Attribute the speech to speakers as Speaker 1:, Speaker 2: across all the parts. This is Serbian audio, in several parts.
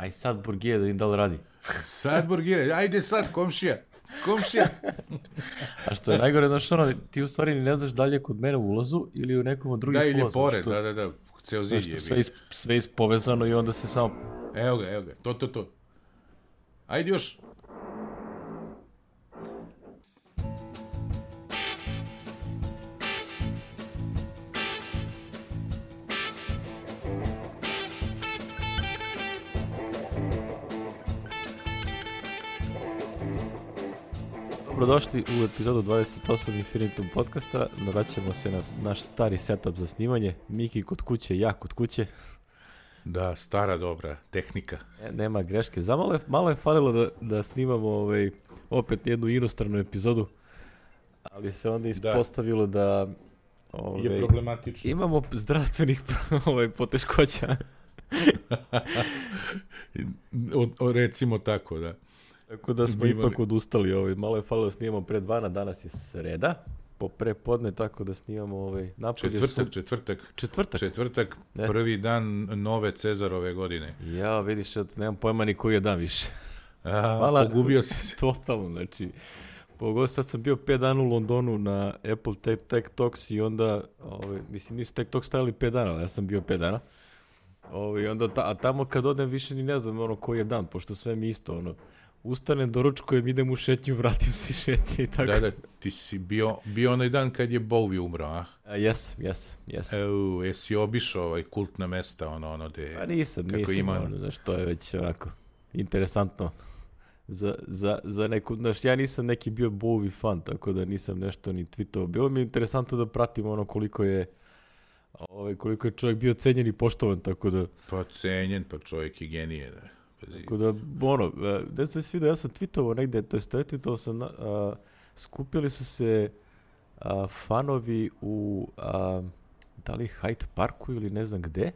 Speaker 1: Aj sad Burgije da im da li radi.
Speaker 2: Sad burgire, ajde sad, komšija. Komšija.
Speaker 1: A što je najgore, znaš ono, ti u stvari ne znaš da li je kod mene u ulazu ili u nekom od drugih
Speaker 2: Da, ili je
Speaker 1: ulaza.
Speaker 2: pored,
Speaker 1: što-
Speaker 2: da, da, da. Ceo zid je.
Speaker 1: sve, is, sve ispovezano i onda se samo...
Speaker 2: Evo ga, evo ga, to, to, to. Ajde još.
Speaker 1: Dobrodošli u epizodu 28 Infinitum podcasta. Vraćamo se na naš stari setup za snimanje. Miki kod kuće, ja kod kuće.
Speaker 2: Da, stara dobra tehnika.
Speaker 1: E, nema greške. Za malo je, malo je falilo da, da snimamo ovaj, opet jednu inostranu epizodu, ali se onda ispostavilo da ovaj,
Speaker 2: Je problematično.
Speaker 1: imamo zdravstvenih ovaj, poteškoća.
Speaker 2: O, o, recimo tako, da.
Speaker 1: Tako da smo ipak odustali. Ovaj. Malo je falilo da snimamo pre dvana, danas je sreda, po prepodne, tako da snimamo ovaj, napolje
Speaker 2: Četvrtak,
Speaker 1: su-
Speaker 2: četvrtak,
Speaker 1: četvrtak.
Speaker 2: četvrtak,
Speaker 1: Ne.
Speaker 2: prvi dan nove Cezarove godine.
Speaker 1: Ja, vidiš, ja nemam pojma ni koji je dan više.
Speaker 2: A,
Speaker 1: Hvala.
Speaker 2: Pogubio si se.
Speaker 1: Totalno, znači, pogotovo sad sam bio 5 dana u Londonu na Apple Tech, Tech Talks i onda, ovaj, mislim, nisu Tech Talks stajali 5 dana, ali ja sam bio 5 dana. Ovaj, onda ta, a tamo kad odem više ni ne znam ono koji je dan, pošto sve mi isto, ono, ustanem, doručkujem, idem u šetnju, vratim se iz šetnje i tako.
Speaker 2: Da, da, ti si bio, bio onaj dan kad je Bowie umro, a?
Speaker 1: Jes, jes, jes.
Speaker 2: Evo, jesi obišao ovaj kultna mesta, ono, ono, de...
Speaker 1: Pa nisam,
Speaker 2: kako
Speaker 1: nisam,
Speaker 2: ima-
Speaker 1: ono, znaš, to je već onako interesantno za, za, za neku, znaš, ja nisam neki bio Bowie fan, tako da nisam nešto ni tweetovao. Bilo mi je interesantno da pratim ono koliko je ovaj, koliko je čovjek bio cenjen i poštovan, tako da,
Speaker 2: Pa cenjen, pa čovjek je genije, da.
Speaker 1: Tako da, ono, e, ne znam svi da ja sam tweetovao negde, to je retweetovao sam, a, skupili su se a, fanovi u, a, da li Hyde Parku ili ne znam gde,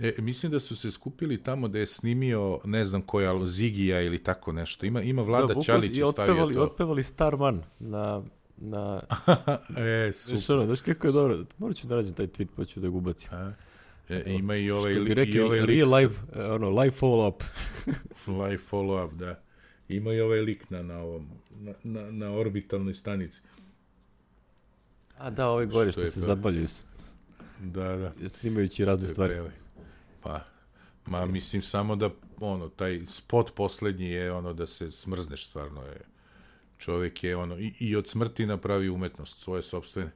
Speaker 2: E, mislim da su se skupili tamo da je snimio, ne znam koja, Zigija ili tako nešto. Ima, ima Vlada
Speaker 1: vukli
Speaker 2: Ćalić
Speaker 1: i otpevali,
Speaker 2: to.
Speaker 1: otpevali Starman na, na
Speaker 2: e,
Speaker 1: Znaš
Speaker 2: super.
Speaker 1: ono, znaš kako je dobro, morat ću da nađem taj tweet pa ću da ga ubacim.
Speaker 2: A? E, ima i ovaj,
Speaker 1: Što bi
Speaker 2: li-
Speaker 1: rekli,
Speaker 2: i ovaj lik
Speaker 1: real life, e, ono, live follow up.
Speaker 2: live follow-up, da. Ima i ovaj lik na, na, ovom, na, na, na orbitalnoj stanici.
Speaker 1: A da, ove gore
Speaker 2: Što
Speaker 1: što, se
Speaker 2: to?
Speaker 1: zabavljaju
Speaker 2: Da, da.
Speaker 1: snimajući razne stvari.
Speaker 2: pevaj. Pa, ma mislim samo da, ono, taj spot poslednji je ono da se smrzneš stvarno je. Čovjek je ono, i, i od smrti napravi umetnost, svoje sobstvene.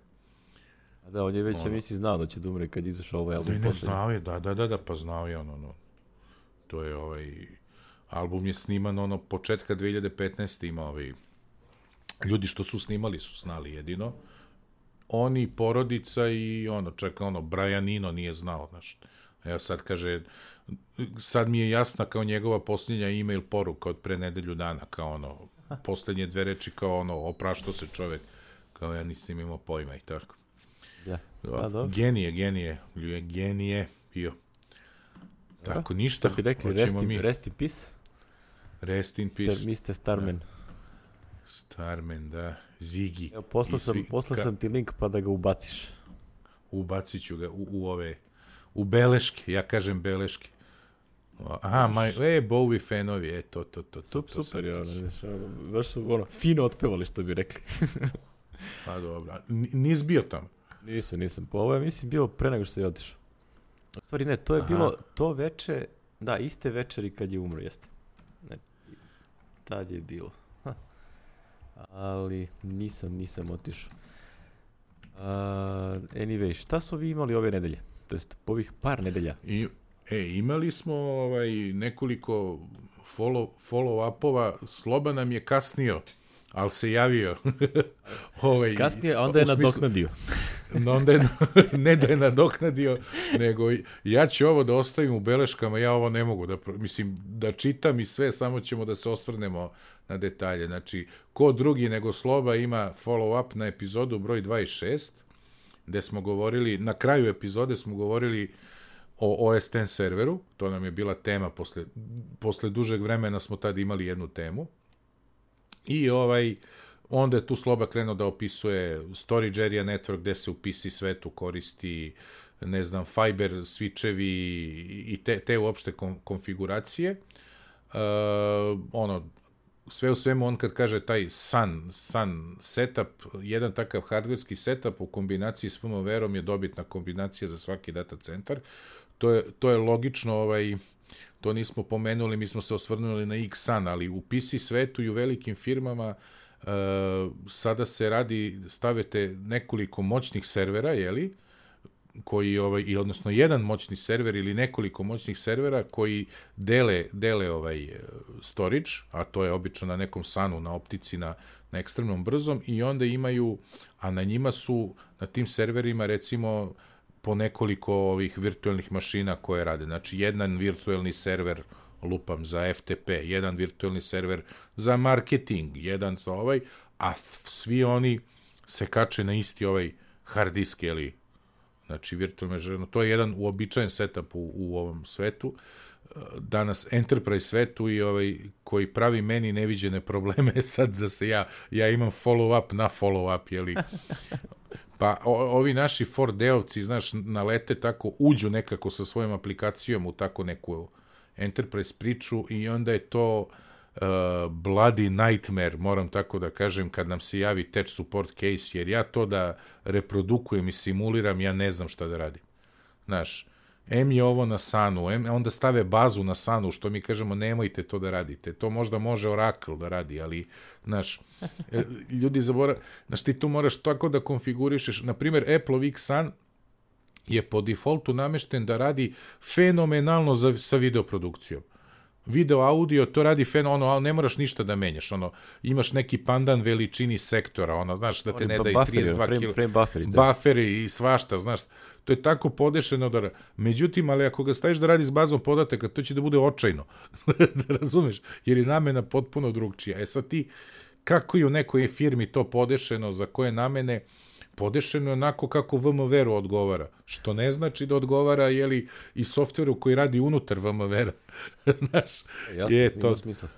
Speaker 1: A da, on je već, ja
Speaker 2: Ono.
Speaker 1: mislim, znao da će da umre kad izašao ovaj album.
Speaker 2: Ne, ne, znao je, da, da, da, da, pa znao je ono, ono. To je ovaj, album je sniman ono, početka 2015. ima ovaj, ljudi što su snimali su znali jedino. Oni, porodica i ono, čak ono, Brian Eno nije znao, znaš. Evo sad kaže, sad mi je jasna kao njegova posljednja e-mail poruka od pre nedelju dana, kao ono, poslednje dve reči kao ono, oprašto se čovek, kao ja nisam imao pojma i tako.
Speaker 1: Da.
Speaker 2: Da,
Speaker 1: Pa, dobro.
Speaker 2: genije, genije, ljuje, genije bio. Tako, ništa.
Speaker 1: Bi rekli, rest in,
Speaker 2: mi.
Speaker 1: rest in peace,
Speaker 2: Rest in
Speaker 1: Mr.
Speaker 2: peace.
Speaker 1: Mr. Starman.
Speaker 2: Starman, da. Zigi.
Speaker 1: Evo, poslao
Speaker 2: I
Speaker 1: sam,
Speaker 2: svi-
Speaker 1: poslao
Speaker 2: ka-
Speaker 1: sam ti link pa da ga ubaciš.
Speaker 2: Ubacit ću ga u, u ove... U beleške, ja kažem beleške. Aha, maj, e, Bowie fanovi, e, to, to, to. to,
Speaker 1: Sup,
Speaker 2: to,
Speaker 1: super,
Speaker 2: to,
Speaker 1: znaš, ono, baš su, ono, fino otpevali, što bi rekli.
Speaker 2: Pa dobro, a ni- nisi bio tamo.
Speaker 1: Nisam, nisam. Pa ovo je, mislim, bilo pre nego što se otišao. U stvari ne, to je
Speaker 2: Aha.
Speaker 1: bilo to veče, da, iste večeri kad je umro, jeste. Ne, tad je bilo. Ha. Ali nisam, nisam otišao. Uh, anyway, šta smo vi imali ove nedelje? To jest, ovih par nedelja.
Speaker 2: I, e, imali smo ovaj, nekoliko follow, follow-upova, Sloba nam je kasnio, ali se javio. ovaj,
Speaker 1: Kasnije, onda je nadoknadio.
Speaker 2: Onda je, ne da je nadoknadio, nego ja ću ovo da ostavim u beleškama, ja ovo ne mogu da, mislim, da čitam i sve, samo ćemo da se osvrnemo na detalje. Znači, ko drugi nego Sloba ima follow-up na epizodu broj 26, gde smo govorili, na kraju epizode smo govorili o OS X serveru, to nam je bila tema, posle, posle dužeg vremena smo tad imali jednu temu, I ovaj, onda je tu Sloba krenuo da opisuje Storage Area Network gde se u PC svetu koristi ne znam, fiber switchevi i te, te uopšte konfiguracije. Uh, ono, sve u svemu on kad kaže taj Sun, Sun setup, jedan takav hardverski setup u kombinaciji s firmwareom je dobitna kombinacija za svaki data centar. To je, to je logično, ovaj, to nismo pomenuli, mi smo se osvrnuli na X-Sun, ali u PC svetu i u velikim firmama uh, sada se radi, stavite nekoliko moćnih servera, jeli, koji ovaj i odnosno jedan moćni server ili nekoliko moćnih servera koji dele dele ovaj storage, a to je obično na nekom sanu na optici na na ekstremnom brzom i onda imaju a na njima su na tim serverima recimo po nekoliko ovih virtualnih mašina koje rade. Znači jedan virtualni server lupam za FTP, jedan virtualni server za marketing, jedan za ovaj, a svi oni se kače na isti ovaj hard disk ili znači virtualno mreža, to je jedan uobičajen setup u, u ovom svetu, danas enterprise svetu i ovaj koji pravi meni neviđene probleme sad da se ja ja imam follow up na follow up je li pa o, ovi naši Fordeovci znaš nalete tako uđu nekako sa svojom aplikacijom u tako neku enterprise priču i onda je to uh, uh, bloody nightmare, moram tako da kažem, kad nam se javi tech support case, jer ja to da reprodukujem i simuliram, ja ne znam šta da radim. Znaš, M je ovo na sanu, M, onda stave bazu na sanu, što mi kažemo, nemojte to da radite. To možda može Oracle da radi, ali, znaš, e, ljudi zabora, znaš, ti tu moraš tako da konfigurišeš, na primjer, Apple X Sun je po defaultu namešten da radi fenomenalno za, sa videoprodukcijom video, audio, to radi fen, ono, ne moraš ništa da menjaš, ono, imaš neki pandan veličini sektora, ono, znaš, da te ne da i 32 kg. Frame bufferi, da. bufferi i svašta, znaš, to je tako podešeno da, međutim, ali ako ga staviš da radi s bazom podataka, to će da bude očajno, da razumeš, jer je namena potpuno drugčija. E sad ti, kako je u nekoj firmi to podešeno, za koje namene, podešeno je onako kako VMware-u odgovara, što ne znači da odgovara jeli, i softveru koji radi unutar VMware-a. Znaš,
Speaker 1: Jasno, je to smisla.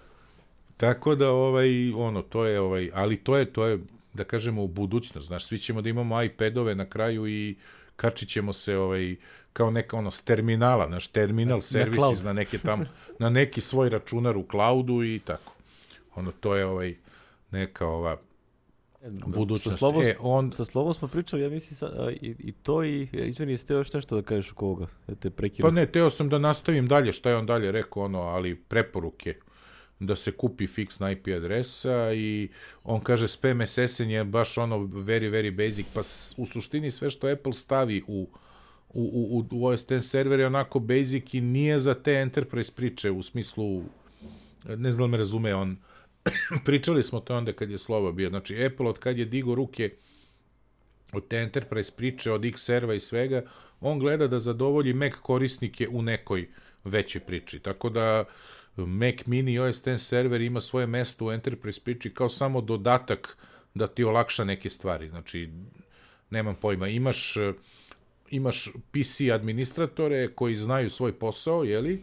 Speaker 2: Tako da ovaj ono to je ovaj ali to je to je da kažemo u budućnost, znaš, svi ćemo da imamo iPadove na kraju i kačit ćemo se ovaj kao neka ono s terminala, naš terminal na, services na, na neke tam na neki svoj računar u cloudu i tako. Ono to je ovaj neka ova budućnost. Sa
Speaker 1: slovom, e, on... sa slovom smo pričali, ja mislim, sa, i, i to i, izvini, jeste još nešto da kažeš oko ovoga? Ja te
Speaker 2: prekinu. Pa ne, teo sam da nastavim dalje, šta je on dalje rekao, ono, ali preporuke da se kupi fiksna IP adresa i on kaže spam SSN je baš ono very, very basic, pa u suštini sve što Apple stavi u u, u, u OS X server je onako basic i nije za te enterprise priče u smislu ne znam da me razume on pričali smo to onda kad je slovo bio. Znači, Apple od kad je digo ruke od te enterprise priče, od X serva i svega, on gleda da zadovolji Mac korisnike u nekoj većoj priči. Tako da Mac Mini OS X server ima svoje mesto u enterprise priči kao samo dodatak da ti olakša neke stvari. Znači, nemam pojma, imaš imaš PC administratore koji znaju svoj posao, jeli?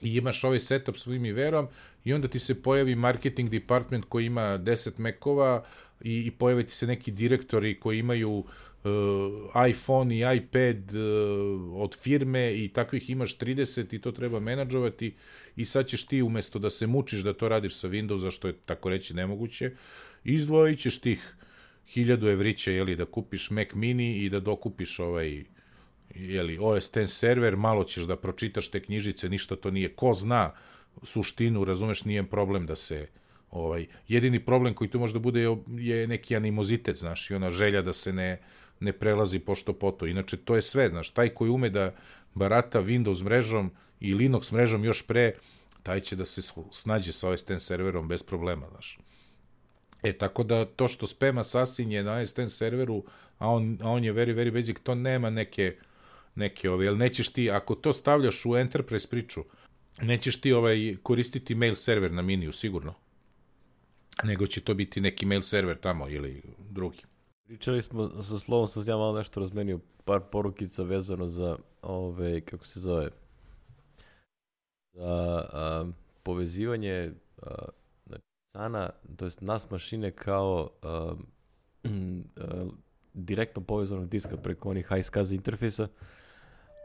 Speaker 2: I imaš ovaj setup svojim i verom i onda ti se pojavi marketing department koji ima 10 mekova i, i pojave ti se neki direktori koji imaju uh, iPhone i iPad uh, od firme i takvih imaš 30 i to treba menadžovati i sad ćeš ti umesto da se mučiš da to radiš sa Windowsa, što je tako reći nemoguće, izdvojit ćeš tih hiljadu evrića, jeli, da kupiš Mac mini i da dokupiš ovaj jeli, OS X server, malo ćeš da pročitaš te knjižice, ništa to nije, ko zna suštinu, razumeš, nije problem da se ovaj jedini problem koji tu može da bude je, je neki animozitet, znaš, i ona želja da se ne ne prelazi pošto poto. Inače to je sve, znaš, taj koji ume da barata Windows mrežom i Linux mrežom još pre, taj će da se snađe sa OS X serverom bez problema, znaš. E, tako da to što spema sasinje na OS X serveru, a on, a on je very, very basic, to nema neke, neke ove, jel nećeš ti, ako to stavljaš u Enterprise priču, nećeš ti ovaj koristiti mail server na miniju, sigurno. Nego će to biti neki mail server tamo ili drugi.
Speaker 1: Pričali smo sa slovom, sam ja malo nešto razmenio, par porukica vezano za, ove, kako se zove, za a, povezivanje a, znači, sana, to jest nas mašine kao a, a, direktno povezanog diska preko onih iSCSI interfejsa.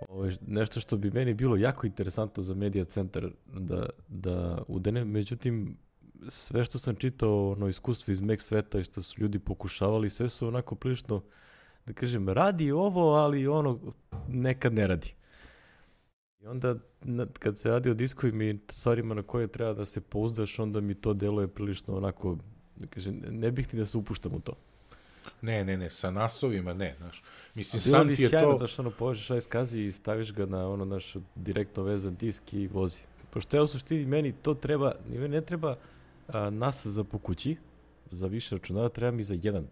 Speaker 1: Ovo, nešto što bi meni bilo jako interesantno za Media Center da, da udene, međutim, sve što sam čitao, ono iskustvo iz Mac sveta i što su ljudi pokušavali, sve su onako prilično, da kažem, radi ovo, ali ono nekad ne radi. I onda kad se radi o diskovima i stvarima na koje treba da se pouzdaš, onda mi to deluje prilično onako, da kažem, ne bih ti da se upuštam u to.
Speaker 2: Ne, ne, ne, sa nasovima ne, znaš. Mislim,
Speaker 1: sam
Speaker 2: ti je
Speaker 1: sjajno
Speaker 2: to...
Speaker 1: da što ono povežeš iSCSI i staviš ga na ono naš direktno vezan disk i vozi. Pošto ja u suštini meni to treba, meni ne treba a, nas za po kući, za više računara, treba mi za jedan.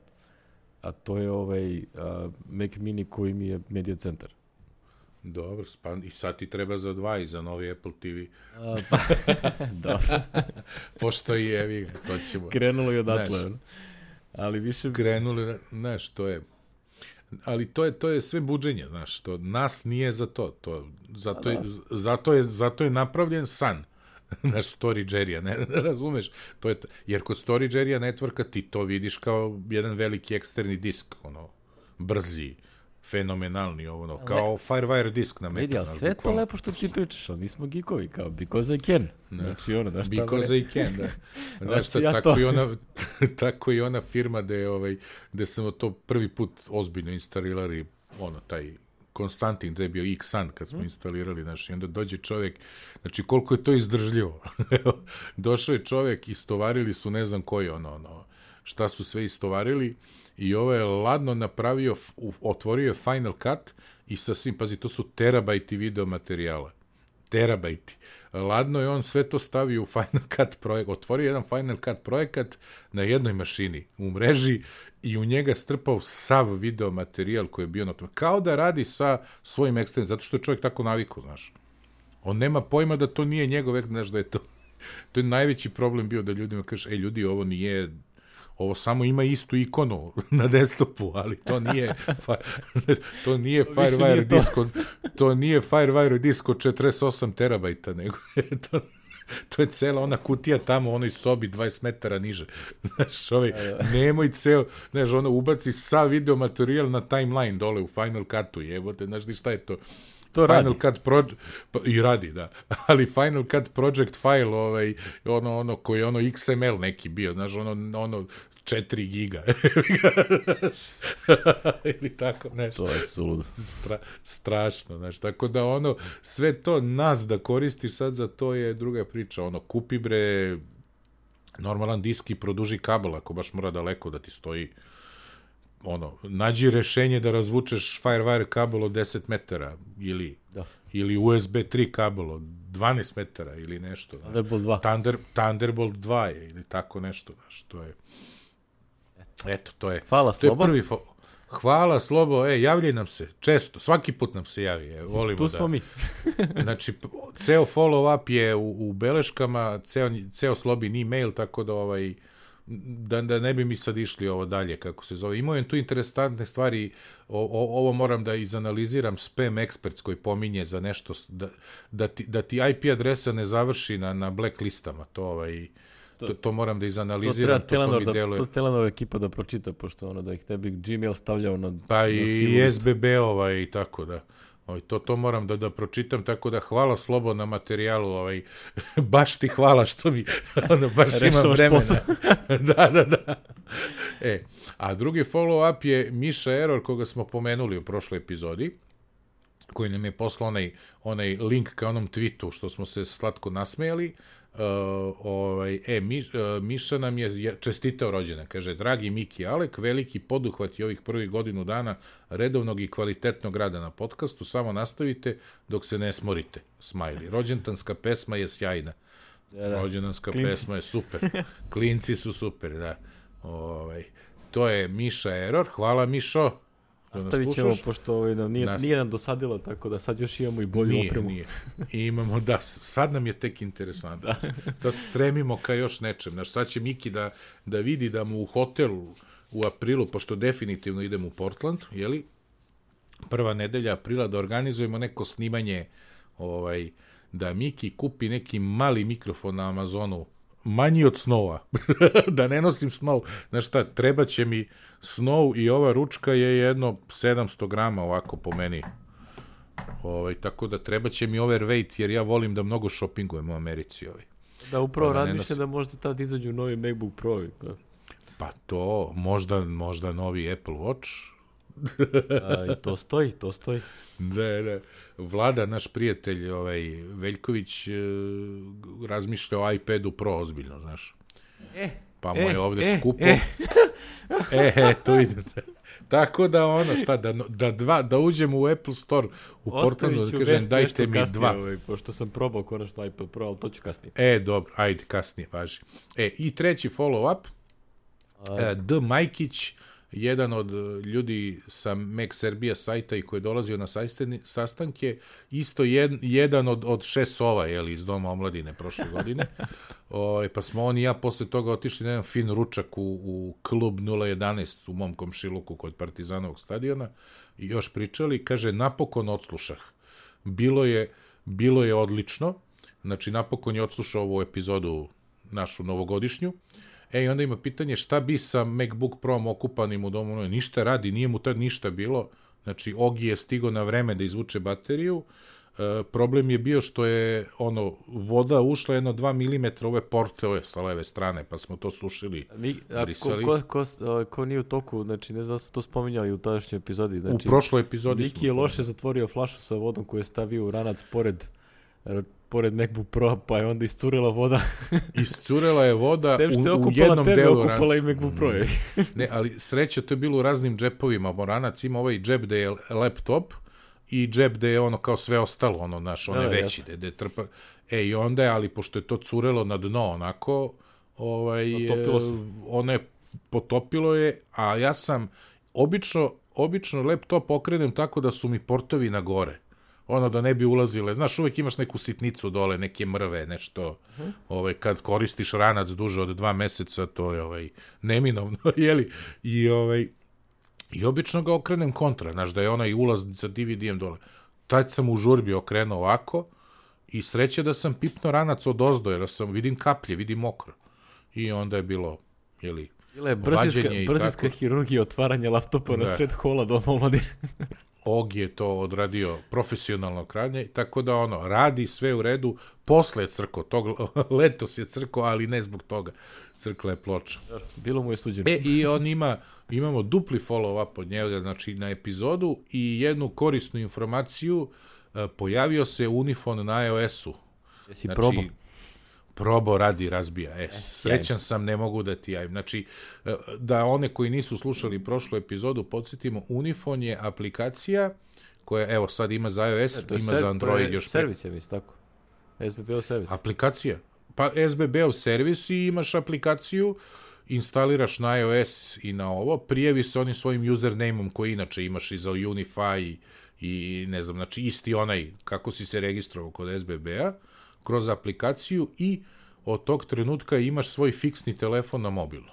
Speaker 1: A to je ovaj a, Mac Mini koji mi je media centar.
Speaker 2: Dobro, pa i sad ti treba za dva i za novi Apple TV.
Speaker 1: A, pa, dobro.
Speaker 2: Pošto i evi, to ćemo.
Speaker 1: Krenulo je odatle. Znaš, ali više...
Speaker 2: Krenuli, znaš, to je... Ali to je to je sve buđenje, znaš, to nas nije za to, to zato je, da. zato je zato je napravljen san naš story Jerrya, ne, ne razumeš? To je, jer kod story Jerrya networka ti to vidiš kao jedan veliki eksterni disk, ono, brzi, fenomenalni ovo, no, kao Let's... Firewire disk na Macu.
Speaker 1: Vidi, ali sve to lepo što ti pričaš, ali mi smo geekovi, kao because I can. Ne. Znači, ono,
Speaker 2: znaš Because I can, da. Znaš šta, ja tako, to. i ona, tako i ona firma gde, ovaj, gde sam to prvi put ozbiljno instalirali, ono, taj Konstantin, gde je bio Xan kad smo mm. instalirali, znaš, i onda dođe čovjek, znači koliko je to izdržljivo. Došao je čovjek, istovarili su ne znam koji, ono, ono, šta su sve istovarili, i ovo je ladno napravio, otvorio Final Cut i sa svim, pazi, to su terabajti video materijala. Terabajti. Ladno je on sve to stavio u Final Cut projekat, otvorio jedan Final Cut projekat na jednoj mašini u mreži i u njega strpao sav video materijal koji je bio na tome. Kao da radi sa svojim ekstremom, zato što je čovjek tako naviku, znaš. On nema pojma da to nije njegov, znaš, da je to... To je najveći problem bio da ljudima kaže, ej, ljudi, ovo nije ovo samo ima istu ikonu na desktopu, ali to nije to nije Firewire disk od, to nije Firewire disk od 48 terabajta, nego je to to je cela ona kutija tamo u onoj sobi 20 metara niže. Znaš, ovaj, nemoj ceo, znaš, ono, ubaci sa video materijal na timeline dole u Final Cutu, jebote, znaš, šta je to?
Speaker 1: To
Speaker 2: Final
Speaker 1: radi.
Speaker 2: Cut Project, pa, i radi, da, ali Final Cut Project file, ovaj, ono, ono, koji je ono XML neki bio, znaš, ono, ono, 4 giga. Ili tako nešto.
Speaker 1: To je suludo.
Speaker 2: Stra, strašno, znaš. Tako da ono, sve to nas da koristiš sad za to je druga priča. Ono, kupi bre normalan disk i produži kabel ako baš mora daleko da ti stoji ono, nađi rešenje da razvučeš Firewire kabel od 10 metara ili,
Speaker 1: da.
Speaker 2: ili USB 3 kabel od 12 metara ili nešto.
Speaker 1: Thunderbolt 2.
Speaker 2: Thunder, Thunderbolt 2 je ili tako nešto, znaš, to je Eto, to je.
Speaker 1: Hvala,
Speaker 2: to Slobo. Je prvi fo... Hvala, Slobo. E, javljaj nam se. Često. Svaki put nam se javi. E, volimo
Speaker 1: tu smo
Speaker 2: da...
Speaker 1: mi.
Speaker 2: znači, ceo follow-up je u, u beleškama, ceo, ceo Slobin e-mail, tako da ovaj da, da ne bi mi sad išli ovo dalje, kako se zove. Imao je tu interesantne stvari, o, o, ovo moram da izanaliziram, spam experts koji pominje za nešto, da, da, ti, da ti IP adresa ne završi na, na blacklistama, to ovaj, to, to moram da izanaliziram.
Speaker 1: To treba Telenor, to, da, to Telenor ekipa da pročita, pošto ono da ih tebi Gmail stavljao na
Speaker 2: Pa i, i SBB-ova i tako da. Ovaj, to, to moram da, da pročitam, tako da hvala Slobo na materijalu, ovaj, baš ti hvala što mi, ono, baš imam vremena. da, da, da. E, a drugi follow-up je Miša Error, koga smo pomenuli u prošloj epizodi, koji nam je poslao onaj, onaj link ka onom tweetu što smo se slatko nasmejali, Uh, ovaj, e, Miš, uh, Miša nam je čestitao rođena, kaže, dragi Miki Alek, veliki poduhvat i ovih prvih godinu dana redovnog i kvalitetnog rada na podcastu, samo nastavite dok se ne smorite, smajli. Rođentanska pesma je sjajna. Da, da. Rođendanska Klinci. pesma je super. Klinci su super, da. Ovaj, to je Miša Error, hvala Mišo.
Speaker 1: Nastavit ćemo, pošto ovaj, nam nije, Nas... nije nam dosadilo, tako da sad još imamo i bolju nije, opremu. Nije.
Speaker 2: I imamo, da, sad nam je tek interesantno. Da. Sad stremimo ka još nečem. Znaš, sad će Miki da, da vidi da mu u hotelu u aprilu, pošto definitivno idemo u Portland, jeli? Prva nedelja aprila da organizujemo neko snimanje ovaj, da Miki kupi neki mali mikrofon na Amazonu manji od snova. da ne nosim snov. Znaš šta, treba će mi snov i ova ručka je jedno 700 grama ovako po meni. Ovaj, tako da treba će mi overweight, jer ja volim da mnogo shoppingujem u Americi. Ovaj.
Speaker 1: Da, upravo
Speaker 2: da ne
Speaker 1: razmišljam da možda tad izađu novi MacBook Pro. Da.
Speaker 2: Pa to, možda, možda novi Apple Watch.
Speaker 1: A, I to stoji, to stoji.
Speaker 2: Da, da. Vlada, naš prijatelj, ovaj, Veljković, e, razmišlja o iPadu Pro ozbiljno, znaš.
Speaker 1: E,
Speaker 2: Pa mu
Speaker 1: E,
Speaker 2: je ovde
Speaker 1: e,
Speaker 2: skupo.
Speaker 1: e.
Speaker 2: E, e, to ide. Tako da ono, šta, da, da, dva, da uđemo u Apple Store u
Speaker 1: ću
Speaker 2: da kažem, dajte mi
Speaker 1: kasnije,
Speaker 2: dva.
Speaker 1: Ovaj, pošto sam probao konačno iPad Pro, ali to ću kasnije.
Speaker 2: E, dobro, ajde, kasnije, važi. E, i treći follow-up, e, D. Majkić, jedan od e, ljudi sa Mac Serbia sajta i koji je dolazio na sajsteni, sastanke, isto jed, jedan od, od šesova, jeli, iz Doma omladine prošle godine. o, pa smo on i ja posle toga otišli na jedan fin ručak u, u klub 011 u mom komšiluku kod Partizanovog stadiona i još pričali, kaže, napokon odslušah. Bilo je, bilo je odlično, znači napokon je odslušao ovu epizodu našu novogodišnju, E, i onda ima pitanje šta bi sa MacBook Pro okupanim u domu, ništa radi, nije mu tad ništa bilo, znači Ogi je stigo na vreme da izvuče bateriju, e, problem je bio što je ono voda ušla jedno 2 mm ove porte ove sa leve strane, pa smo to sušili.
Speaker 1: Mi, a ko,
Speaker 2: Brisali.
Speaker 1: ko, ko, a, ko nije u toku, znači ne znam da smo to spominjali u tadašnjoj epizodi. Znači,
Speaker 2: u prošloj epizodi
Speaker 1: Miki
Speaker 2: smo
Speaker 1: je loše zatvorio flašu sa vodom koju je stavio u ranac pored e, pored MacBook Pro, pa je onda iscurila voda.
Speaker 2: Iscurela je voda
Speaker 1: Sem što je
Speaker 2: u, u jednom
Speaker 1: tebe,
Speaker 2: delu
Speaker 1: okupala i. MacBook Pro. je.
Speaker 2: Ne, ali sreća to je bilo u raznim džepovima. Moranac ima ovaj džep da je laptop i džep da je ono kao sve ostalo, ono, naš, onaj
Speaker 1: Da, da,
Speaker 2: veći, da, je- trpa... E, i onda je, ali pošto je to curelo na dno, onako, ovaj, ono je, potopilo je, a ja sam, obično, obično laptop okrenem tako da su mi portovi na gore ono da ne bi ulazile, znaš, uvek imaš neku sitnicu dole, neke mrve, nešto, ovaj, kad koristiš ranac duže od dva meseca, to je ovaj, neminovno, jeli, i ovaj, i obično ga okrenem kontra, znaš, da je onaj ulaz sa DVD-em dole. Tad sam u žurbi okrenuo ovako i sreće da sam pipno ranac od ozdo, jer sam, vidim kaplje, vidim mokro. I onda je bilo, jeli,
Speaker 1: Bila je brzinska, brzinska hirurgija otvaranja laptopa na
Speaker 2: Da.
Speaker 1: sred hola doma omladine.
Speaker 2: Og je to odradio profesionalno kranje, tako da ono, radi sve u redu, posle je crko, tog, letos je crko, ali ne zbog toga, crkla je ploča.
Speaker 1: Bilo mu je suđeno.
Speaker 2: E, i on ima, imamo dupli follow-up od njega, znači na epizodu i jednu korisnu informaciju, e, pojavio se Unifon na iOS-u.
Speaker 1: Jesi
Speaker 2: Znači,
Speaker 1: probao?
Speaker 2: Probao radi razbija. E, srećan sam, ne mogu da ti javim. Znači, e, da one koji nisu slušali prošlu epizodu, podsjetimo, Unifon je aplikacija koja, evo, sad ima za iOS,
Speaker 1: E, je
Speaker 2: ima
Speaker 1: ser-
Speaker 2: za Android
Speaker 1: to je
Speaker 2: još
Speaker 1: servis, ja mislim, tako. SBB servis.
Speaker 2: Aplikacija. Pa SBB-ov servis i imaš aplikaciju, instaliraš na iOS i na ovo, prijavi se onim svojim username-om koji inače imaš i za Unify i ne znam, znači isti onaj kako si se registrovao kod SBB-a, kroz aplikaciju i od tog trenutka imaš svoj fiksni telefon na mobilu.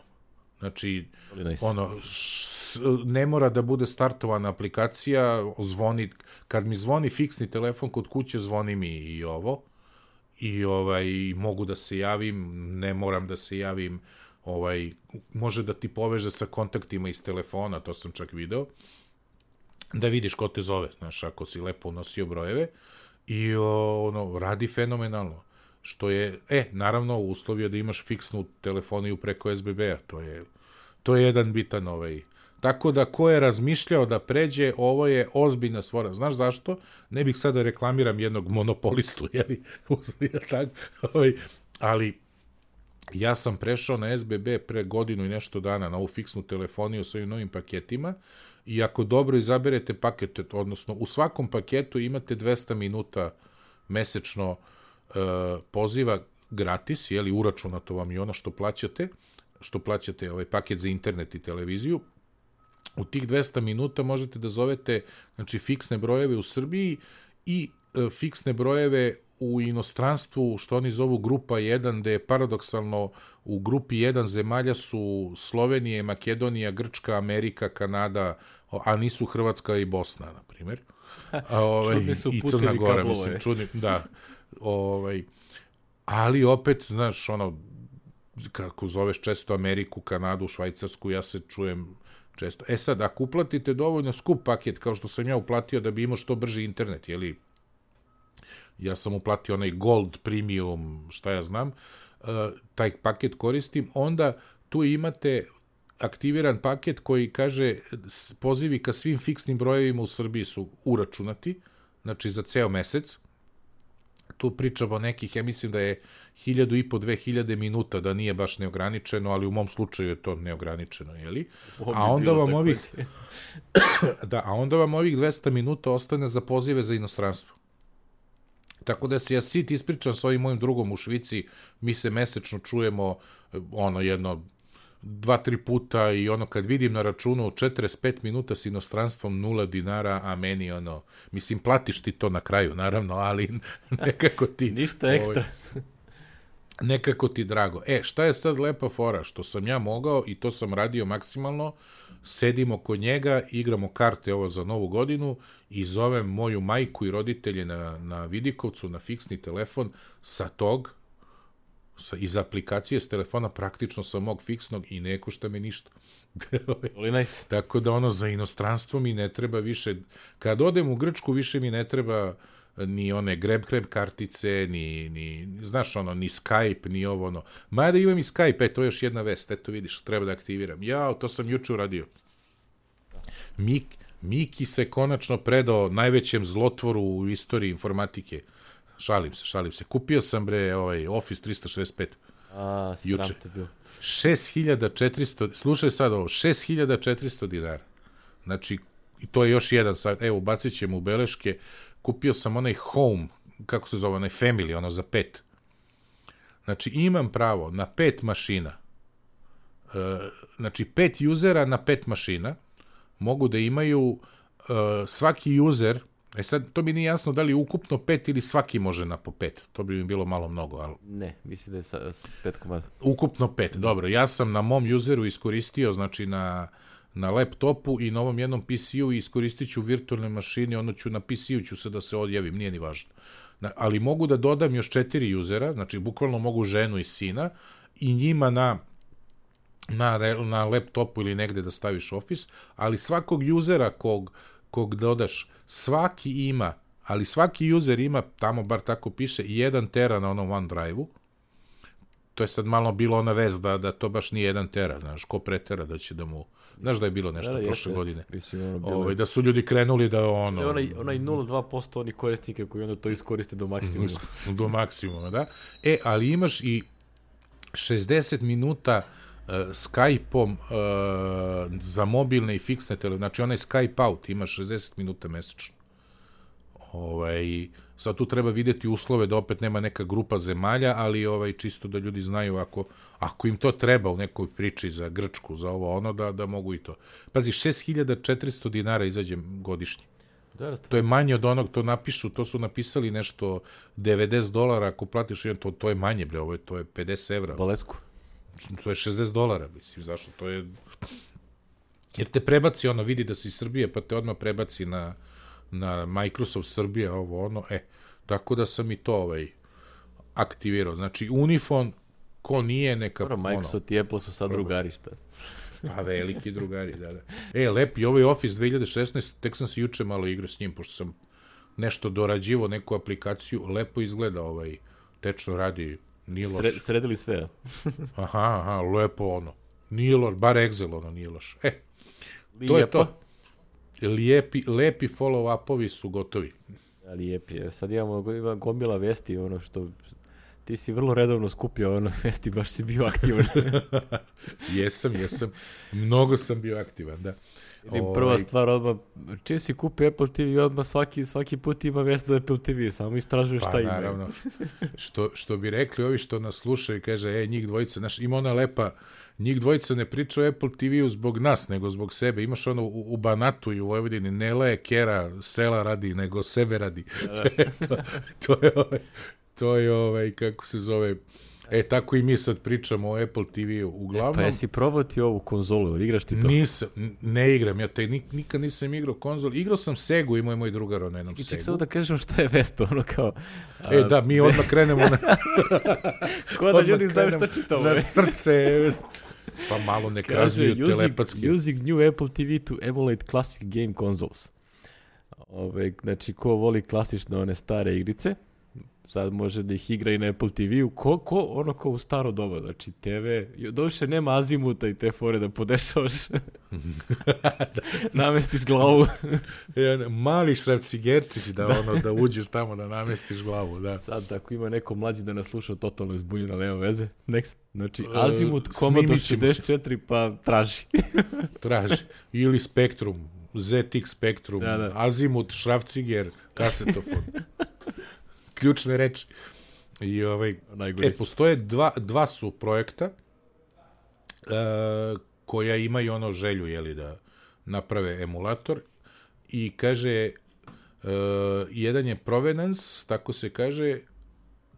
Speaker 2: Znači,
Speaker 1: nice.
Speaker 2: ono, š, ne mora da bude startovana aplikacija, zvoni, kad mi zvoni fiksni telefon kod kuće, zvoni mi i ovo, i ovaj mogu da se javim, ne moram da se javim, ovaj može da ti poveže sa kontaktima iz telefona, to sam čak video. Da vidiš ko te zove, znaš, ako si lepo unosio brojeve i o, ono radi fenomenalno. Što je, e, naravno, uslov je da imaš fiksnu telefoniju preko SBB-a, to je to je jedan bitan ovaj Tako da ko je razmišljao da pređe, ovo je ozbiljna stvora. Znaš zašto? Ne bih sada reklamiram jednog monopolistu, jeli? ovaj, ali ja sam prešao na SBB pre godinu i nešto dana na ovu fiksnu telefoniju sa ovim novim paketima i ako dobro izaberete paket, odnosno u svakom paketu imate 200 minuta mesečno e, poziva gratis, jeli uračunato vam i ono što plaćate, što plaćate ovaj paket za internet i televiziju, u tih 200 minuta možete da zovete znači fiksne brojeve u Srbiji i e, fiksne brojeve u inostranstvu, što oni zovu grupa 1, gde je paradoksalno u grupi 1 zemalja su Slovenije, Makedonija, Grčka, Amerika, Kanada, a nisu Hrvatska i Bosna, na primjer. Ovaj,
Speaker 1: Čudni su
Speaker 2: I Crna Gora,
Speaker 1: kablova,
Speaker 2: mislim, čudni, da. Ovaj, ali opet, znaš, ono, kako zoveš često Ameriku, Kanadu, Švajcarsku, ja se čujem često. E sad, ako uplatite dovoljno skup paket, kao što sam ja uplatio da bi imao što brži internet, jeli, ja sam uplatio onaj Gold Premium, šta ja znam, uh, taj paket koristim, onda tu imate aktiviran paket koji kaže pozivi ka svim fiksnim brojevima u Srbiji su uračunati, znači za ceo mesec. Tu pričamo o nekih, ja mislim da je hiljadu i po, dve hiljade minuta, da nije baš neograničeno, ali u mom slučaju je to neograničeno, jeli? A onda vam ovih, da, a onda vam ovih 200 minuta ostane za pozive za inostranstvo. Tako da se ja sit ispričam s ovim mojim drugom u Švici, mi se mesečno čujemo ono jedno dva, tri puta i ono kad vidim na računu 45 minuta s inostranstvom nula dinara, a meni ono, mislim platiš ti to na kraju naravno, ali nekako ti...
Speaker 1: Ništa ekstra.
Speaker 2: Ovaj, nekako ti drago. E, šta je sad lepa fora? Što sam ja mogao i to sam radio maksimalno, sedimo kod njega, igramo karte ovo za novu godinu i zovem moju majku i roditelje na, na Vidikovcu, na fiksni telefon sa tog, sa, iz aplikacije s telefona praktično sa mog fiksnog i ne košta me ništa.
Speaker 1: Nice.
Speaker 2: Tako da ono za inostranstvo mi ne treba više, kad odem u Grčku više mi ne treba ni one grab kartice, ni, ni, znaš ono, ni Skype, ni ovo ono. Mada imam i Skype, e, to je još jedna vest, eto vidiš, treba da aktiviram. Ja, to sam juče uradio. Mik, Miki se konačno predao najvećem zlotvoru u istoriji informatike. Šalim se, šalim se. Kupio sam bre ovaj Office 365.
Speaker 1: A, juče. te bio.
Speaker 2: 6400, slušaj sad ovo, 6400 dinara. Znači, i to je još jedan sajt, evo, bacit ćemo u beleške, kupio sam onaj Home, kako se zove, onaj Family, ono za pet. Znači, imam pravo na pet mašina, e, znači pet usera na pet mašina, mogu da imaju e, svaki user, e sad, to mi nije jasno da li ukupno pet ili svaki može na po pet, to bi mi bilo malo mnogo, ali...
Speaker 1: Ne, mislim da je sa, sa pet komada.
Speaker 2: Ukupno pet, dobro, ja sam na mom useru iskoristio, znači na na laptopu i na ovom jednom PC-u i iskoristit ću virtualne mašine, ono ću na PC-u ću se da se odjavim, nije ni važno. Na, ali mogu da dodam još četiri usera, znači bukvalno mogu ženu i sina i njima na na, na laptopu ili negde da staviš Office, ali svakog usera kog, kog dodaš, svaki ima, ali svaki user ima, tamo bar tako piše, 1 tera na onom OneDrive-u, to je sad malo bilo ona vez da, da to baš nije 1 tera, znaš, ko pretera da će da mu Znaš da je bilo nešto da, da, prošle jest, godine. Mislim, ono, bilo... Ovaj, da su ljudi krenuli da ono...
Speaker 1: E, onaj, onaj 0,2% onih korisnika koji onda to iskoriste do maksimuma.
Speaker 2: do maksimuma, da. E, ali imaš i 60 minuta uh, Skype-om uh, za mobilne i fiksne tele, znači onaj Skype out ima 60 minuta mesečno. Ovaj, sad tu treba videti uslove da opet nema neka grupa zemalja, ali ovaj čisto da ljudi znaju ako, ako im to treba u nekoj priči za Grčku, za ovo ono, da, da mogu i to. Pazi, 6400 dinara izađe godišnje. Da, to je manje od onog, to napišu, to su napisali nešto 90 dolara, ako platiš jedan, to, to je manje, bre, ovo je, to je 50 evra.
Speaker 1: Balesku.
Speaker 2: To je 60 dolara, mislim, zašto, to je... Jer te prebaci ono, vidi da si iz Srbije, pa te odmah prebaci na, na Microsoft Srbija, ovo ono, e, tako da sam i to ovaj, aktivirao. Znači, Unifon, ko nije, neka...
Speaker 1: Dobro, Microsoft ono, i Apple su sad drugari, šta?
Speaker 2: Pa veliki drugari, da, da. E, lepi, ovaj Office 2016, tek sam se juče malo igrao s njim, pošto sam nešto dorađivo, neku aplikaciju, lepo izgleda ovaj, tečno radi, nije loš. Sre,
Speaker 1: sredili sve,
Speaker 2: aha, aha, lepo ono. Nije loš, bar Excel ono nije loš. E, to Lijepo. je to lijepi, lepi follow-upovi su gotovi.
Speaker 1: Lijepi. Sad imamo ima gomila vesti, ono što ti si vrlo redovno skupio ono vesti, baš si bio aktivan.
Speaker 2: jesam, jesam. Mnogo sam bio aktivan, da.
Speaker 1: Vidim, ovaj... prva stvar odmah, čim si kupi Apple TV, odmah svaki, svaki put ima vest za Apple TV, samo istražuješ pa, šta ima. Pa naravno,
Speaker 2: što, što bi rekli ovi što nas slušaju, kaže, e, njih dvojica, znaš, ima ona lepa, njih dvojica ne priča o Apple TV-u zbog nas, nego zbog sebe. Imaš ono u, u Banatu i u Vojvodini, ne leje kera sela radi, nego sebe radi. Da. to, to, je ovaj, to je ovaj, kako se zove, E, tako i mi sad pričamo o Apple TV-u. Uglavnom,
Speaker 1: Pa jesi probao ti ovu konzolu, igraš ti to?
Speaker 2: nisam, ne igram, ja te nik, nikad nisam igrao konzol. Igrao sam Segu, imao je moj drugar na jednom
Speaker 1: I ček
Speaker 2: Segu.
Speaker 1: samo da kažem šta je Vesto, ono kao... a,
Speaker 2: E, da, mi odmah krenemo na,
Speaker 1: Ko da ljudi znaju šta čitamo.
Speaker 2: na srce. Pa malo
Speaker 1: Kaže,
Speaker 2: razviju telepatski.
Speaker 1: using new Apple TV to emulate classic game consoles. Ove, znači, ko voli klasične one stare igrice, sad može da ih igra i na Apple TV-u, ko, ko, ono ko u staro doba, znači TV, doduše nema azimuta i te fore da podešavaš, namestiš glavu.
Speaker 2: Jedan mali šrafcigerčić da, ono, da uđeš tamo da namestiš glavu, da.
Speaker 1: Sad, ako ima neko mlađi da nas sluša totalno izbunjeno, nema veze. Next. Znači,
Speaker 2: E,
Speaker 1: azimut
Speaker 2: se.
Speaker 1: 64, pa traži.
Speaker 2: Traži. Ili Spektrum, ZX Spektrum,
Speaker 1: Da, da.
Speaker 2: Azimut, Šrafciger, kasetofon. Ključne reči. I ovaj,
Speaker 1: Najgore
Speaker 2: E, postoje dva, dva su projekta e, koja imaju ono želju, jeli, da naprave emulator i kaže e, jedan je Provenance, tako se kaže,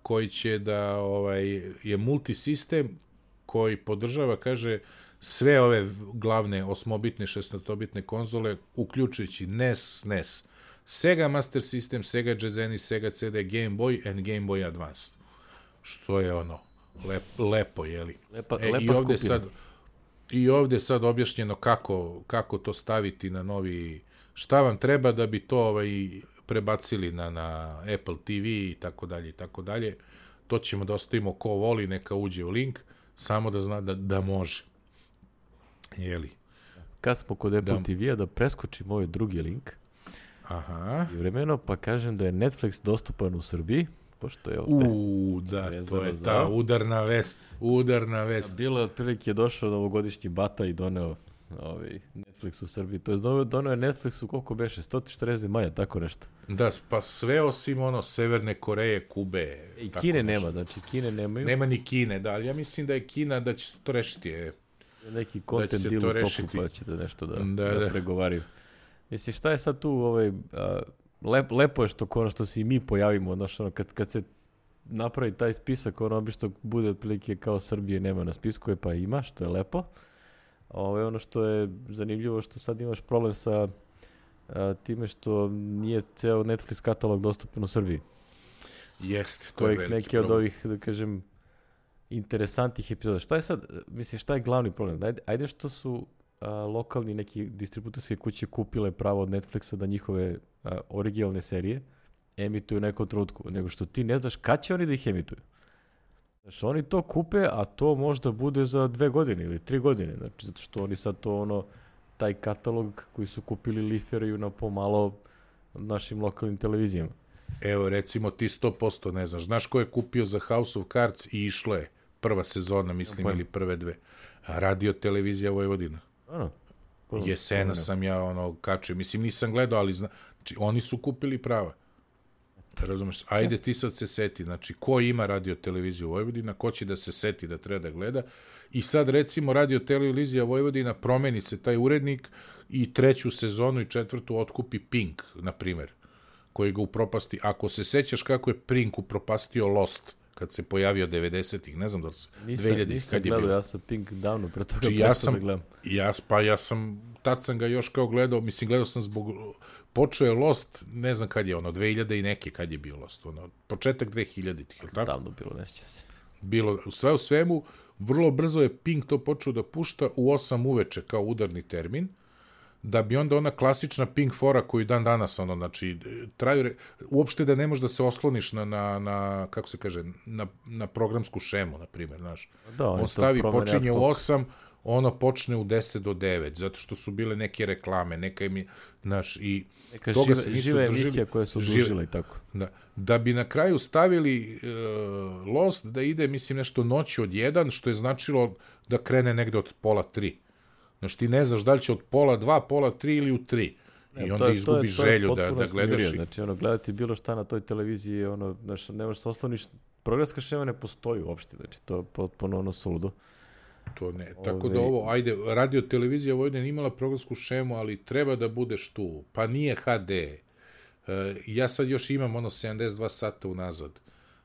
Speaker 2: koji će da ovaj je multisistem koji podržava, kaže, sve ove glavne osmobitne, šestnatobitne konzole, uključujući NES, SNES, Sega Master System, Sega Genesis, Sega CD, Game Boy and Game Boy Advance. Što je ono, lep, lepo, jeli?
Speaker 1: Lepa,
Speaker 2: E,
Speaker 1: lepa
Speaker 2: i ovde
Speaker 1: skupina.
Speaker 2: sad i ovde sad objašnjeno kako, kako to staviti na novi šta vam treba da bi to ovaj prebacili na, na Apple TV i tako dalje i tako dalje. To ćemo da ostavimo ko voli, neka uđe u link, samo da zna da, da može. Jeli?
Speaker 1: Kad smo kod Apple
Speaker 2: Da.
Speaker 1: TV-a, da preskočim ovaj drugi link
Speaker 2: Aha.
Speaker 1: i vremeno, pa kažem da je Netflix dostupan u Srbiji, pošto je ovde
Speaker 2: U, da, to je ta udarna vest. Udarna vest.
Speaker 1: bilo je otprilike došao novogodišnji bata i doneo ovaj, Netflix u Srbiji. To je doneo, je Netflix u koliko beše? 140 zemalja, tako nešto.
Speaker 2: Da, pa sve osim ono Severne Koreje, Kube.
Speaker 1: I
Speaker 2: tako
Speaker 1: Kine
Speaker 2: nešto.
Speaker 1: nema, znači Kine nemaju.
Speaker 2: Nema ni Kine, da, ali ja mislim da je Kina da će to rešiti. E,
Speaker 1: neki content
Speaker 2: se
Speaker 1: deal u toku pa će da nešto da,
Speaker 2: Da,
Speaker 1: da,
Speaker 2: da.
Speaker 1: pregovaraju. Mislim, šta je sad tu, ovaj, a, lep, lepo je što ono što se i mi pojavimo, znaš, ono, kad, kad se napravi taj spisak, ono obično bude otprilike kao Srbije nema na spisku, je pa ima, što je lepo. Ovaj, ono što je zanimljivo, što sad imaš problem sa a, time što nije ceo Netflix katalog dostupan u Srbiji.
Speaker 2: Jeste, to je veliki
Speaker 1: neke od
Speaker 2: problem.
Speaker 1: ovih, da kažem, interesantnih epizoda. Šta je sad, mislim, šta je glavni problem? Ajde, ajde što su a, lokalni neki distributorske kuće kupile pravo od Netflixa da njihove a, originalne serije emituju u nekom trenutku, nego što ti ne znaš kad će oni da ih emituju. Znači, oni to kupe, a to možda bude za dve godine ili tri godine, znači, zato što oni sad to ono, taj katalog koji su kupili liferaju na pomalo našim lokalnim televizijama.
Speaker 2: Evo, recimo ti 100% ne znaš. Znaš ko je kupio za House of Cards i išlo je prva sezona, mislim, ili prve dve. Radio televizija Vojvodina.
Speaker 1: Ano, ko-
Speaker 2: Jesena
Speaker 1: ko
Speaker 2: sam ja ono kačio. Mislim, nisam gledao, ali zna... Znači, oni su kupili prava. Razumeš? Ajde ti sad se seti. Znači, ko ima radio televiziju Vojvodina, ko će da se seti da treba da gleda. I sad, recimo, radio televizija Vojvodina promeni se taj urednik i treću sezonu i četvrtu otkupi Pink, na primer, koji ga upropasti. Ako se sećaš kako je Pink upropastio Lost, kad se pojavio 90-ih, ne znam da li se,
Speaker 1: Nisam,
Speaker 2: 2000-ih,
Speaker 1: nisam
Speaker 2: kad je
Speaker 1: gledao,
Speaker 2: bilo.
Speaker 1: ja sam Pink Downu, pre toga
Speaker 2: Znači,
Speaker 1: ja
Speaker 2: ja
Speaker 1: sam da gledam.
Speaker 2: ja, pa ja sam, tad sam ga još kao gledao, mislim, gledao sam zbog, počeo je Lost, ne znam kad je ono, 2000 i neke, kad je bio Lost, ono, početak 2000-ih, je tako?
Speaker 1: Davno bilo, ne sjeća se.
Speaker 2: Bilo, sve u svemu, vrlo brzo je Pink to počeo da pušta u 8 uveče kao udarni termin, da bi onda ona klasična Pink fora koju dan danas ono znači traju uopšte da ne možeš da se osloniš na, na, na kako se kaže na, na programsku šemu na primjer znaš.
Speaker 1: Pa da,
Speaker 2: on,
Speaker 1: on
Speaker 2: stavi počinje u 8 ono počne u 10 do 9 zato što su bile neke reklame neka mi naš znaš i
Speaker 1: neka
Speaker 2: toga
Speaker 1: žive,
Speaker 2: se nisu
Speaker 1: živa
Speaker 2: držili,
Speaker 1: emisija
Speaker 2: su
Speaker 1: dužile i tako.
Speaker 2: Da, da bi na kraju stavili uh, Lost da ide mislim nešto noć od 1 što je značilo da krene negde od pola 3 Znaš, ti ne znaš da li će od pola dva, pola tri ili u tri.
Speaker 1: E, I
Speaker 2: onda
Speaker 1: to je,
Speaker 2: izgubiš
Speaker 1: to je, to je
Speaker 2: želju da, da gledaš. Smirio.
Speaker 1: Znači, ono, gledati bilo šta na toj televiziji, ono, znaš, ne možeš da se osloniš, programska šema ne postoji uopšte, znači, to je potpuno ono suludo.
Speaker 2: To ne, tako Ove...
Speaker 1: da
Speaker 2: ovo, ajde, radio televizija Vojden imala programsku šemu, ali treba da budeš tu, pa nije HD. E, ja sad još imam ono 72 sata unazad.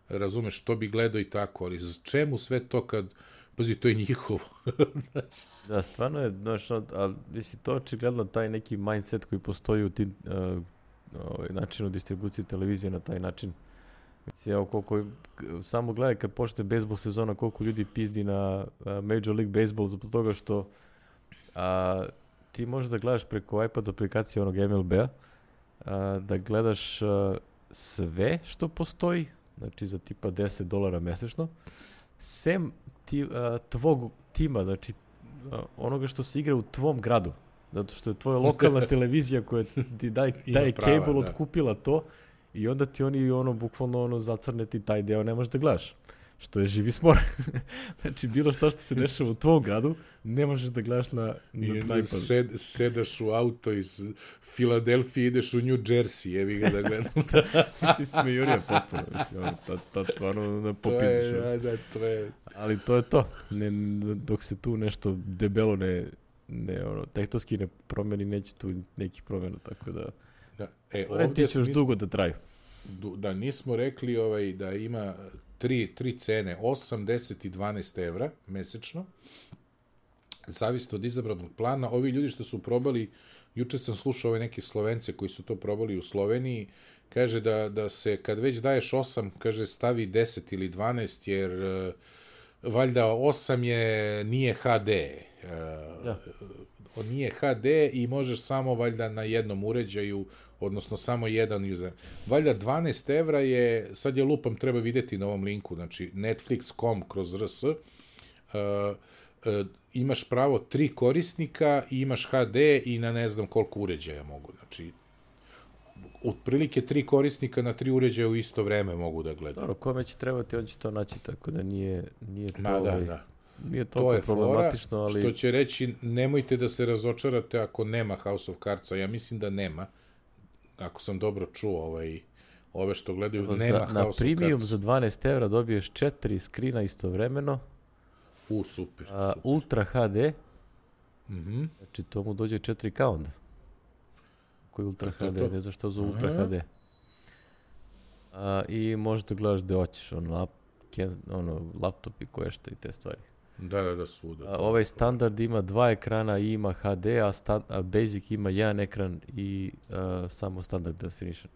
Speaker 2: Razumeš, to bi gledao i tako, ali čemu sve to kad pazi, to je njihovo.
Speaker 1: da, stvarno je, znaš, ali misli, to očigledno taj neki mindset koji postoji u tim uh, ovaj, načinu distribucije televizije na taj način. Mislim, evo koliko, samo gledaj kad počne bejsbol sezona, koliko ljudi pizdi na uh, Major League Baseball zbog toga što a, ti možeš da gledaš preko iPad aplikacije onog MLB-a, da gledaš a, sve što postoji, znači za tipa 10 dolara mesečno, sem ti, a, tvog tima, znači a, onoga što se igra u tvom gradu, zato što je tvoja lokalna televizija koja ti daj, taj prava, cable da. otkupila to i onda ti oni ono bukvalno ono zacrne ti taj deo ne možeš da gledaš što je živi smor. znači, bilo što što se dešava u tvom gradu, ne možeš da gledaš na, na
Speaker 2: I Sed, sedaš u auto iz Filadelfije, ideš u New Jersey, evi ga da gledam.
Speaker 1: da, si smejurija potpuno, mislim, ono, to, to, to, ono, da.
Speaker 2: To je, da, to je...
Speaker 1: Ali to je to. Ne, dok se tu nešto debelo ne, ne ono, tektonski ne promeni, neće tu nekih promjena, tako da... Da, e, ovdje će još dugo da traju.
Speaker 2: Da, nismo rekli ovaj, da ima tri, tri cene, 8, 10 i 12 evra mesečno, zavisno od izabranog plana. Ovi ljudi što su probali, juče sam slušao ove neke Slovence koji su to probali u Sloveniji, kaže da, da se kad već daješ 8, kaže stavi 10 ili 12, jer uh, valjda 8 je, nije HD. Uh, da. Nije HD i možeš samo valjda na jednom uređaju odnosno samo jedan user. Valjda 12 evra je, sad je lupam, treba videti na ovom linku, znači netflix.com kroz RS, uh, uh, imaš pravo tri korisnika i imaš HD i na ne znam koliko uređaja mogu, znači otprilike tri korisnika na tri uređaja u isto vreme mogu da gledaju.
Speaker 1: Dobro, kome će trebati, on će to naći, tako da nije, nije to... Ma,
Speaker 2: da, ovaj, da.
Speaker 1: Nije to je problematično,
Speaker 2: fora,
Speaker 1: ali...
Speaker 2: Što će reći, nemojte da se razočarate ako nema House of Cards-a, ja mislim da nema, ako sam dobro čuo ovaj, ove što gledaju, Evo, nema
Speaker 1: za, Na premium za 12 evra dobiješ četiri skrina istovremeno.
Speaker 2: U, super.
Speaker 1: A,
Speaker 2: super.
Speaker 1: Ultra HD.
Speaker 2: Mm -hmm.
Speaker 1: Znači, to mu dođe 4K onda. Koji Ultra to, HD, ne znaš što za Ultra. HD. A, I možeš da gledaš gde hoćeš, ono, lap, ono, laptop i koje što i te stvari.
Speaker 2: Da, da, da, svuda.
Speaker 1: A, ovaj standard ima dva ekrana i ima HD, a, sta, a Basic ima jedan ekran i a, samo standard definition.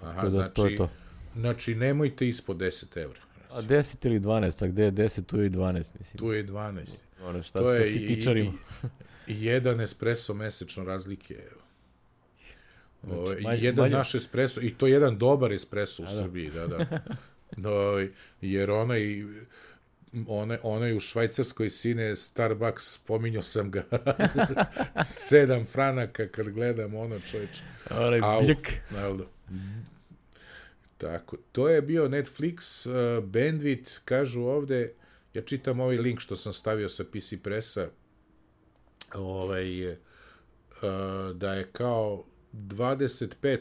Speaker 2: Aha, da, znači, to je to. znači nemojte ispod 10 evra.
Speaker 1: A 10 ili 12, a gde je 10, tu je i 12, mislim.
Speaker 2: Tu je i 12.
Speaker 1: Ono, šta to sa sitičarima.
Speaker 2: I, i, jedan espresso mesečno razlike. Znači, o, manje, jedan manje... naš espresso, i to jedan dobar espresso u a, da. Srbiji, da, da. No, jer onaj one, onaj u švajcarskoj sine Starbucks, pominjao sam ga, sedam franaka kad gledam ono čovječ.
Speaker 1: Onaj bljek.
Speaker 2: Tako, to je bio Netflix, uh, Bandwidth, kažu ovde, ja čitam ovaj link što sam stavio sa PC Pressa, ovaj, uh, da je kao 25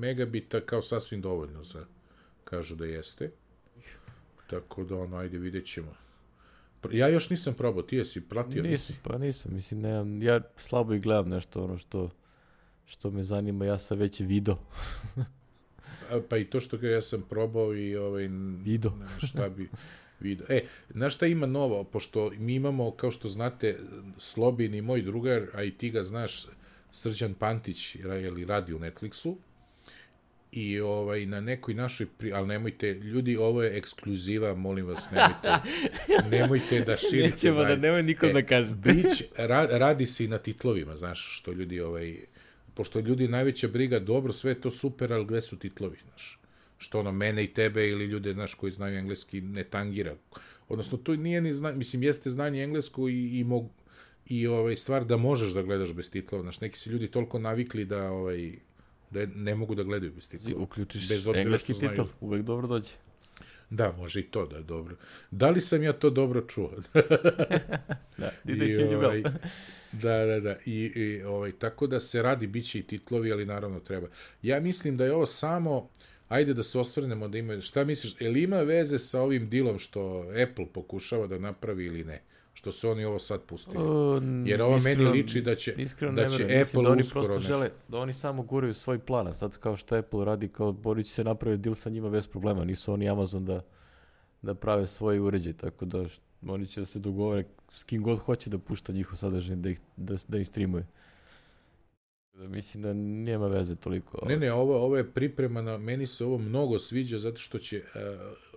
Speaker 2: megabita kao sasvim dovoljno za, kažu da jeste. Tako da, ono, ajde, vidjet ćemo. Ja još nisam probao, ti jesi pratio?
Speaker 1: Nisam, pa nisam, mislim, nemam, ja slabo i gledam nešto, ono što, što me zanima, ja sam već video.
Speaker 2: pa i to što ga ja sam probao i ovaj...
Speaker 1: Video.
Speaker 2: šta bi video. E, znaš šta ima novo, pošto mi imamo, kao što znate, Slobin i moj drugar, a i ti ga znaš, Srđan Pantić, ili radi u Netflixu, i ovaj na nekoj našoj pri... ali nemojte ljudi ovo je ekskluziva molim vas nemojte nemojte da širite
Speaker 1: nećemo da nemoj nikom e, da kaže.
Speaker 2: bić ra, radi se i na titlovima znaš što ljudi ovaj pošto ljudi najveća briga dobro sve to super al gde su titlovi znaš? Što ono mene i tebe ili ljude znaš koji znaju engleski ne tangira. Odnosno to nije ni zna, mislim jeste znanje englesko i i mog i ovaj stvar da možeš da gledaš bez titlova znaš neki su ljudi toliko navikli da ovaj da ne mogu da gledaju bez titula.
Speaker 1: Uključiš bez engleski titul, uvek dobro dođe.
Speaker 2: Da, može i to da je dobro. Da li sam ja to dobro čuo?
Speaker 1: da, ide I, ovaj,
Speaker 2: da, da, da. I, I, ovaj, tako da se radi, bit će i titlovi, ali naravno treba. Ja mislim da je ovo samo, ajde da se osvrnemo da ima, šta misliš, je li ima veze sa ovim dilom što Apple pokušava da napravi ili ne? Što se oni ovo sad pustili. Jer ovo
Speaker 1: iskreno-
Speaker 2: meni liči da će,
Speaker 1: iskreno
Speaker 2: da će
Speaker 1: verujem. Mislim
Speaker 2: Apple
Speaker 1: da oni
Speaker 2: uskoro
Speaker 1: prosto
Speaker 2: nešto.
Speaker 1: žele, da oni samo guraju svoj plan, a sad kao što Apple radi, kao Borić se napravi deal sa njima bez problema, nisu oni Amazon da, da prave svoj uređaj, tako da oni će da se dogovore s kim god hoće da pušta njihov sadržaj, da, ih, da, da ih streamuje. Da, mislim da nema veze toliko.
Speaker 2: Ne, ne, ovo, ovo je priprema na, meni se ovo mnogo sviđa zato što će, e,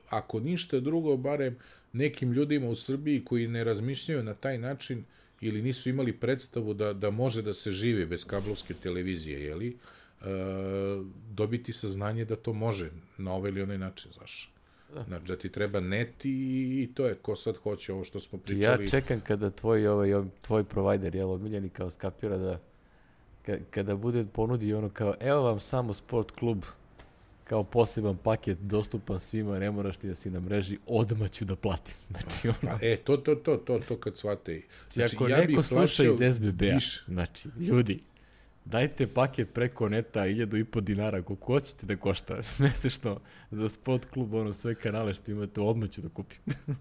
Speaker 2: ako ništa drugo, barem nekim ljudima u Srbiji koji ne razmišljaju na taj način ili nisu imali predstavu da, da može da se živi bez kablovske televizije, jeli, e, dobiti saznanje da to može na ovaj ili onaj način, znaš. Znači da ti treba net i, i to je ko sad hoće ovo što smo pričali.
Speaker 1: Ja čekam kada tvoj, ovaj, ovaj, tvoj provider, jel, omiljeni kao skapira da ka, kada bude ponudi ono kao, evo vam samo sport klub kao poseban paket dostupan svima, ne moraš ti da si na mreži, odmah ću da platim. Znači, ono,
Speaker 2: Pa, e, to, to, to, to, to kad shvate.
Speaker 1: znači, ako
Speaker 2: ja
Speaker 1: neko sluša iz SBB-a, znači, ljudi, dajte paket preko neta 1000 i po dinara, koliko hoćete da košta mesečno za sport klub, ono, sve kanale što imate, odmah ću da kupim.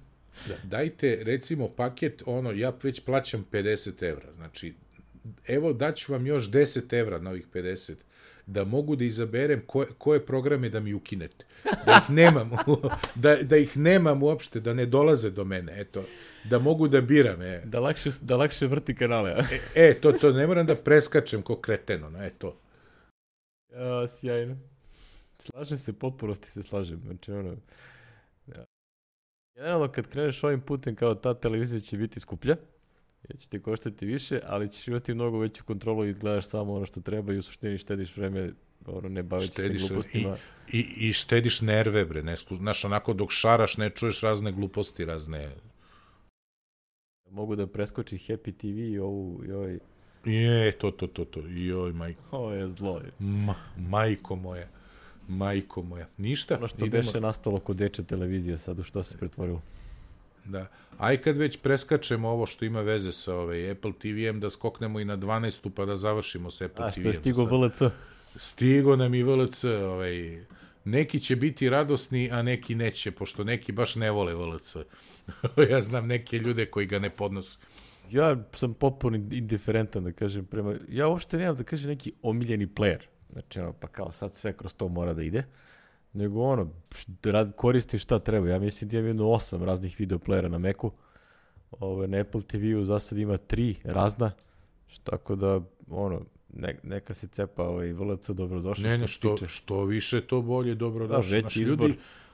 Speaker 2: Da, dajte, recimo, paket, ono, ja već plaćam 50 evra, znači, evo daću vam još 10 evra na ovih 50, da mogu da izaberem koje, koje programe da mi ukinete. Da ih nemam, da, da ih nemam uopšte, da ne dolaze do mene, eto, da mogu da biram, e.
Speaker 1: Da lakše, da lakše vrti kanale, a?
Speaker 2: E, to, to, ne moram da preskačem ko kreteno, no, eto.
Speaker 1: Ja, sjajno. Slažem se, potpunosti se slažem. Znači, ono... Ja. Generalno, kad kreneš ovim putem, kao ta televizija će biti skuplja, jer će te koštati više, ali ćeš imati mnogo veću kontrolu i gledaš samo ono što treba i u suštini štediš vreme, ono, ne baveći se
Speaker 2: Štediš,
Speaker 1: glupostima.
Speaker 2: I, i štediš nerve, bre, ne, znaš, onako dok šaraš ne čuješ razne gluposti, razne...
Speaker 1: Mogu da preskoči Happy TV i ovu, i ovaj...
Speaker 2: Je, to, to, to, to, joj, majko.
Speaker 1: Ovo je zlo.
Speaker 2: Ma, majko moja. Majko moja. Ništa.
Speaker 1: Ono što beše nastalo kod dečja televizija sad, u što se pretvorilo.
Speaker 2: Da. Aj kad već preskačemo ovo što ima veze sa ovaj Apple TV-em, da skoknemo i na 12. pa da završimo sa Apple
Speaker 1: A
Speaker 2: TV-em.
Speaker 1: što je stigo. VLC?
Speaker 2: Stigo nam i VLC, ovaj, neki će biti radosni, a neki neće, pošto neki baš ne vole VLC. ja znam neke ljude koji ga ne podnose.
Speaker 1: Ja sam potpuno indiferentan, da kažem, prema... Ja uopšte nemam, da kažem, neki omiljeni player. Znači, ono, pa kao sad sve kroz to mora da ide. Nego ono, rad, koristi šta treba. Ja mislim da imam jedno osam raznih videoplayera na Macu. Ove, na Apple TV-u za sad ima tri razna. Što, tako da, ono, ne, neka se cepa ovaj VLC dobrodošao.
Speaker 2: Ne, ne, što,
Speaker 1: tiče.
Speaker 2: što više, to bolje, dobro
Speaker 1: Da, veći izbor.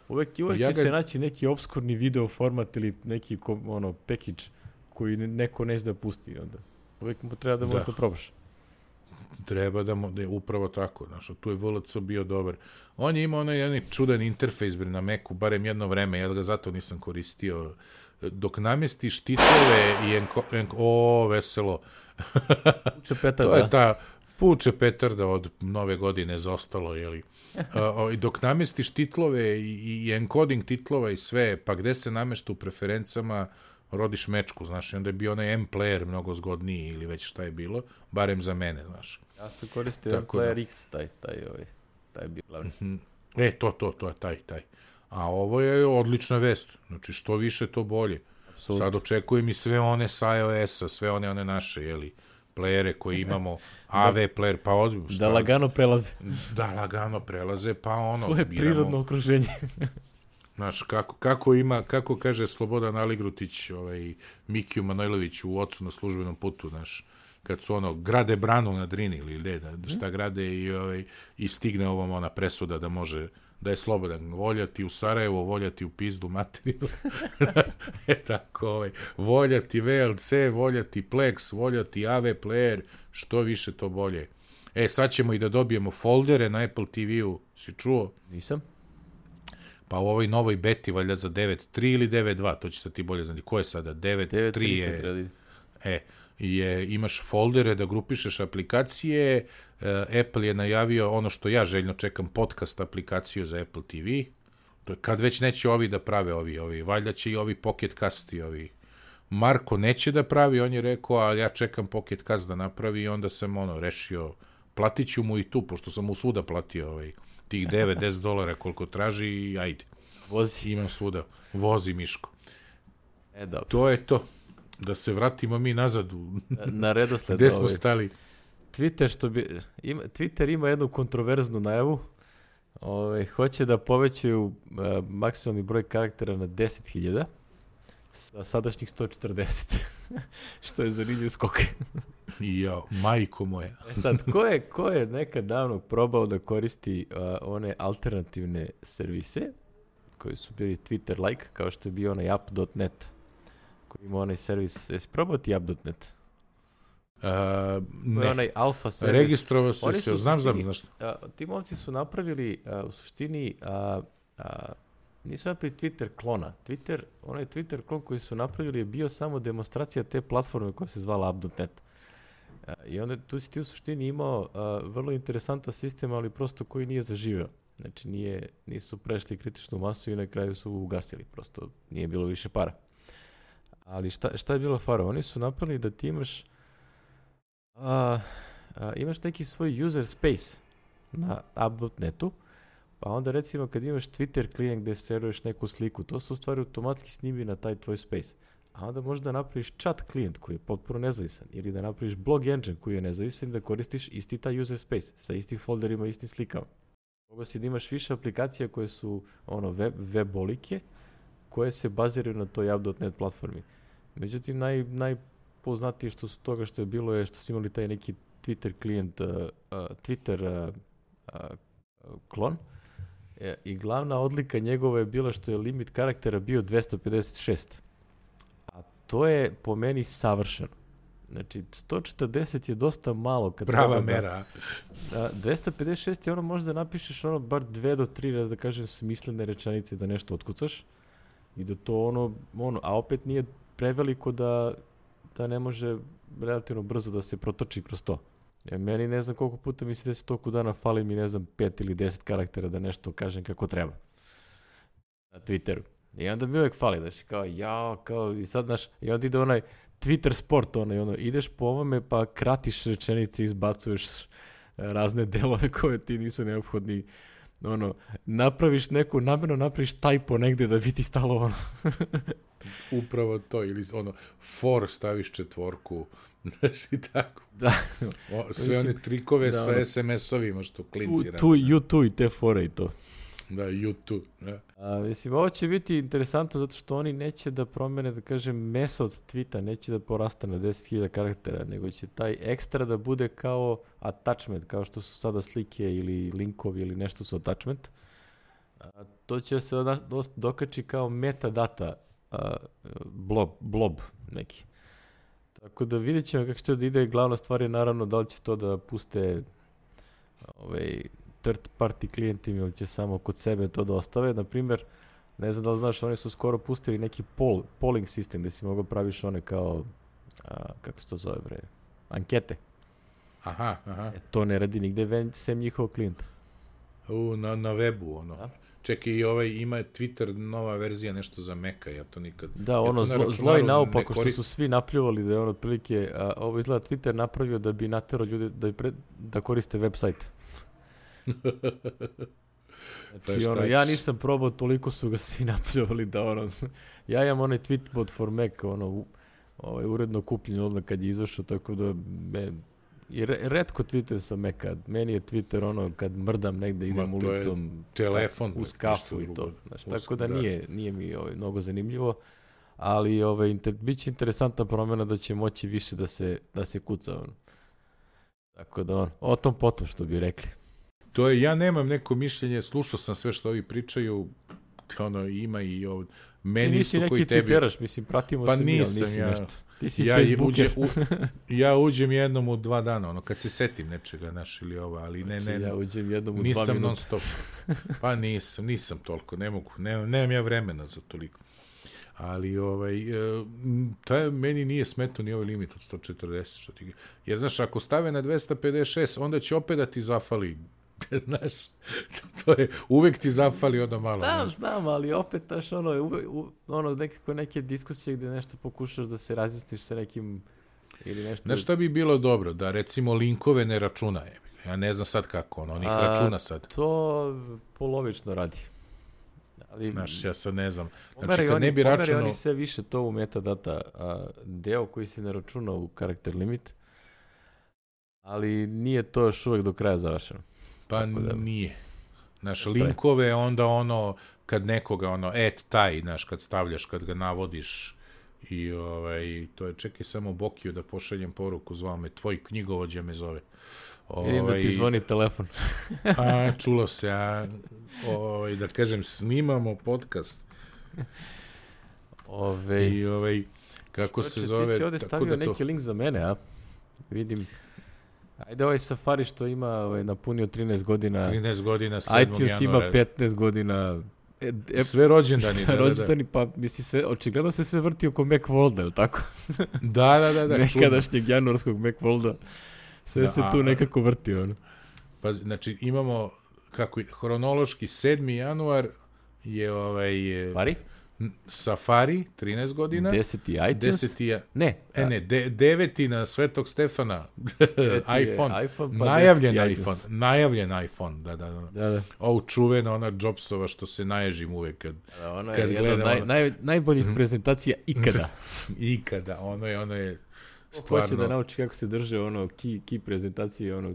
Speaker 1: Uvek, uvek
Speaker 2: Ja
Speaker 1: će
Speaker 2: ga-
Speaker 1: se naći neki obskurni video format ili neki ono, package koji ne- neko ne zna da pusti onda. Uvek mu treba da
Speaker 2: Da.
Speaker 1: možeš da probaš.
Speaker 2: Treba da, mo, da je upravo tako, znaš, tu je VLC bio dobar. On je imao onaj jedan čudan interfejs bre, na Macu, barem jedno vreme, ja ga zato nisam koristio. Dok namestiš titlove i enko, enko, o, veselo,
Speaker 1: Uče peta,
Speaker 2: to je ta puče petarda od nove godine zaostalo, jeli. A, I dok namestiš titlove i, i encoding titlova i sve, pa gde se namešta u preferencama, rodiš mečku, znaš, i onda je bio onaj M-player mnogo zgodniji ili već šta je bilo, barem za mene, znaš.
Speaker 1: Ja sam koristio
Speaker 2: Tako
Speaker 1: Player
Speaker 2: da.
Speaker 1: X, taj, taj, ovaj, taj je bio glavni.
Speaker 2: E, to, to, to je taj, taj. A ovo je odlična vest. Znači, što više, to bolje.
Speaker 1: Apsolutno.
Speaker 2: Sad očekujem i sve one sa iOS-a, sve one, one naše, jeli, playere koje imamo, AV player, pa šta,
Speaker 1: Da lagano prelaze
Speaker 2: da lagano prelaze, pa ono,
Speaker 1: svoje
Speaker 2: biramo,
Speaker 1: prirodno okruženje.
Speaker 2: Znaš, kako, kako ima, kako kaže Slobodan Aligrutić, ovaj, Mikiju Manojlović u Ocu na službenom putu, znaš, kad su ono, grade branu na Drini ili ne, da, šta grade i, ovaj, i stigne ovom ona presuda da može, da je slobodan voljati u Sarajevo, voljati u pizdu materiju. e tako, ovaj, voljati VLC, voljati Plex, voljati AV player, što više to bolje. E, sad ćemo i da dobijemo foldere na Apple TV-u, si čuo?
Speaker 1: Nisam.
Speaker 2: Pa u ovoj novoj beti, valjda za 9.3 ili 9.2, to će sad ti bolje znati. Ko je sada? 9.3
Speaker 1: 9.3 se
Speaker 2: je, e, je, imaš foldere da grupišeš aplikacije, e, Apple je najavio ono što ja željno čekam, podcast aplikaciju za Apple TV, to je kad već neće ovi da prave ovi, ovi, valjda će i ovi Pocket Cast i ovi, Marko neće da pravi, on je rekao, ali ja čekam Pocket Cast da napravi i onda sam ono, rešio, platit ću mu i tu, pošto sam mu svuda platio ovaj, tih 9-10 dolara koliko traži i ajde.
Speaker 1: Vozi.
Speaker 2: Imam svuda. Vozi Miško.
Speaker 1: E, dobro.
Speaker 2: To je to. Da se vratimo mi nazad u...
Speaker 1: na redosled.
Speaker 2: Gde smo
Speaker 1: ovaj.
Speaker 2: stali?
Speaker 1: Twitter, što bi, ima, Twitter ima jednu kontroverznu najavu. Ove, hoće da povećaju uh, maksimalni broj karaktera na 10.000 sa sadašnjih 140. što je zanimljiv skok.
Speaker 2: I ja, majko moja.
Speaker 1: E sad, ko je, ko je nekad davno probao da koristi uh, one alternativne servise koji su bili Twitter-like, kao što je bio onaj app.net, koji ima onaj servis, jesi probao ti app.net?
Speaker 2: Uh,
Speaker 1: To je
Speaker 2: ne,
Speaker 1: onaj alfa servis.
Speaker 2: registrovao se, se, znam, znam, znaš.
Speaker 1: A, ti momci su napravili a, u suštini a, a, nisu napravili Twitter klona. Twitter, onaj Twitter klon koji su napravili je bio samo demonstracija te platforme koja se zvala app.net. A, I onda tu si ti u suštini imao a, vrlo interesantan sistem, ali prosto koji nije zaživeo. Znači nije, nisu prešli kritičnu masu i na kraju su ugasili. Prosto nije bilo više para. Ali šta, šta je bilo fara? Oni su napravili da ti imaš a, a, imaš neki svoj user space na app.netu, pa onda recimo kad imaš Twitter klijent gde seruješ neku sliku, to se u stvari automatski snimi na taj tvoj space. A onda možeš da napraviš chat klijent koji je potpuno nezavisan ili da napraviš blog engine koji je nezavisan da koristiš isti taj user space sa istim folderima, istim slikama. Mogu si da imaš više aplikacija koje su ono web, webolike koje se baziraju na toj app.net platformi. Međutim, naj, najpoznatije što su toga što je bilo je što su imali taj neki Twitter klijent, uh, uh, Twitter uh, klon i glavna odlika njegova je bila što je limit karaktera bio 256. A to je po meni savršeno. Znači, 140 je dosta malo. Kad
Speaker 2: Prava
Speaker 1: da-
Speaker 2: mera.
Speaker 1: a, 256 je ono možda napišeš ono bar dve do tri, da kažem, smislene rečenice da nešto otkucaš i da to ono, ono, a opet nije preveliko da, da ne može relativno brzo da se protrči kroz to. E, meni ne znam koliko puta mi se desi toku dana fali mi ne znam pet ili deset karaktera da nešto kažem kako treba na Twitteru. I onda mi uvek fali, znaš, kao ja, kao i sad, znaš, i onda ide onaj Twitter sport, onaj, ono, ideš po ovome pa kratiš rečenice, izbacuješ razne delove koje ti nisu neophodni, ono, napraviš neku, namjerno napraviš tajpo negde da bi ti stalo ono.
Speaker 2: Upravo to, ili ono, for staviš četvorku, znaš i tako.
Speaker 1: Da.
Speaker 2: O, sve
Speaker 1: Mislim,
Speaker 2: one trikove
Speaker 1: da,
Speaker 2: sa SMS-ovima što klinci rade.
Speaker 1: tu, you tu i te fore i to.
Speaker 2: Da, YouTube. Da.
Speaker 1: A, mislim, ovo će biti interesantno zato što oni neće da promene, da kažem, meso od tweeta, neće da porasta na 10.000 karaktera, nego će taj ekstra da bude kao attachment, kao što su sada slike ili linkovi ili nešto su attachment. A, to će se da- dost- dokači kao metadata a, blob, blob neki. Tako da vidjet ćemo kako će to da ide. Glavna stvar je naravno da li će to da puste ovaj, third party klijentima ili će samo kod sebe to da ostave. Na primjer, ne znam da li znaš, oni su skoro pustili neki poll, polling sistem gde si mogao praviš one kao, a, kako se to zove bre, ankete.
Speaker 2: Aha, aha.
Speaker 1: E, to ne radi nigde ven, sem njihovog klijenta.
Speaker 2: U, na, na webu, ono.
Speaker 1: Da.
Speaker 2: Čekaj, i ovaj, ima Twitter nova verzija nešto za Meka, ja to nikad...
Speaker 1: Da,
Speaker 2: ja
Speaker 1: ono, zlo, zlo i naopako što
Speaker 2: koristim.
Speaker 1: su svi napljuvali da je ono otprilike, a, ovo izgleda Twitter napravio da bi naterao ljude da, pre, da koriste web sajt.
Speaker 2: Pa
Speaker 1: Znači,
Speaker 2: šta
Speaker 1: ono, ja nisam probao, toliko su ga svi napljuvali da ono, ja imam onaj tweetbot for Mac, ono, u, ovaj, uredno kupljen odmah kad je izašao, tako da me, i re, redko tweetujem sa Maca, meni je Twitter ono kad mrdam negde, idem
Speaker 2: Ma,
Speaker 1: ulicom,
Speaker 2: Telefon.
Speaker 1: uz
Speaker 2: ništa
Speaker 1: kafu i to. Znači,
Speaker 2: Uz-
Speaker 1: tako da,
Speaker 2: da.
Speaker 1: nije, nije mi ovaj, mnogo zanimljivo, ali ovaj, inter, bit će interesantna promjena da će moći više da se, da se kuca. Ono. Tako da, on, o tom potom što bi rekli.
Speaker 2: To je, ja nemam neko mišljenje, slušao sam sve što ovi pričaju, ono, ima i ovo,
Speaker 1: Ti
Speaker 2: meni
Speaker 1: nisi
Speaker 2: isto koji
Speaker 1: neki
Speaker 2: tebi.
Speaker 1: mislim, pratimo
Speaker 2: Pa
Speaker 1: se mi, ali nisi
Speaker 2: ja.
Speaker 1: nešto. Ti si
Speaker 2: Ja,
Speaker 1: Facebooker.
Speaker 2: uđe, u, ja uđem jednom u dva dana, ono, kad se setim nečega, naš ili ovo, ali ne,
Speaker 1: Znači,
Speaker 2: ne,
Speaker 1: ja uđem jednom u dva
Speaker 2: nisam non
Speaker 1: minuta.
Speaker 2: stop. Pa nisam, nisam toliko, ne mogu, ne, nemam ja vremena za toliko. Ali ovaj, e, taj meni nije smetao ni ovaj limit od 140, što ti, jer znaš, ako stave na 256, onda će opet da ti zafali, znaš, to je, uvek ti zafali ono malo.
Speaker 1: Znam,
Speaker 2: znaš.
Speaker 1: znam, ali opet, znaš, ono, je uve, u, ono, nekako neke diskusije gde nešto pokušaš da se razjasniš sa nekim ili nešto.
Speaker 2: Znaš šta bi bilo dobro? Da recimo linkove ne računa. ga. Ja ne znam sad kako, ono, on ih računa sad.
Speaker 1: To polovično radi. Ali,
Speaker 2: Znaš, ja sad ne znam. Znači, kad
Speaker 1: oni,
Speaker 2: ne bi računao...
Speaker 1: oni sve više to u metadata, a deo koji se ne računa u karakter limit, ali nije to još uvek do kraja završeno.
Speaker 2: Pa
Speaker 1: da-
Speaker 2: nije. Znaš, linkove, onda ono, kad nekoga, ono, et taj, znaš, kad stavljaš, kad ga navodiš, i ovaj, to je, čekaj samo Bokiju da pošaljem poruku, zvao me, tvoj knjigovođa me zove.
Speaker 1: Vidim da ti zvoni telefon.
Speaker 2: A, čulo se, a, ovaj, da kažem, snimamo podcast.
Speaker 1: Ove,
Speaker 2: I, ovaj, kako se zove...
Speaker 1: Ti si ovde stavio
Speaker 2: da to-
Speaker 1: neki link za mene, a? Vidim. Ajde ovaj Safari što ima ovaj, napunio 13 godina,
Speaker 2: 13 godina, 7.
Speaker 1: iTunes ima
Speaker 2: januara.
Speaker 1: 15 godina, e, e,
Speaker 2: Sve rođendani, da, da, da.
Speaker 1: rođendani, pa misli sve, očigledno se sve vrti oko Macworlda, je tako?
Speaker 2: Da, da, da, da, čudno.
Speaker 1: Nekadašnjeg januarskog Macworlda. Sve
Speaker 2: Da,
Speaker 1: se
Speaker 2: a-
Speaker 1: tu nekako vrti, ono.
Speaker 2: Pa, znači, imamo, kako, hronološki 7. januar je ovaj... n- Safari, 13 godina.
Speaker 1: 10. iTunes?
Speaker 2: 10. je,
Speaker 1: Ne.
Speaker 2: e ne, de, deveti na Svetog Stefana, iPhone,
Speaker 1: iPhone, pa
Speaker 2: najavljen
Speaker 1: 10.
Speaker 2: iPhone, najavljen iPhone, da, da, da.
Speaker 1: Da, da.
Speaker 2: Ovo čuvena, ona Jobsova, što se naježim uvek kad,
Speaker 1: da ono
Speaker 2: Kad
Speaker 1: je jedna od
Speaker 2: gledamo-
Speaker 1: naj, naj, najboljih prezentacija ikada.
Speaker 2: ikada, ono je, ono je
Speaker 1: Ko
Speaker 2: stvarno...
Speaker 1: Hoće da nauči kako se drže ono key, key prezentacije, ono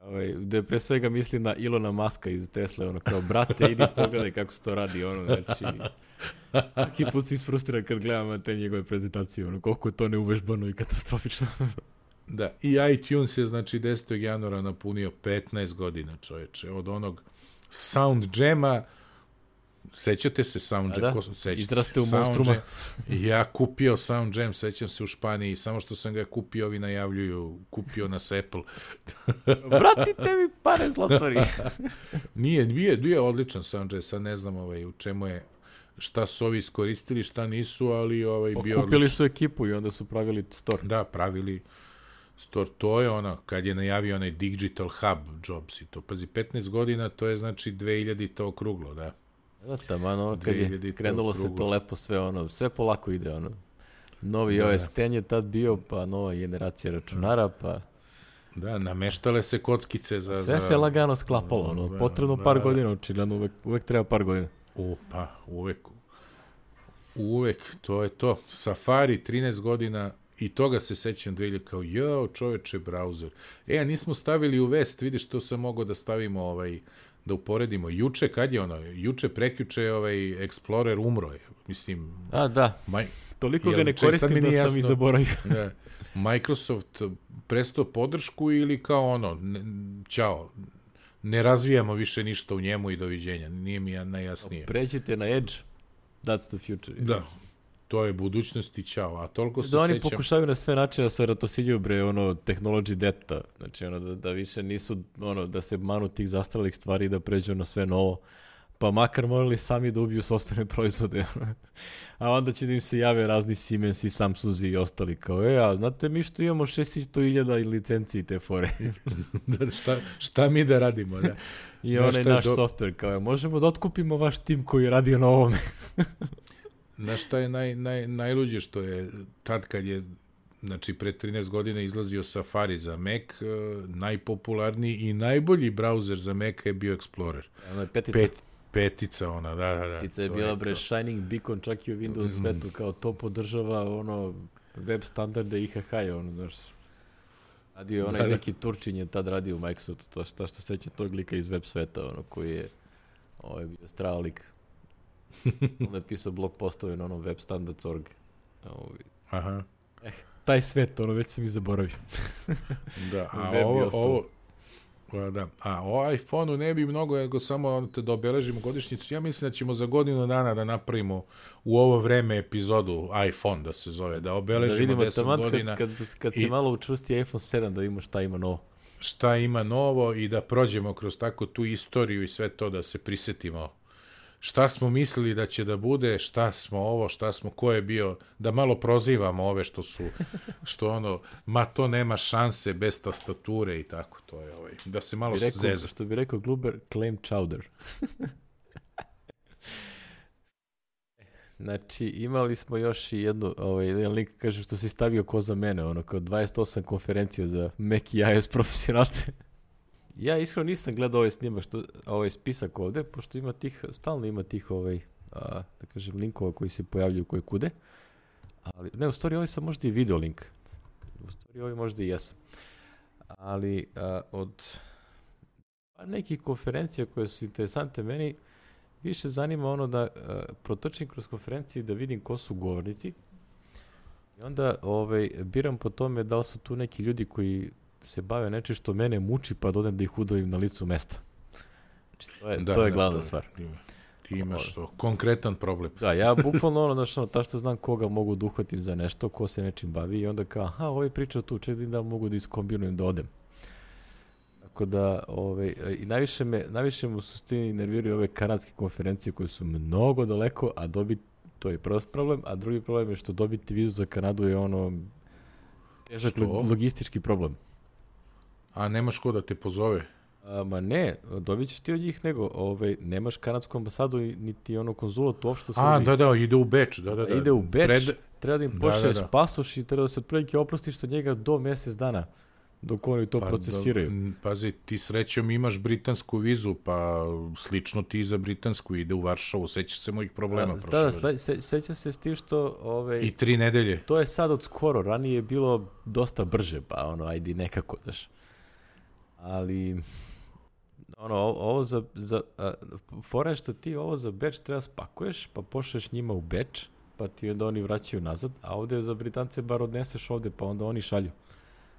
Speaker 1: Ovaj, da pre svega misli na Ilona Maska iz Tesla, ono kao, brate, idi pogledaj kako se to radi, ono, znači, svaki put si isfrustriran kad gledam te njegove prezentacije, ono, koliko je to neuvežbano i katastrofično.
Speaker 2: Da, i iTunes je znači 10. januara napunio 15 godina, čoveče, od onog Sound Jama, sećate se Sound
Speaker 1: A
Speaker 2: Jam?
Speaker 1: da,
Speaker 2: ko- sećate
Speaker 1: izraste u monstruma.
Speaker 2: Ja kupio Sound Jam, sećam se u Španiji, samo što sam ga kupio, ovi najavljuju, kupio nas Apple.
Speaker 1: Vratite mi pare zlotvori.
Speaker 2: Nije, nije, nije odličan Sound Jam, sad ne znam ovaj, u čemu je, šta su ovi iskoristili, šta nisu, ali ovaj bio odličan.
Speaker 1: Kupili su ekipu i onda su pravili store.
Speaker 2: Da, pravili store. To je ono, kad je najavio onaj Digital Hub Jobs i to. Pazi, 15 godina, to je znači 2000 to okruglo, da.
Speaker 1: Taman, ono, kad je
Speaker 2: 2000
Speaker 1: krenulo se to lepo sve, ono, sve polako ide, ono. Novi
Speaker 2: Da,
Speaker 1: OS
Speaker 2: da.
Speaker 1: 10 je tad bio, pa nova generacija računara, pa
Speaker 2: Da, nameštale se kockice za...
Speaker 1: sve se lagano sklapalo, ono,
Speaker 2: za-
Speaker 1: potrebno
Speaker 2: da,
Speaker 1: par
Speaker 2: da.
Speaker 1: godina, očigledno, uvek, uvek treba par godina.
Speaker 2: U, pa, uvek. Uvek, to je to. Safari, 13 godina, i toga se sećam 2000 kao, jao, čoveče, brauzer. E, a nismo stavili u vest, vidiš, to sam mogao da stavimo, ovaj, da uporedimo. Juče, kad je ono, juče, prekjuče, ovaj Explorer umro je. Mislim,
Speaker 1: A, da,
Speaker 2: maj,
Speaker 1: toliko ga ne koristim
Speaker 2: mi
Speaker 1: da
Speaker 2: nije
Speaker 1: sam i
Speaker 2: jasno.
Speaker 1: zaboravio.
Speaker 2: da, Microsoft prestao podršku ili kao ono, ne, ćao, ne razvijamo više ništa u njemu i doviđenja. Nije mi ja najjasnije.
Speaker 1: Pređite na Edge, that's the future.
Speaker 2: Da, to je budućnost i ćao. A toliko se
Speaker 1: Da oni
Speaker 2: sećam...
Speaker 1: pokušavaju na sve načine da se ratosiljuju bre ono technology debta, znači ono da, da više nisu ono da se manu tih zastaralih stvari i da pređu na sve novo. Pa makar morali sami da ubiju sopstvene proizvode. a onda će da im se jave razni Siemens i Samsungi i ostali kao, e, a znate mi što imamo 600.000 licenciji te fore.
Speaker 2: da, šta, šta mi da radimo, da?
Speaker 1: I onaj naš
Speaker 2: do-
Speaker 1: software, kao, "E, možemo da otkupimo vaš tim koji je radio na ovome.
Speaker 2: Znaš šta je naj, naj, najluđe što je tad kad je znači pre 13 godina izlazio Safari za Mac, eh, najpopularniji i najbolji brauzer za Mac je bio Explorer.
Speaker 1: Ono je petica.
Speaker 2: Pet, petica ona, da, da, da.
Speaker 1: Petica je bila bre Shining Beacon čak i u Windows svetu, kao to podržava ono web standarde IHH je ono, znaš. Radio je onaj
Speaker 2: Da, da.
Speaker 1: neki Turčin je tad radio u Microsoftu, to šta što seća tog lika iz web sveta, ono, koji je ovaj bio strao lik. On je pisao blog postove na onom webstandards.org. Ovaj,
Speaker 2: Aha.
Speaker 1: taj svet, ono, već sam i zaboravio.
Speaker 2: Da, a ovo, ovo, Pa da. A o iPhone-u ne bi mnogo, nego samo te da obeležimo godišnjicu. Ja mislim da ćemo za godinu dana da napravimo u ovo vreme epizodu iPhone da se zove, da
Speaker 1: Da
Speaker 2: obeležimo
Speaker 1: vidimo
Speaker 2: 10
Speaker 1: taman
Speaker 2: godina
Speaker 1: kad, kad, kad se
Speaker 2: i-
Speaker 1: malo učvrsti iPhone 7 da vidimo šta ima novo.
Speaker 2: šta ima novo i da prođemo kroz tako tu istoriju i sve to da se prisetimo šta smo mislili da će da bude, šta smo ovo, šta smo, ko je bio, da malo prozivamo ove što su, što ono, ma to nema šanse bez tastature i tako, to je ovaj, da se malo
Speaker 1: Bi rekao,
Speaker 2: zeza.
Speaker 1: što bi rekao Gluber, claim chowder. Znači, imali smo još i jednu, ovaj, jedan link kaže što si stavio ko za mene, ono, kao 28 konferencija za Mac i iOS profesionalce. Ja iskreno nisam gledao ovaj snimak, što, ovaj spisak ovde, pošto ima tih, stalno ima tih ovaj, a, da kažem, linkova koji se pojavljuju koje kude. Ali, ne, u stvari ovaj sam možda i video link. U stvari ovaj možda i jesam. Ali a, od pa nekih konferencija koje su interesante meni, više zanima ono da a, protrčim kroz konferencije da vidim ko su govornici. I onda ovaj, biram po tome da li su tu neki ljudi koji se bave nečim što mene muči pa da odem da ih udavim na licu mesta. Znači, to je, da, to je da, glavna to, stvar.
Speaker 2: Ti imaš to, konkretan problem.
Speaker 1: Da, ja bukvalno ono, znaš, ono, ta što znam koga mogu da uhvatim za nešto, ko se nečim bavi i onda kao, aha, ovaj priča tu, čekaj da mogu da iskombinujem da odem. Tako da, ovaj, i najviše me, najviše me u suštini nerviraju ove kanadske konferencije koje su mnogo daleko, a dobiti, to je prvi problem, a drugi problem je što dobiti vizu za Kanadu je ono težak logistički problem.
Speaker 2: A nemaš ko da te pozove?
Speaker 1: A, ma ne, dobit ćeš ti od njih, nego ovaj, nemaš kanadsku ambasadu niti ono konzulat uopšte.
Speaker 2: A, da, da, ide u Beč, da, da, da.
Speaker 1: Ide u Beč, Pred... treba da im pošalješ da, da, da. pasoš i treba da se otprilike oprostiš od njega do mesec dana dok oni to pa, procesiraju. Da,
Speaker 2: pazi, ti srećom imaš britansku vizu, pa slično ti za britansku ide u Varšavu, sećaš se mojih problema. A,
Speaker 1: da, da, se, seća se s tim što... Ove, ovaj,
Speaker 2: I tri nedelje.
Speaker 1: To je sad od skoro, ranije je bilo dosta brže, pa ono, ajde nekako, daš. Ali ono, ovo za, za a, fora je što ti ovo za Beč treba spakuješ, pa pošleš njima u Beč, pa ti onda oni vraćaju nazad, a ovde za Britance bar odneseš ovde, pa onda oni šalju.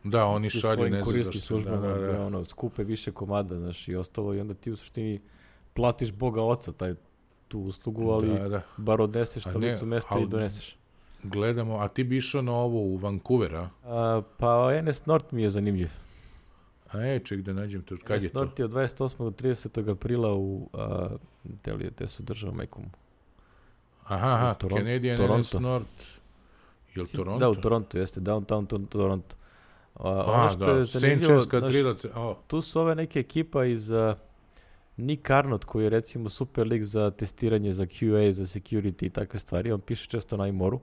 Speaker 2: Da, oni
Speaker 1: ti
Speaker 2: šalju,
Speaker 1: ne znam zašto. službama, da, da, da. ono, skupe više komada, znaš, i ostalo, i onda ti u suštini platiš Boga oca taj, tu uslugu, ali da, da. bar odneseš to licu mesta i doneseš.
Speaker 2: Gledamo, a ti bi išao na ovo u Vancouver, a?
Speaker 1: a pa NS North mi je zanimljiv.
Speaker 2: A e, ček da nađem to. Kad je to?
Speaker 1: Norti od 28. do 30. aprila u, a, te li, te su država majkom?
Speaker 2: Aha, aha, Toron Canadian Toronto. North. Je li Toronto?
Speaker 1: Da, u Toronto, jeste, downtown to, Toronto.
Speaker 2: A, a ono što da, je zanimljivo, znaš, oh.
Speaker 1: tu su ove neke ekipa iz uh, Nick Arnott, koji je recimo super lik za testiranje, za QA, za security i takve stvari, on piše često na iMoru.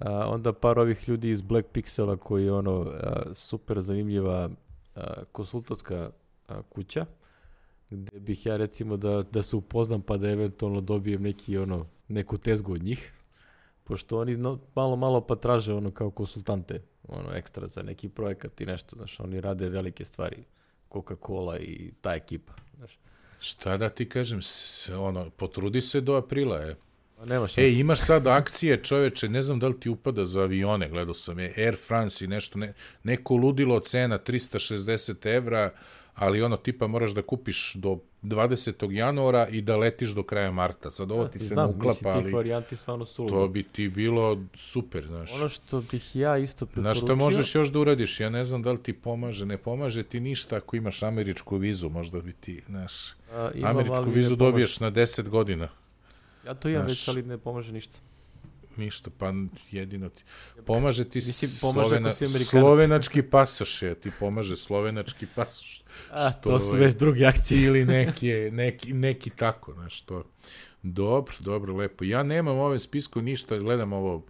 Speaker 1: Uh, onda par ovih ljudi iz Black Pixela koji je ono uh, super zanimljiva konsultantska kuća, gde bih ja recimo da, da se upoznam pa da eventualno dobijem neki ono, neku tezgu od njih, pošto oni no, malo malo pa traže ono kao konsultante, ono ekstra za neki projekat i nešto, znaš, oni rade velike stvari, Coca-Cola i ta ekipa, znaš.
Speaker 2: Šta da ti kažem, ono, potrudi se do aprila, je.
Speaker 1: Pa nema
Speaker 2: šanse. E, imaš sad akcije, čoveče, ne znam da li ti upada za avione, gledao sam je, Air France i nešto, ne, neko ludilo cena 360 evra, ali ono tipa moraš da kupiš do 20. januara i da letiš do kraja marta. Sad ovo ti se ne uklapa, ali
Speaker 1: varijanti stvarno su
Speaker 2: to bi ti bilo super, znaš.
Speaker 1: Ono što bih ja isto preporučio...
Speaker 2: Znaš što možeš još da uradiš, ja ne znam da li ti pomaže, ne pomaže ti ništa ako imaš američku vizu, možda bi ti, znaš, A, američku vizu dobiješ na 10 godina.
Speaker 1: Ja to imam već, ali ne pomaže ništa.
Speaker 2: Ništa, pa jedino ti... Pomaže ti Mislim, pomaže Slovena, slovenački pasoš je, ti pomaže slovenački pasoš.
Speaker 1: A, što, to su već drugi akcije.
Speaker 2: Ili neki, neki, neki tako, znaš, to... Dobro, dobro, lepo. Ja nemam ove spisku ništa, gledam ovo,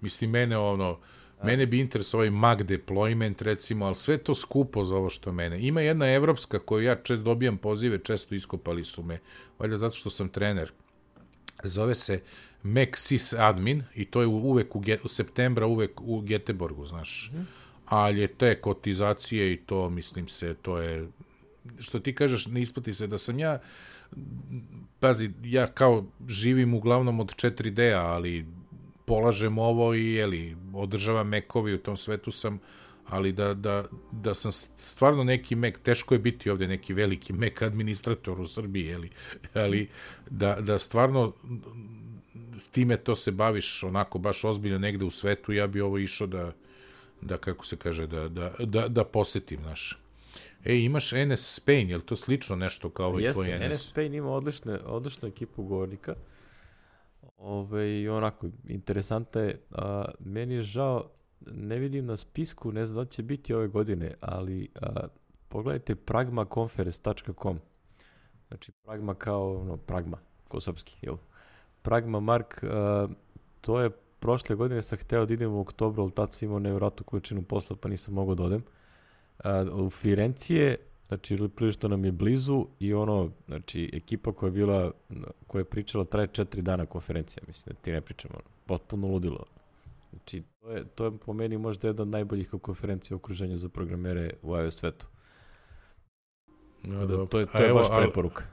Speaker 2: mislim, mene ono, A. mene bi interesovao ovaj Mac deployment, recimo, ali sve to skupo za ovo što mene. Ima jedna evropska koju ja čest dobijam pozive, često iskopali su me, valjda zato što sam trener Zove se Mac Admin i to je uvek u, u septembra uvek u Geteborgu, znaš. Mm -hmm. Ali je te kotizacije i to, mislim se, to je što ti kažeš, ne isplati se da sam ja pazi, ja kao živim uglavnom od 4D-a, ali polažem ovo i jeli, održavam mekovi u tom svetu sam ali da, da, da sam stvarno neki mek, teško je biti ovde neki veliki mek administrator u Srbiji, jeli, ali da, da stvarno time to se baviš onako baš ozbiljno negde u svetu, ja bi ovo išao da, da kako se kaže, da, da, da, da posetim naš. E, imaš NS Spain, je li to slično nešto kao ovaj tvoj NS?
Speaker 1: Jeste, NS Spain ima odlične, odličnu ekipu govornika. Ove, i onako, interesanta je, a, meni je žao, ne vidim na spisku, ne znam da će biti ove godine, ali a, pogledajte pragmaconference.com. Znači pragma kao ono, pragma, ko srpski, jel? Pragma Mark, a, to je prošle godine sam hteo da idem u oktobru, ali tad sam imao nevjerojatnu količinu posla pa nisam mogao da odem. A, u Firencije znači ili prilično nam je blizu i ono, znači ekipa koja je bila, koja je pričala traje četiri dana konferencija, mislim da ti ne pričamo, potpuno ludilo. Znači, to je, to je po meni možda jedna od najboljih konferencija u okruženju za programere u iOS svetu.
Speaker 2: No,
Speaker 1: da, to je, to je evo, baš preporuka.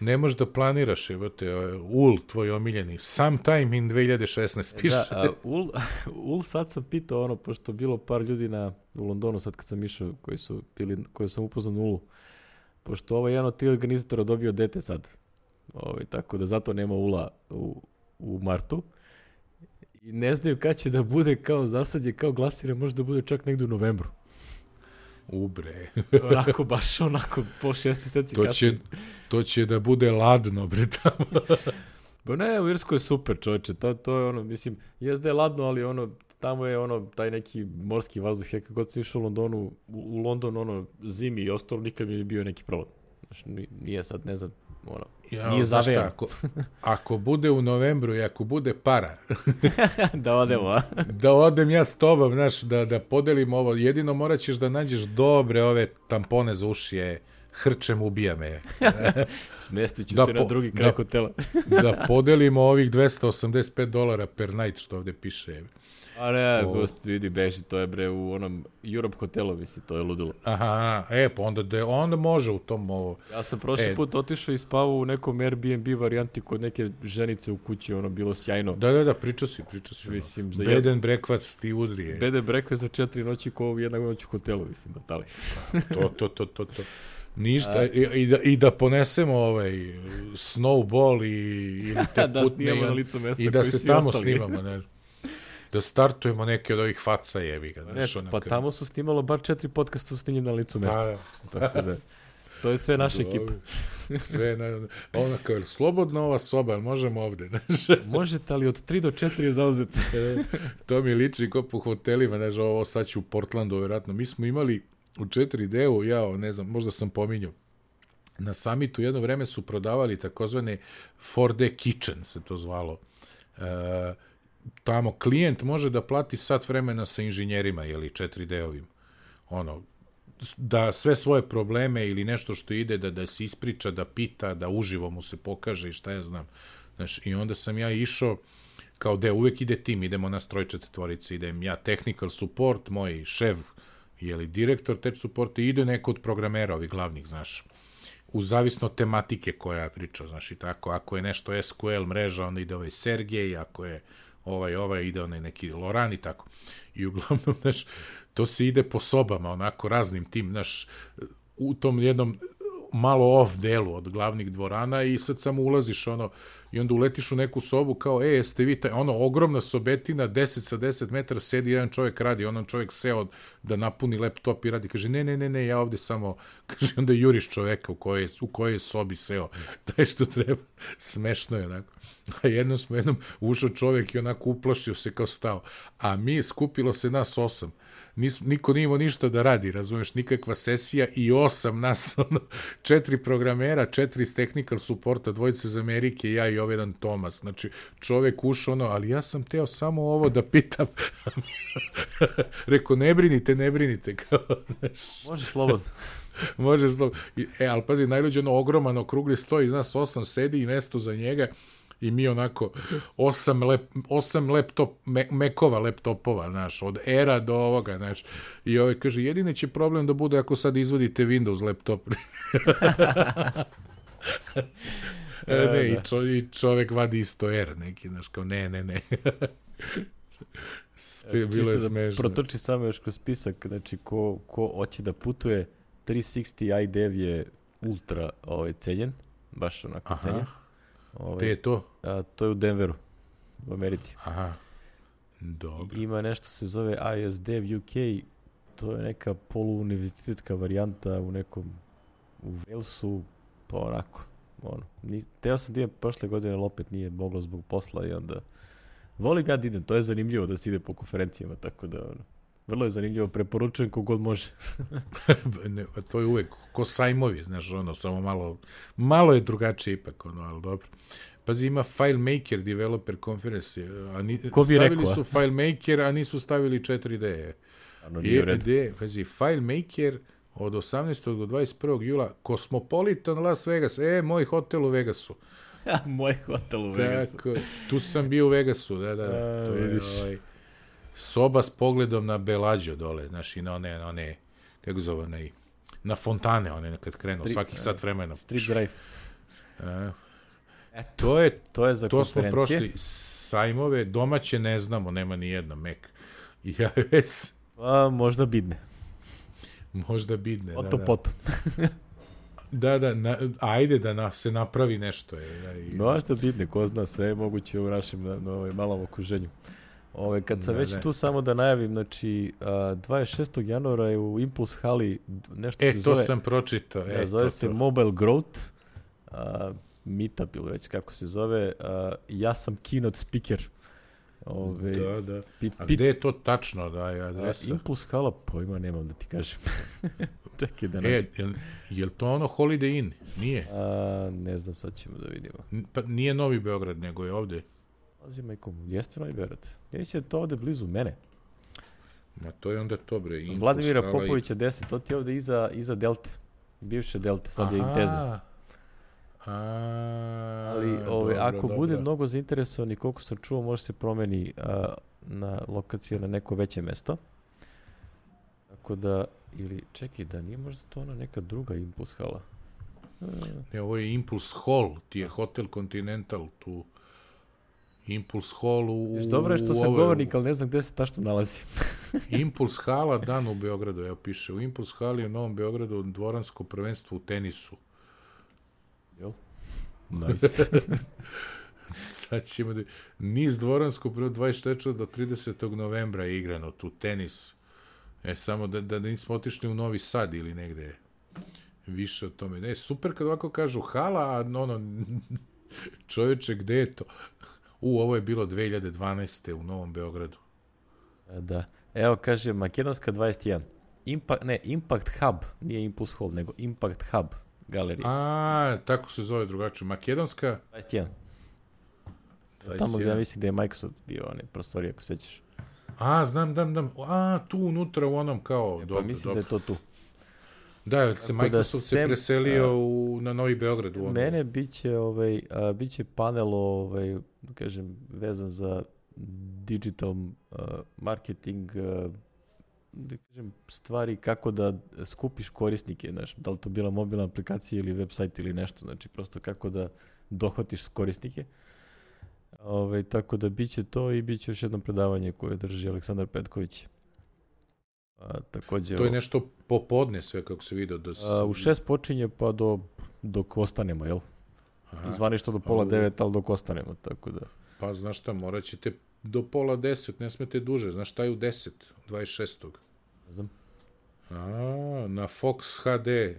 Speaker 2: Ne možeš da planiraš, evo te, UL, tvoj omiljeni, sometime in 2016 piše.
Speaker 1: Da, a, UL, UL sad sam pitao ono, pošto bilo par ljudi na, u Londonu, sad kad sam išao, koji su bili, koji sam upoznan u UL, pošto ovaj jedan od tih organizatora dobio dete sad, ovaj, tako da zato nema ULA u, u martu, i ne znaju kad će da bude kao zasadje, kao glasire, može da bude čak negde u novembru.
Speaker 2: Ubre.
Speaker 1: onako, baš onako, po šest meseci
Speaker 2: to će, to će da bude ladno, bre, tamo.
Speaker 1: Pa ne, u Irskoj je super, čovječe, to, to je ono, mislim, jezda je ladno, ali ono, tamo je ono, taj neki morski vazduh, je kako se išao u Londonu, u, u London, ono, zimi i ostalo, nikad mi je bio neki problem. Znači, nije sad, ne znam, ono, ja, nije zaveo.
Speaker 2: Ako, ako bude u novembru i ako bude para.
Speaker 1: da odemo,
Speaker 2: da odem ja s tobom, znaš, da, da podelim ovo. Jedino morat ćeš da nađeš dobre ove tampone za ušije, hrčem ubija me.
Speaker 1: Smestit ću da te po, na drugi kraj
Speaker 2: da,
Speaker 1: hotela.
Speaker 2: da podelimo ovih 285 dolara per night što ovde piše.
Speaker 1: A ne, o... gost, vidi, beži, to je bre u onom Europe hotelu, misli, to je ludilo.
Speaker 2: Aha, e, pa onda, de, onda može u tom ovo.
Speaker 1: Ja sam prošli e, put otišao i spavao u nekom Airbnb varijanti kod neke ženice u kući, ono bilo sjajno.
Speaker 2: Da, da, da, priča si, priča si. Mislim, za bed and breakfast ti udrije.
Speaker 1: Bed and breakfast za četiri noći ko jedna noć u hotelu, mislim, batali.
Speaker 2: to, to, to, to, to. Ništa, i, i, da, i da ponesemo ovaj snowball i, ili te
Speaker 1: da putne. snimamo na licu mesta
Speaker 2: I da se tamo ostali. snimamo, ne da startujemo neke od ovih faca jebi ga.
Speaker 1: Znaš, ne, pa tamo su snimalo bar četiri podcasta su snimljeni na licu mesta. Da, da. Tako da, to je sve naša ekipa.
Speaker 2: sve, na, ona kao, slobodna ova soba, možemo ovde, znaš.
Speaker 1: Možete, ali od 3 do 4 je zauzeti.
Speaker 2: E, to mi liči kao po hotelima, znaš, ovo sad ću u Portlandu, vjerojatno. Mi smo imali u 4D-u, ja ne znam, možda sam pominjao, na samitu jedno vreme su prodavali takozvane 4D Kitchen, se to zvalo. Uh, tamo klijent može da plati sat vremena sa inženjerima, ili 4D-ovim. Ono, da sve svoje probleme ili nešto što ide da da se ispriča, da pita, da uživo mu se pokaže i šta ja znam. Znaš, i onda sam ja išao kao da uvek ide tim, idemo na stroj četvorice, idem ja technical support, moj šef, jeli direktor tech i ide neko od programera ovih glavnih, znaš u zavisno tematike koja ja pričao, znaš, i tako, ako je nešto SQL mreža, onda ide ovaj Sergej, ako je ovaj, ovaj ide onaj neki Loran i tako. I uglavnom, znaš, to se ide po sobama, onako raznim tim, znaš, u tom jednom malo off delu od glavnih dvorana i sad samo ulaziš ono i onda uletiš u neku sobu kao, e, jeste vi taj, ono, ogromna sobetina, 10 sa 10 metara, sedi jedan čovjek radi, onom čovjek seo da napuni laptop i radi, kaže, ne, ne, ne, ne, ja ovde samo, kaže, onda juriš čoveka u kojoj, u kojoj sobi seo, taj što treba, smešno je, onako. A jednom smo, jednom ušao čovjek i onako uplašio se kao stao, a mi, skupilo se nas osam, nis, niko nije imao ništa da radi, razumeš, nikakva sesija i osam nas, ono, četiri programera, četiri iz technical supporta, dvojice iz Amerike, ja i ovaj jedan Tomas, znači čovek ušao ono, ali ja sam teo samo ovo da pitam, reko, ne brinite, ne brinite, kao, znaš.
Speaker 1: Može slobodno.
Speaker 2: Može slobodno. E, ali pazi, najluđe ono ogroman okrugli sto, iz nas osam sedi i mesto za njega, i mi onako osam, lep, osam laptop, me, mekova laptopova, znaš, od era do ovoga, znaš, i ovaj kaže, jedine će problem da bude ako sad izvodite Windows laptop. e, ne, i, da. čo, i čovek vadi isto R neki, znaš, kao ne, ne, ne. Sve, bilo je da smešno.
Speaker 1: Da protrči samo još kroz spisak, znači ko, ko hoće da putuje, 360 iDev je ultra ovaj, cenjen, baš onako Aha. cenjen.
Speaker 2: Ovaj, Gde je to?
Speaker 1: A, to je u Denveru, u Americi.
Speaker 2: Aha. Dobro.
Speaker 1: Ima nešto se zove ISDev UK, to je neka poluuniverzitetska varijanta u nekom u Walesu, pa onako, ono, ni, teo sam da idem prošle godine, ali opet nije moglo zbog posla i onda volim ja da idem, to je zanimljivo da se ide po konferencijama, tako da, ono, vrlo je zanimljivo, preporučujem kogod može.
Speaker 2: ne, to je uvek ko sajmovi, znaš, ono, samo malo, malo je drugačije ipak, ono, ali dobro. Pazi, ima FileMaker developer conference, a ni, Ko bi stavili rekao? su FileMaker, a nisu stavili 4D.
Speaker 1: Ano, nije
Speaker 2: je, pazi, FileMaker, od 18. do 21. jula, Cosmopolitan Las Vegas, e, moj hotel u Vegasu.
Speaker 1: Moj hotel u Vegasu.
Speaker 2: Tako, tu sam bio u Vegasu, da, da, da.
Speaker 1: A,
Speaker 2: to je,
Speaker 1: vidiš.
Speaker 2: ovaj, soba s pogledom na Belađo dole, znaš, i na one, na one, kako zove, onaj, na fontane, one kad krenu,
Speaker 1: Tri-
Speaker 2: svakih sat vremena.
Speaker 1: Street Drive.
Speaker 2: E,
Speaker 1: Eto,
Speaker 2: to je,
Speaker 1: to je za
Speaker 2: to smo prošli, sajmove, domaće ne znamo, nema ni jedna, Mac i iOS,
Speaker 1: Pa, možda bidne.
Speaker 2: možda bidne. Da,
Speaker 1: to
Speaker 2: da.
Speaker 1: potom.
Speaker 2: Da, da, na, ajde da na, se napravi nešto. Je, da, i,
Speaker 1: Možda bidne, ko zna, sve je moguće u našem na, na ovaj malom okruženju. Ove, kad sam
Speaker 2: Da,
Speaker 1: već
Speaker 2: da.
Speaker 1: tu samo da najavim, znači, a, 26. januara je u Impuls Hali nešto
Speaker 2: E,
Speaker 1: se
Speaker 2: to
Speaker 1: zove,
Speaker 2: sam pročitao.
Speaker 1: da,
Speaker 2: E,
Speaker 1: zove
Speaker 2: to,
Speaker 1: se
Speaker 2: to.
Speaker 1: Mobile Growth, a, meetup ili već kako se zove, a, ja sam keynote speaker. Ove,
Speaker 2: Da, da.
Speaker 1: pi,
Speaker 2: A gde je to tačno, da je
Speaker 1: a,
Speaker 2: adresa?
Speaker 1: Impuls Hala, pojma nemam da ti kažem. Čekaj da
Speaker 2: E,
Speaker 1: nađem.
Speaker 2: jel, jel to ono Holiday Inn? Nije.
Speaker 1: A, ne znam, sad ćemo da vidimo.
Speaker 2: N- Pa nije Novi Beograd, nego je ovde.
Speaker 1: Pazi, majko, jeste Novi Beograd? Ja da to ovde blizu mene.
Speaker 2: Ma to je onda to, bre. Impuls
Speaker 1: Vladimira
Speaker 2: i-
Speaker 1: Popovića 10, to ti je ovde iza, iza Delte. Bivše Delte, sad je Inteza.
Speaker 2: Aha. A,
Speaker 1: Ali ove,
Speaker 2: dobro,
Speaker 1: ako
Speaker 2: dobro.
Speaker 1: bude mnogo zainteresovan i koliko sam čuo, može se promeni a, na lokaciju na neko veće mesto. Tako da, ili čekaj, da nije možda to ona neka druga impuls hala.
Speaker 2: Ne, ovo je Impuls Hall, ti je Hotel Continental tu. Impuls Hall u...
Speaker 1: Viš, dobro je što sam
Speaker 2: ovoj-
Speaker 1: govornik, ali ne znam gde se tačno nalazi.
Speaker 2: Impuls Hala, dan u Beogradu, evo piše. U Impuls Hali u Novom Beogradu dvoransko prvenstvo u tenisu.
Speaker 1: Jel? Nice.
Speaker 2: Sad ćemo da... Niz dvoransko prvo 24. do 30. novembra je igrano tu tenis. E, samo da, da nismo otišli u Novi Sad ili negde više o tome. Ne, super kad ovako kažu hala, a ono, čoveče, gde je to? U, ovo je bilo 2012. u Novom Beogradu.
Speaker 1: da. Evo, kaže, Makedonska 21. Impact, ne, Impact Hub, nije Impulse Hall, nego Impact Hub galerija.
Speaker 2: A, tako se zove drugačije. Makedonska
Speaker 1: 21.
Speaker 2: 21.
Speaker 1: Tamo gde ja mislim da je Microsoft bio, one prostorije, ako sećaš.
Speaker 2: A, znam, znam, znam. A, tu unutra u onom kao...
Speaker 1: E,
Speaker 2: dobro,
Speaker 1: pa mislim
Speaker 2: dobro.
Speaker 1: da je to tu.
Speaker 2: Da, jer se
Speaker 1: Tako da
Speaker 2: Microsoft se
Speaker 1: sem-
Speaker 2: preselio u, na Novi Beograd. U.
Speaker 1: Mene biće, ovaj, a, biće panel ovaj, da kažem, vezan za digital a, marketing, a, da kažem, stvari kako da skupiš korisnike, znaš, da li to bila mobilna aplikacija ili website ili nešto, znači prosto kako da dohvatiš korisnike. Ovaj, tako da biće to i biće još jedno predavanje koje drži Aleksandar Petković. A, takođe,
Speaker 2: To je nešto popodne sve, kako se vidio. Da se,
Speaker 1: a, u šest počinje pa do, dok ostanemo, jel?
Speaker 2: Aha.
Speaker 1: Zvanično do pola devet, ali dok ostanemo, tako da.
Speaker 2: Pa znaš šta, morat ćete do pola deset, ne smete duže. Znaš šta je u deset, 26.
Speaker 1: Ne znam.
Speaker 2: A, na Fox HD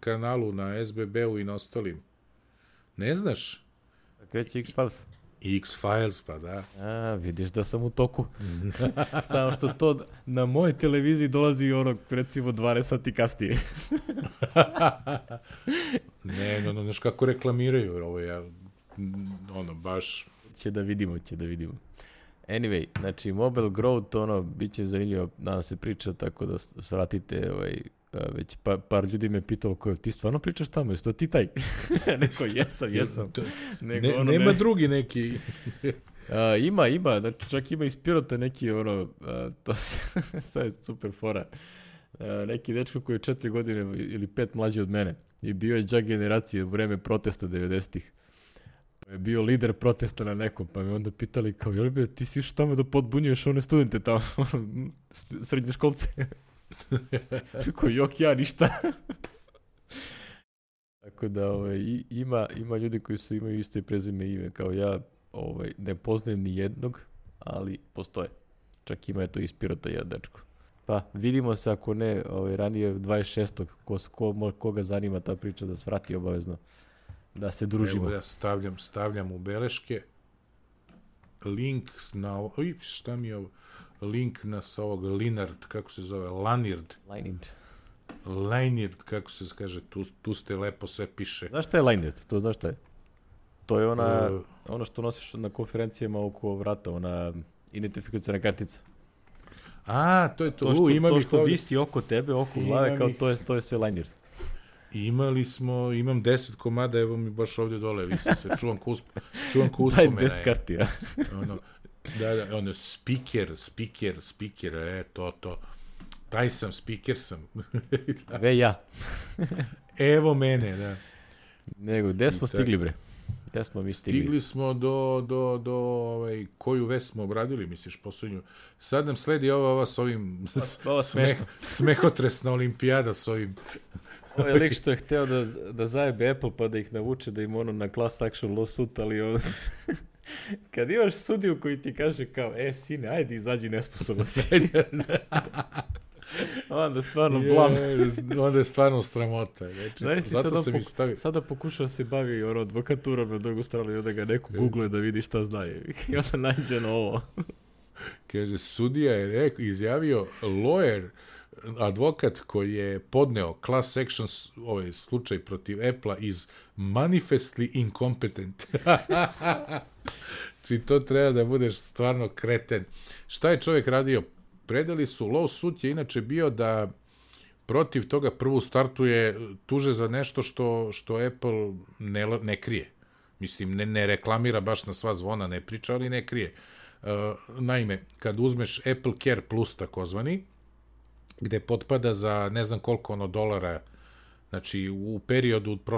Speaker 2: kanalu, na SBB-u i na ostalim. Ne znaš?
Speaker 1: Kreće X-Files.
Speaker 2: X-Files, pa da.
Speaker 1: A, vidiš da sam u toku. Samo što to na mojoj televiziji dolazi ono, recimo, 12 sati kasnije.
Speaker 2: Ne, no, no, znaš kako reklamiraju, jer ovo je, mm, ono, baš...
Speaker 1: će da vidimo, će da vidimo. Anyway, znači, Mobile Growth, ono, bit će zanimljivo, nadam se priča, tako da svratite, ovaj, već pa, par ljudi me pitalo ko, ti stvarno pričaš tamo, jesi to ti taj? Neko, jesam, jesam. Nego,
Speaker 2: Ne,
Speaker 1: ono,
Speaker 2: nema
Speaker 1: ne-
Speaker 2: drugi neki...
Speaker 1: A, ima, ima, znači čak ima iz Pirota neki ono, a, to se, sad je super fora. A, neki dečko koji je četiri godine ili pet mlađi od mene i bio je džak generacije u vreme protesta 90-ih. Pa je bio lider protesta na nekom, pa me onda pitali kao, jel bi ti si išao tamo da podbunjuješ one studente tamo, ono, Kao, jok, ja ništa. Tako da ovaj, ima, ima ljudi koji su imaju isto i prezime i ime kao ja, ovaj, ne poznajem ni jednog, ali postoje. Čak ima je to iz Pirota jedan dečko. Pa vidimo se ako ne ovaj, ranije 26. Ko, ko, koga zanima ta priča da svrati obavezno da se družimo.
Speaker 2: Evo ja stavljam, stavljam u beleške link na oj, šta mi je ovo? Link na sa ovog Linard, kako se zove, Lanird,
Speaker 1: Lineage.
Speaker 2: Lanird, kako se kaže, tu, tu ste lepo sve piše.
Speaker 1: Znaš šta je Lineage? To znaš šta je? To je ona,
Speaker 2: E,
Speaker 1: ono što nosiš na konferencijama oko vrata, ona identifikacijona kartica.
Speaker 2: A, to je to.
Speaker 1: To što,
Speaker 2: U, imam
Speaker 1: to što
Speaker 2: ovdje.
Speaker 1: visi oko tebe, oko glave, kao to je, to je sve liner.
Speaker 2: Imali smo, imam 10 komada, evo mi baš ovdje dole, visi se, čuvam ko, usp, čuvam ko
Speaker 1: Daj
Speaker 2: uspomena.
Speaker 1: 10
Speaker 2: je.
Speaker 1: karti, ja.
Speaker 2: ono, da, da, ono, speaker, speaker, speaker, e, to, to. Taj sam, speaker sam.
Speaker 1: Ve ja.
Speaker 2: Evo mene, da.
Speaker 1: Nego, gde smo stigli, bre? Gde smo mi stigli?
Speaker 2: Stigli smo do, do, do ovaj, koju vest smo obradili, misliš, posljednju. Sad nam sledi ova, ova s ovim
Speaker 1: ova
Speaker 2: smeh, smehotresna olimpijada s ovim.
Speaker 1: Ovo je lik što je hteo da, da zajebe Apple pa da ih navuče da im ono na class action lawsuit, ali on... Kad imaš sudiju koji ti kaže kao, e, sine, ajde izađi nesposobno si. Onda stvarno blam.
Speaker 2: Je, onda je stvarno stramota. Znači,
Speaker 1: Znaš ti
Speaker 2: zato
Speaker 1: sad on
Speaker 2: sam i
Speaker 1: poku-
Speaker 2: stavio.
Speaker 1: Sada pokušao se bavi ono advokaturom na drugu stranu i onda ga neko googluje da vidi šta zna. I onda nađe na ovo.
Speaker 2: Kaže, sudija je rek, izjavio lawyer, advokat koji je podneo class action ovaj slučaj protiv Apple-a iz manifestly incompetent. Či to treba da budeš stvarno kreten. Šta je čovjek radio? Predali su, lawsuit je inače bio da protiv toga prvu startuje tuže za nešto što, što Apple ne, ne krije. Mislim, ne, ne reklamira baš na sva zvona, ne priča, ali ne krije. Uh, naime, kad uzmeš Apple Care Plus takozvani, gde potpada za ne znam koliko ono dolara, znači u periodu te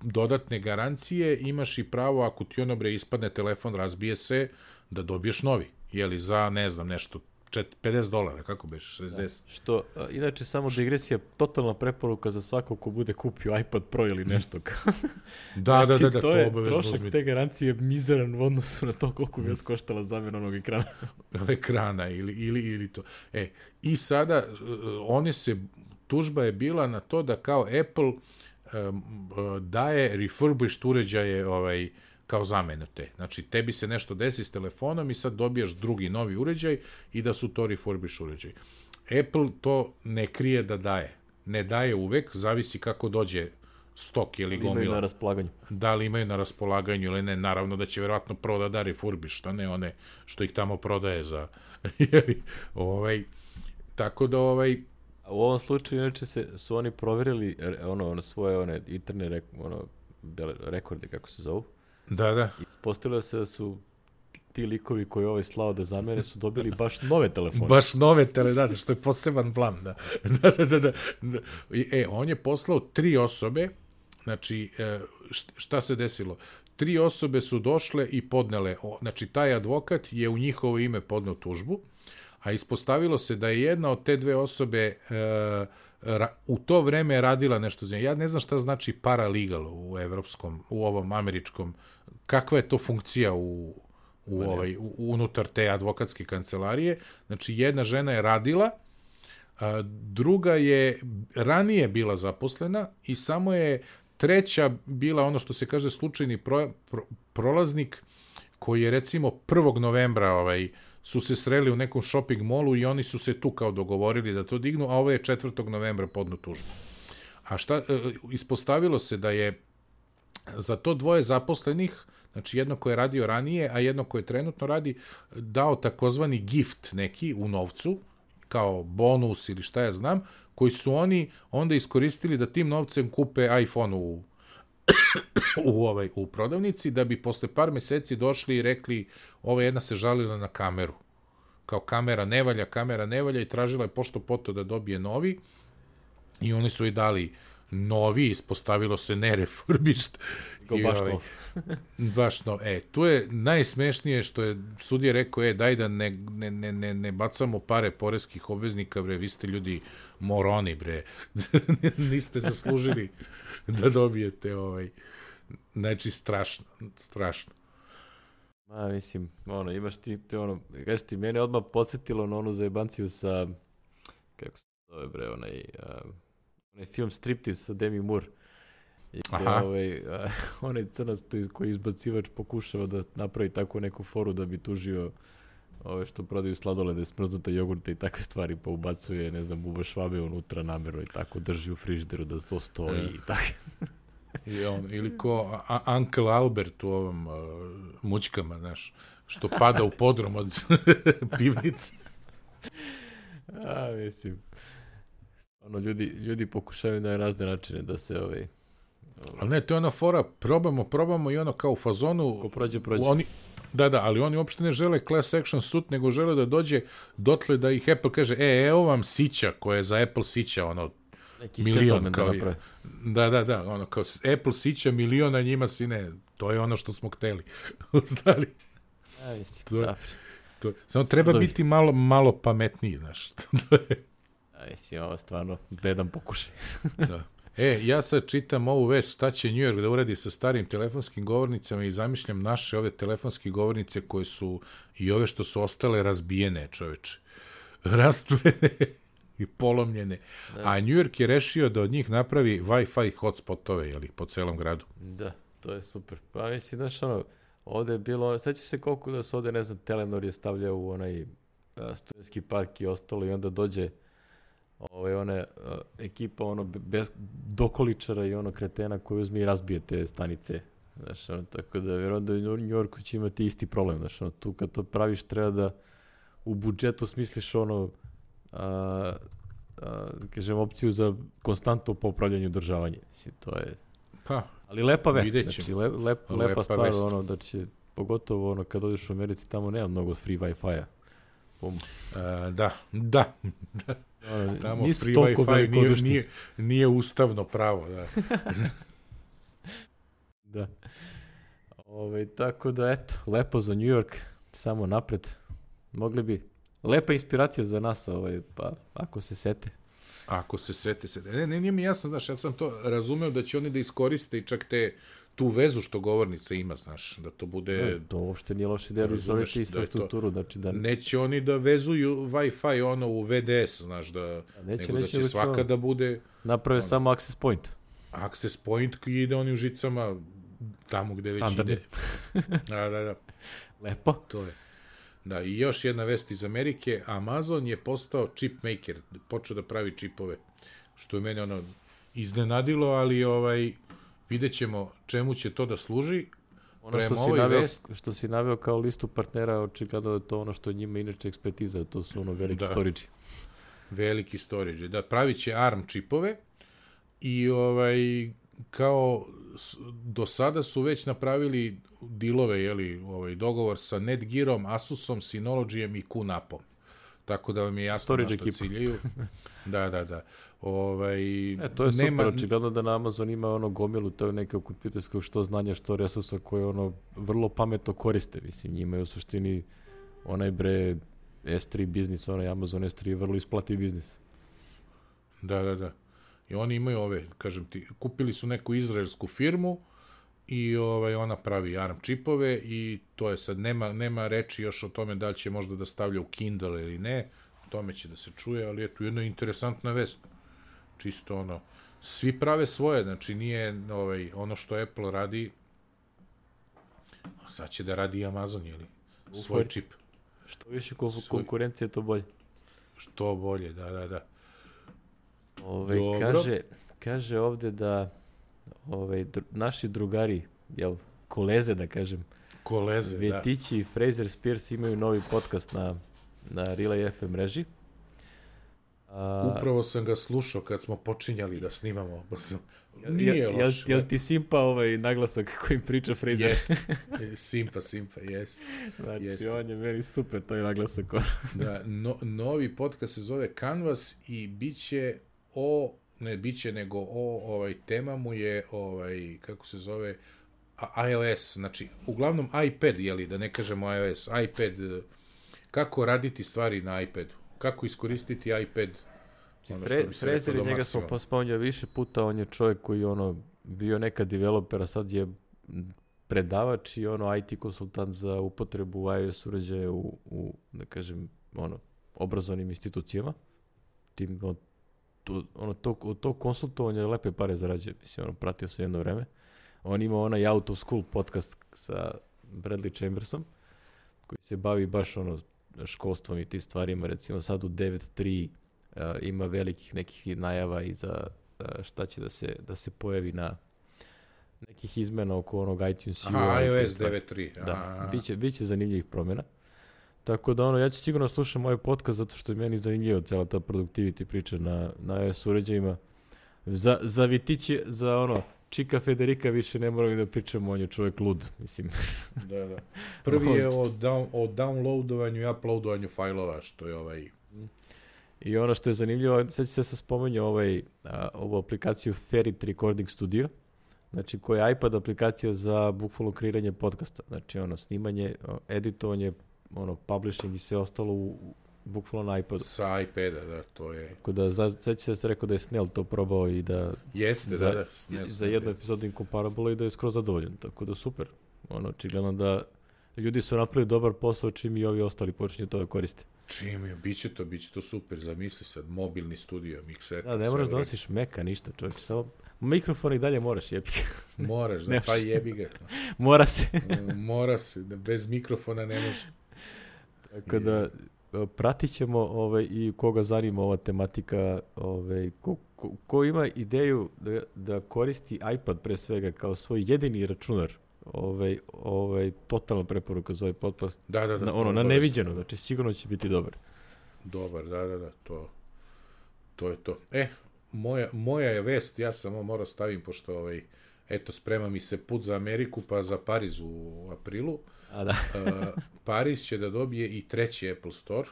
Speaker 2: dodatne garancije imaš i pravo ako ti ono bre ispadne telefon, razbije se, da dobiješ novi. Jeli za, ne znam, nešto, čet, 50 dolara, kako beš, 60.
Speaker 1: Što, a, inače, samo digresija, totalna preporuka za svakog ko bude kupio iPad Pro ili nešto.
Speaker 2: Da, da,
Speaker 1: Znači,
Speaker 2: da, da,
Speaker 1: to
Speaker 2: to
Speaker 1: je
Speaker 2: obavezno
Speaker 1: trošak
Speaker 2: uzmite.
Speaker 1: te garancije je mizeran u odnosu na to koliko bi vas koštala zamjena onog ekrana.
Speaker 2: ekrana ili, ili, ili to. E, i sada uh, one se, tužba je bila na to da kao Apple daje refurbished uređaje ovaj, kao zamene te. Znači, tebi se nešto desi s telefonom i sad dobijaš drugi novi uređaj i da su to refurbished uređaj. Apple to ne krije da daje. Ne daje uvek, zavisi kako dođe stok ili
Speaker 1: Imaju
Speaker 2: gomila
Speaker 1: na raspolaganju.
Speaker 2: da li imaju na raspolaganju ili ne, naravno da će verovatno prvo da da refurbish, a ne one što ih tamo prodaje za, jeli, ovaj, tako da, ovaj,
Speaker 1: u ovom slučaju, inače, se, su oni proverili re- ono, ono svoje one interne rek, ono, rekorde, kako se zovu.
Speaker 2: da, da,
Speaker 1: I ispostavilo se da su ti likovi koji je ovaj slao da zamene su dobili baš nove telefone.
Speaker 2: baš nove teledate, što je poseban blam, da, da, da, da, da, da. E, on je poslao tri osobe, znači, e, št- šta se desilo? Tri osobe su došle i podnele, znači, taj advokat je u njihovo ime podneo tužbu, a ispostavilo se da je jedna od te dve osobe e, ra, u to vreme radila nešto za nje. Ja ne znam šta znači paralegal u evropskom, u ovom američkom, kakva je to funkcija u, u ovaj, u, unutar te advokatske kancelarije. Znači, jedna žena je radila, a, druga je ranije bila zaposlena i samo je treća bila ono što se kaže slučajni pro, pro, prolaznik koji je recimo 1. novembra ovaj, su se sreli u nekom shopping molu i oni su se tu kao dogovorili da to dignu, a ovo je 4. novembra podnu tužbu. A šta, e, ispostavilo se da je za to dvoje zaposlenih, znači jedno koje je radio ranije, a jedno koje trenutno radi, dao takozvani gift neki u novcu, kao bonus ili šta ja znam, koji su oni onda iskoristili da tim novcem kupe iPhone u u ovaj u prodavnici da bi posle par meseci došli i rekli ova jedna se žalila na kameru kao kamera ne valja, kamera ne valja i tražila je pošto poto da dobije novi i oni su i dali novi, ispostavilo se ne refurbished.
Speaker 1: Kao baš
Speaker 2: ovaj,
Speaker 1: nov.
Speaker 2: baš no. E, tu je najsmešnije što je sudija rekao, e, daj da ne, ne, ne, ne, ne bacamo pare poreskih obveznika, bre, vi ste ljudi moroni, bre. Niste zaslužili da dobijete ovaj... Znači, strašno, strašno.
Speaker 1: Ma, mislim, ono, imaš ti, ti ono, kažeš ti, mene odmah podsjetilo na onu zajebanciju sa, kako se zove bre, onaj, uh, onaj film Striptease sa Demi Moore. I gde,
Speaker 2: Aha.
Speaker 1: ovaj, uh, onaj crnac koji izbacivač pokušava da napravi takvu neku foru da bi tužio ove što prodaju sladolede, smrznute jogurte i takve stvari, pa ubacuje, ne znam, buba švabe unutra namerno i tako drži u frižderu da to stoji
Speaker 2: E.
Speaker 1: i tako.
Speaker 2: I on, ili ko a, Uncle Albert u ovom uh, mućkama, znaš, što pada u podrum od pivnice.
Speaker 1: A, mislim, ono, ljudi, ljudi pokušaju na razne načine da se ovaj,
Speaker 2: Ali ne, to je ona fora, probamo, probamo i ono kao u fazonu...
Speaker 1: ko prođe, prođe.
Speaker 2: Oni, da, da, ali oni uopšte ne žele class action suit, nego žele da dođe dotle da ih Apple kaže, e, evo vam sića, koja je za Apple sića, ono,
Speaker 1: Neki
Speaker 2: milion,
Speaker 1: da
Speaker 2: kao,
Speaker 1: naprave.
Speaker 2: da, da, da, ono, kao Apple sića miliona njima si ne, to je ono što smo hteli. Ostali,
Speaker 1: A, mislim,
Speaker 2: To
Speaker 1: da.
Speaker 2: to, samo treba
Speaker 1: Dođe.
Speaker 2: biti malo, malo pametniji, znaš. To je-
Speaker 1: mislim, ovo stvarno bedan pokušaj.
Speaker 2: da. E, ja sad čitam ovu vest, šta će New York da uradi sa starim telefonskim govornicama i zamišljam naše ove telefonske govornice koje su i ove što su ostale razbijene, čoveče. Rasturene i polomljene. A New York je rešio da od njih napravi Wi-Fi hotspotove, jeli, po celom gradu.
Speaker 1: Da, to je super. Pa mislim, znaš, ono, ovde je bilo, sećaš se koliko da se ovde, ne znam, Telenor je stavljao u onaj a, studentski park i ostalo i onda dođe ovaj, one, a, ekipa ono, be- bez, dokoličara i ono kretena koji uzme i razbije te stanice. Znaš, ono, tako da vjerujem da u New Yorku će imati isti problem. Znaš, ono, tu kad to praviš treba da u budžetu smisliš ono, a, a, kažem, opciju za konstantno popravljanje i održavanje. Mislim, to je
Speaker 2: Pa,
Speaker 1: ali lepa vest, znači le, lep, lepa,
Speaker 2: Lepa
Speaker 1: stvar,
Speaker 2: vest.
Speaker 1: ono da će, pogotovo ono kad odeš u Americi, tamo nema mnogo free Wi-Fi-a.
Speaker 2: E, da, da,
Speaker 1: ono,
Speaker 2: tamo
Speaker 1: nisu
Speaker 2: free
Speaker 1: toliko
Speaker 2: Wi-Fi nije, nije, nije ustavno pravo, da.
Speaker 1: Da. Ove, tako da, eto, lepo za New York, samo napred. Mogli bi, lepa inspiracija za nas, ovaj, pa ako se sete.
Speaker 2: Ako se sete se. Ne, ne, nije mi jasno, znaš, ja sam to razumeo da će oni da iskoriste i čak te tu vezu što govornica ima, znaš, da to bude...
Speaker 1: E, to uopšte nije loše ideja da izvolite
Speaker 2: da to-
Speaker 1: infrastrukturu, znači da
Speaker 2: Neće oni da vezuju Wi-Fi ono u VDS, znaš, da,
Speaker 1: neće,
Speaker 2: nego da
Speaker 1: neće,
Speaker 2: će
Speaker 1: nego će
Speaker 2: svaka
Speaker 1: ono-
Speaker 2: da bude
Speaker 1: naprave samo access point.
Speaker 2: access point koji ide onim žicama tamo gde već
Speaker 1: Standardni.
Speaker 2: ide. Da, da, da,
Speaker 1: Lepo.
Speaker 2: to je. Da, i još jedna vest iz Amerike, Amazon je postao chip maker, počeo da pravi čipove, što je mene ono iznenadilo, ali ovaj vidjet ćemo čemu će to da služi.
Speaker 1: Ono što si, naveo,
Speaker 2: vest-
Speaker 1: što si naveo kao listu partnera, očigledno da je to ono što njima inače ekspertiza, to su ono veliki
Speaker 2: Da.
Speaker 1: storage.
Speaker 2: veliki storage. Da, pravit će ARM čipove i ovaj, kao do sada su već napravili dilove, jeli, ovaj, dogovor sa Netgearom, Asusom, Synologyjem i QNAP-om. Tako da vam je jasno
Speaker 1: Storage
Speaker 2: na što
Speaker 1: ekipa.
Speaker 2: ciljaju. Da, da, da. Ovaj,
Speaker 1: E, to je super, očigledno da na Amazon ima ono gomilu to nekog kompjuterskog što znanja, što resursa koje ono vrlo pametno koriste. Mislim, njima je u suštini onaj bre S3 biznis, onaj Amazon S3 je vrlo isplati biznis.
Speaker 2: Da, da, da. I oni imaju ove, kažem ti, kupili su neku izraelsku firmu i ovaj ona pravi ARM čipove i to je sad, nema, nema reči još o tome da li će možda da stavlja u Kindle ili ne, o tome će da se čuje, ali eto, jedna interesantna vest. Čisto ono, svi prave svoje, znači nije ovaj, ono što Apple radi, a sad će da radi i Amazon, jeli? Svoj
Speaker 1: Ufert.
Speaker 2: čip.
Speaker 1: Što više ko-
Speaker 2: Svoj-
Speaker 1: konkurencije, to bolje.
Speaker 2: Što bolje, da, da, da.
Speaker 1: Ove,
Speaker 2: Dobro.
Speaker 1: kaže, kaže ovde da ove, dru, naši drugari, jel, koleze da kažem,
Speaker 2: Koleze, da.
Speaker 1: Vetići i Fraser Spears imaju novi podcast na, na Relay FM mreži. A,
Speaker 2: Upravo sam ga slušao kad smo počinjali da snimamo. Pa sam,
Speaker 1: jel,
Speaker 2: nije
Speaker 1: jel,
Speaker 2: loš.
Speaker 1: jel ti simpa ovaj naglasak kojim priča Fraser?
Speaker 2: Jest. E, Simpa, simpa, jest.
Speaker 1: Znači,
Speaker 2: jeste.
Speaker 1: on je meni super, to je naglasak.
Speaker 2: Da, no, novi podcast se zove Canvas i bit će o, ne bit će, nego o, ovaj, tema mu je, ovaj, kako se zove, iOS, znači, uglavnom iPad, jeli, da ne kažemo iOS, iPad, kako raditi stvari na iPadu, kako iskoristiti iPad, ono
Speaker 1: Fre, Fraser,
Speaker 2: reklo do
Speaker 1: njega smo pospominjali više puta, on je čovjek koji ono bio nekad developer, a sad je predavač i ono IT konsultant za upotrebu iOS uređaja u, u da kažem, ono, obrazovnim institucijama. Tim, on, to, ono, to, od tog konsultovanja lepe pare zarađuje, mislim, ono, pratio sam jedno vreme. On ima onaj Out of School podcast sa Bradley Chambersom, koji se bavi baš ono školstvom i tim stvarima, recimo sad u 9.3 uh, ima velikih nekih najava i za uh, šta će da se, da se pojavi na nekih izmena oko onog iTunes.
Speaker 2: Aha,
Speaker 1: te
Speaker 2: iOS
Speaker 1: stvari.
Speaker 2: 9.3.
Speaker 1: Da, biće, biće zanimljivih promjena. Tako da ono, ja ću sigurno slušam ovaj podcast zato što je meni zanimljivo cela ta productivity priča na, na iOS uređajima. Za, za Vitiće, za ono, Čika Federika više ne moramo da pričamo, on je čovjek lud, mislim.
Speaker 2: Da, da. Prvi je o, down, o downloadovanju i uploadovanju fajlova, što je ovaj...
Speaker 1: I ono što je zanimljivo, sad se se spomenuo ovaj, a, ovu aplikaciju Ferit Recording Studio, znači koja je iPad aplikacija za bukvalno kreiranje podcasta, znači ono snimanje, editovanje, ono publishing i sve ostalo u, bukvalno na iPadu.
Speaker 2: Sa iPada, da, to je...
Speaker 1: Tako da, zna, sad će se rekao da je Snell to probao i da...
Speaker 2: Jeste,
Speaker 1: za,
Speaker 2: da, da.
Speaker 1: Snell, za jednu epizodu Incomparable i da je skroz zadovoljan, tako da super. Ono, očigledno da ljudi su napravili dobar posao čim i ovi ostali počinju to da koriste.
Speaker 2: Čim je, bit će to, bit će to super, zamisli sad, mobilni studio, mikser.
Speaker 1: Da, ne moraš da nosiš meka, ništa, čovječ, samo mikrofon i dalje moraš, jebi
Speaker 2: ga. Moraš, da, pa jebi ga.
Speaker 1: Mora se.
Speaker 2: Mora se, da bez mikrofona ne može.
Speaker 1: Tako da, pratit ćemo ovaj, i koga zanima ova tematika, ovaj, ko, ko, ko ima ideju da, da koristi iPad pre svega kao svoj jedini računar, ovaj, ovaj, totalna preporuka za ovaj podcast.
Speaker 2: Da, da, da.
Speaker 1: Na, ono, na neviđeno, znači sigurno će biti dobar.
Speaker 2: Dobar, da, da, da, to, to je to. E, moja, moja je vest, ja samo mora stavim, pošto ovaj, eto, sprema mi se put za Ameriku, pa za Pariz u aprilu.
Speaker 1: A da.
Speaker 2: uh, Paris će da dobije i treći Apple Store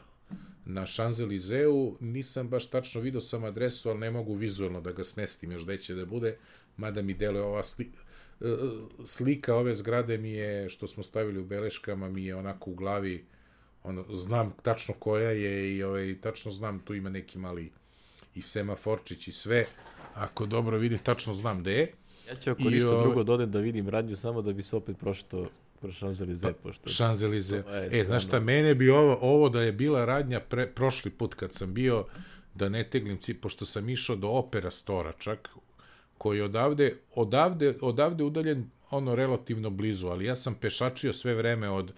Speaker 2: na Champs-Élysées-u. Nisam baš tačno video sam adresu, ali ne mogu vizualno da ga smestim još gde će da bude, mada mi deluje ova sli, uh, slika ove zgrade mi je, što smo stavili u beleškama, mi je onako u glavi, ono, znam tačno koja je i ovaj, tačno znam, tu ima neki mali i semaforčić i sve. Ako dobro vidi, tačno znam gde je.
Speaker 1: Ja ću ako ništa ovaj, drugo dodem da vidim radnju samo da bi se opet prošlo Kroz Champs-Élysées,
Speaker 2: pa, pošto... Champs-Élysées. E, znaš šta, mene bi ovo, ovo da je bila radnja pre, prošli put kad sam bio, da ne teglim cip, pošto sam išao do Opera Stora čak, koji je odavde, odavde, odavde udaljen ono relativno blizu, ali ja sam pešačio sve vreme od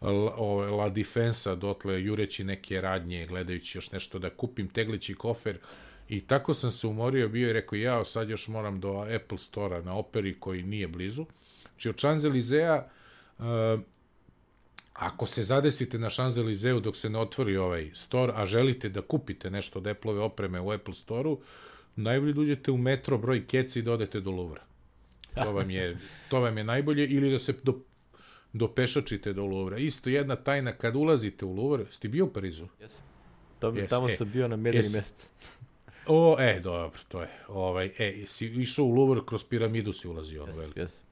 Speaker 2: ove, La Defensa dotle jureći neke radnje, gledajući još nešto da kupim teglići kofer i tako sam se umorio bio i rekao ja sad još moram do Apple Stora na operi koji nije blizu. Znači od Champs-Élysées Uh, ako se zadesite na Champs-Élysées dok se ne otvori ovaj store, a želite da kupite nešto od Apple-ove opreme u Apple Store-u, najbolje da uđete u metro broj Keci i da odete do Louvre. To vam je, to vam je najbolje, ili da se do, do pešačite do Louvre. Isto jedna tajna, kad ulazite u Louvre, ste bio u Parizu?
Speaker 1: Jesam. Tamo, yes. tamo e, sam bio na medeni yes. mest.
Speaker 2: O, e, dobro, to je. Ovaj, e, si išao u Louvre, kroz piramidu si ulazio.
Speaker 1: Jesam, jesam.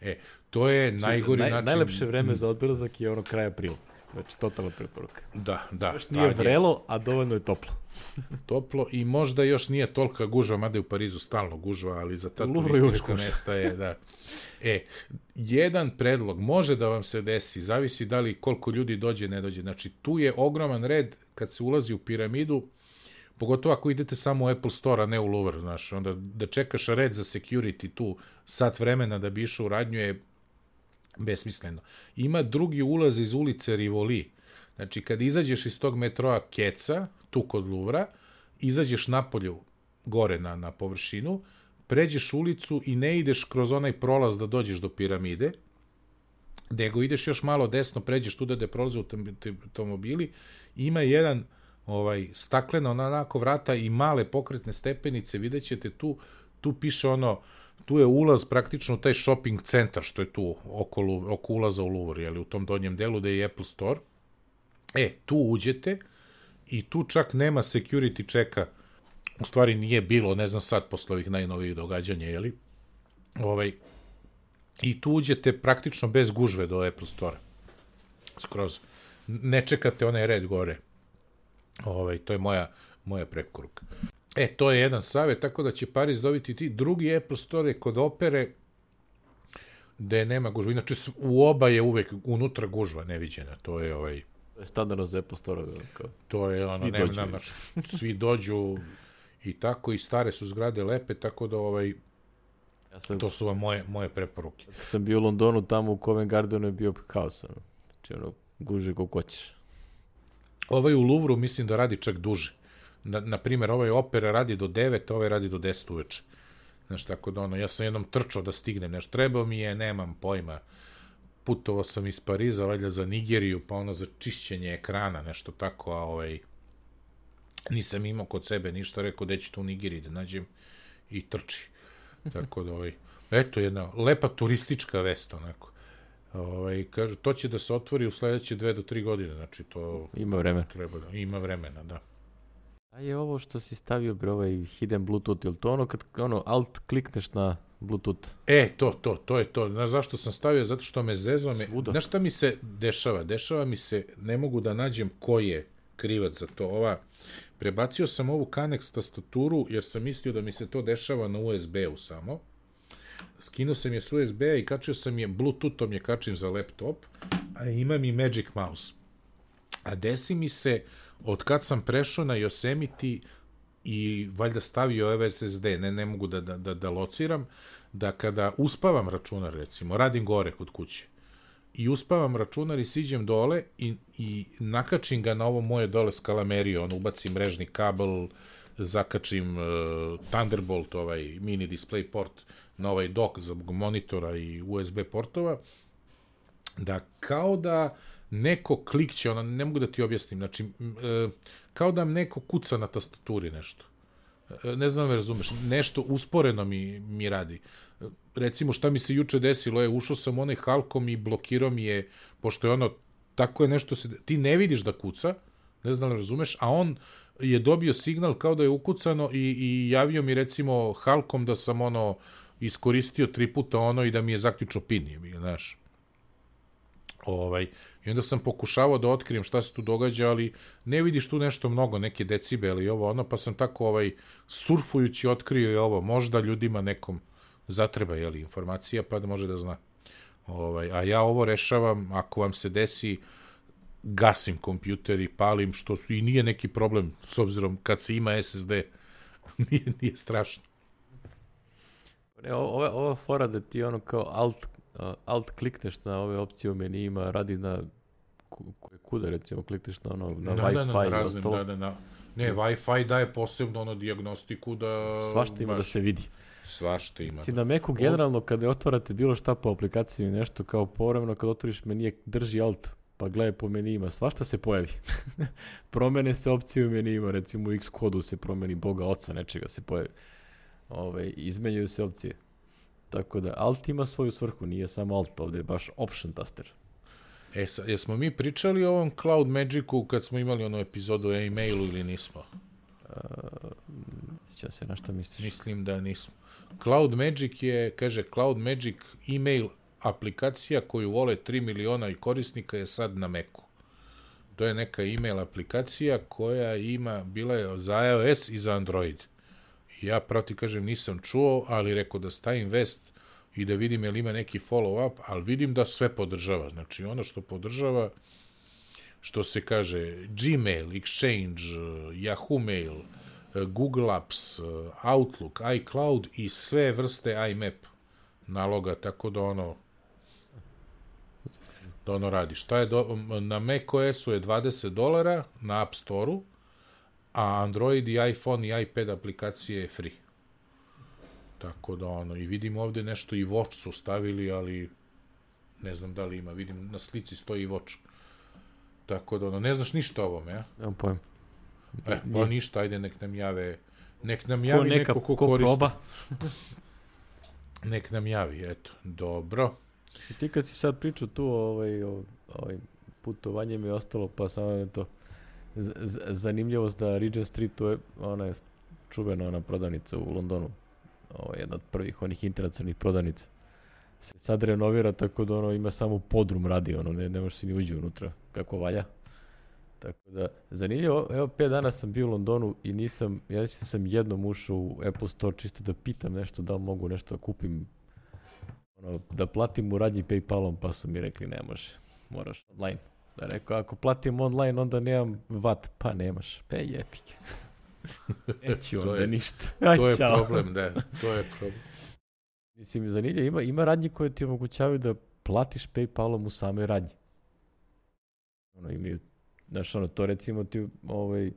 Speaker 2: E, to je znači, najgori naj, način...
Speaker 1: Najlepše vreme za odbilazak je ono kraj aprila. Znači, totalna preporuka.
Speaker 2: Da, da.
Speaker 1: Još nije vrelo, a dovoljno je toplo.
Speaker 2: toplo i možda još nije tolika gužva, mada je u Parizu stalno gužva, ali za ta turistička mesta je, da. E, jedan predlog može da vam se desi, zavisi da li koliko ljudi dođe, ne dođe. Znači, tu je ogroman red kad se ulazi u piramidu, Pogotovo ako idete samo u Apple Store, a ne u Louvre, znaš, onda da čekaš red za security tu sat vremena da bi išao u radnju je besmisleno. Ima drugi ulaz iz ulice Rivoli. Znači, kad izađeš iz tog metroa Keca, tu kod Luvra, izađeš napolju, gore na, na površinu, pređeš ulicu i ne ideš kroz onaj prolaz da dođeš do piramide, nego ideš još malo desno, pređeš tu da prolaze automobili, ima jedan ovaj, staklena onako vrata i male pokretne stepenice, vidjet ćete tu, tu piše ono, tu je ulaz praktično u taj shopping centar što je tu oko, oko ulaza u Louvre, jeli, u tom donjem delu da je Apple Store. E, tu uđete i tu čak nema security checka, u stvari nije bilo, ne znam sad posle ovih najnovijih događanja, jeli? Ovaj, I tu uđete praktično bez gužve do Apple Store. Skroz. Ne čekate onaj red gore. Ovaj, to je moja, moja preporuka. E, to je jedan savjet, tako da će Paris dobiti ti. Drugi Apple Store kod opere, gde nema gužva. Inače, u oba je uvek unutra gužva neviđena. To je ovaj...
Speaker 1: To je standardno za Apple Store. Kao,
Speaker 2: to je ono, ne, dođu. Naš, svi dođu i tako, i stare su zgrade lepe, tako da ovaj, ja sam, to su vam moje, moje preporuke.
Speaker 1: Kad sam bio u Londonu, tamo u Covent Gardenu je bio haos. Ono. Znači, ono, guže kako hoćeš.
Speaker 2: Ovaj u Louvru mislim da radi čak duže. Na, na primjer, ovaj opera radi do 9, ovaj radi do 10 uveče. Znaš, tako da ono, ja sam jednom trčao da stignem, nešto trebao mi je, nemam pojma, putovao sam iz Pariza, valjda za Nigeriju, pa ono za čišćenje ekrana, nešto tako, a ovaj, nisam imao kod sebe ništa, rekao da ću to u Nigeriji da nađem i trči. Tako da, ovaj, eto, jedna lepa turistička vest, onako. Ovaj, kažu, to će da se otvori u sledeće dve do tri godine, znači to...
Speaker 1: Ima vremena.
Speaker 2: Treba da, ima vremena, da.
Speaker 1: A je ovo što si stavio, bre, ovaj hidden Bluetooth, ili to ono kad ono alt klikneš na Bluetooth?
Speaker 2: E, to, to, to je to. Znaš zašto sam stavio? Zato što me zezo me...
Speaker 1: Svuda.
Speaker 2: Znaš šta mi se dešava? Dešava mi se, ne mogu da nađem ko je krivac za to. Ova, prebacio sam ovu Canex tastaturu jer sam mislio da mi se to dešava na USB-u samo. Skinuo sam je s USB-a i kačio sam je, Bluetoothom je kačim za laptop, a imam i Magic Mouse. A desi mi se, od kad sam prešao na Yosemite i valjda stavio ovaj SSD, ne, ne mogu da, da, da, da lociram, da kada uspavam računar, recimo, radim gore kod kuće, i uspavam računar i siđem dole i, i nakačim ga na ovo moje dole skalameriju, ono, ubacim mrežni kabel, zakačim uh, Thunderbolt, ovaj mini display port, na ovaj dock za monitora i USB portova, da kao da neko klikće, ona, ne mogu da ti objasnim, znači, e, kao da neko kuca na tastaturi nešto. E, ne znam da me razumeš, nešto usporeno mi, mi radi. E, Recimo, šta mi se juče desilo je, ušao sam onaj halkom i blokirao mi je, pošto je ono, tako je nešto se, ti ne vidiš da kuca, ne znam da razumeš, a on je dobio signal kao da je ukucano i, i javio mi recimo halkom da sam ono iskoristio tri puta ono i da mi je zaključio pin, je, znaš. Ovaj, I onda sam pokušavao da otkrijem šta se tu događa, ali ne vidiš tu nešto mnogo, neke decibeli i ovo ono, pa sam tako ovaj, surfujući otkrio i ovo, možda ljudima nekom zatreba jeli, informacija, pa da može da zna. Ovaj, a ja ovo rešavam, ako vam se desi, gasim kompjuter i palim, što su, i nije neki problem, s obzirom kad se ima SSD, nije, nije strašno.
Speaker 1: Ne, ova, ova fora da ti ono kao alt, alt klikneš na ove opcije u menijima, radi na ku- ku- kuda recimo klikneš na ono na
Speaker 2: da,
Speaker 1: Wi-Fi
Speaker 2: da, da, raznim,
Speaker 1: ostalo,
Speaker 2: da, da, da. Ne, Wi-Fi daje posebno ono diagnostiku da...
Speaker 1: svašta ima da
Speaker 2: baš-
Speaker 1: se vidi.
Speaker 2: Svašta ima.
Speaker 1: Si na Macu generalno kada otvarate bilo šta po aplikaciji ili nešto kao povremeno kad otvoriš menije drži alt pa gledaj po menijima, svašta se pojavi. Promene se opcije u menijima, recimo u X kodu se promeni Boga oca nečega se pojavi. Ove, izmenjaju se opcije. Tako da alt ima svoju svrhu, nije samo alt, ovde je baš option taster.
Speaker 2: E, sa, jesmo mi pričali o ovom Cloud Magicu kad smo imali onu epizodu o e-mailu ili nismo?
Speaker 1: Sjećam se na šta misliš.
Speaker 2: Mislim da nismo. Cloud Magic je, kaže, Cloud Magic email aplikacija koju vole 3 miliona i korisnika je sad na Macu. To je neka email aplikacija koja ima, bila je za iOS i za Android. Ja proti kažem nisam čuo, ali rekao da stavim vest i da vidim je li ima neki follow-up, ali vidim da sve podržava. Znači ono što podržava, što se kaže Gmail, Exchange, Yahoo Mail, Google Apps, Outlook, iCloud i sve vrste IMAP naloga, tako da ono da ono radi. Šta je do, na macOS-u je 20 dolara na App Store-u, a Android i iPhone i iPad aplikacije je free. Tako da ono, i vidim ovde nešto i Watch su stavili, ali ne znam da li ima, vidim na slici stoji Watch. Tako da ono, ne znaš ništa o ovome, ja?
Speaker 1: Nemam pojem.
Speaker 2: E, pa ništa, ajde nek nam jave, nek nam
Speaker 1: Ko
Speaker 2: javi
Speaker 1: neka,
Speaker 2: neko ko,
Speaker 1: ko
Speaker 2: koristi.
Speaker 1: proba.
Speaker 2: Nek nam javi, eto. Dobro.
Speaker 1: I ti kad si sad pričao tu ovaj, o, ovaj putovanje mi je ostalo, pa samo je to zanimljivost da Regent Street, to je ona je čuvena ona prodavnica u Londonu, ovo je jedna od prvih onih internacionalnih prodavnica. Se sad renovira tako da ono ima samo podrum radi, ono ne, ne može se ni uđi unutra kako valja. Tako da, zanimljivo, evo 5 dana sam bio u Londonu i nisam, ja mislim da sam jednom ušao u Apple Store čisto da pitam nešto, da li mogu nešto da kupim ono, da platim u radnji Paypalom, pa su mi rekli ne može, moraš online. Da rekao, ako platim online, onda nemam vat, pa nemaš, pe jepike. Neću
Speaker 2: To
Speaker 1: onda
Speaker 2: je-
Speaker 1: ništa. Aj,
Speaker 2: To je
Speaker 1: ćao.
Speaker 2: problem, da. To je problem.
Speaker 1: Mislim, zanimljivo, ima, ima radnji koje ti omogućavaju da platiš Paypalom u samoj radnji. Ono, imaju, znaš, ono, to recimo ti, ovaj,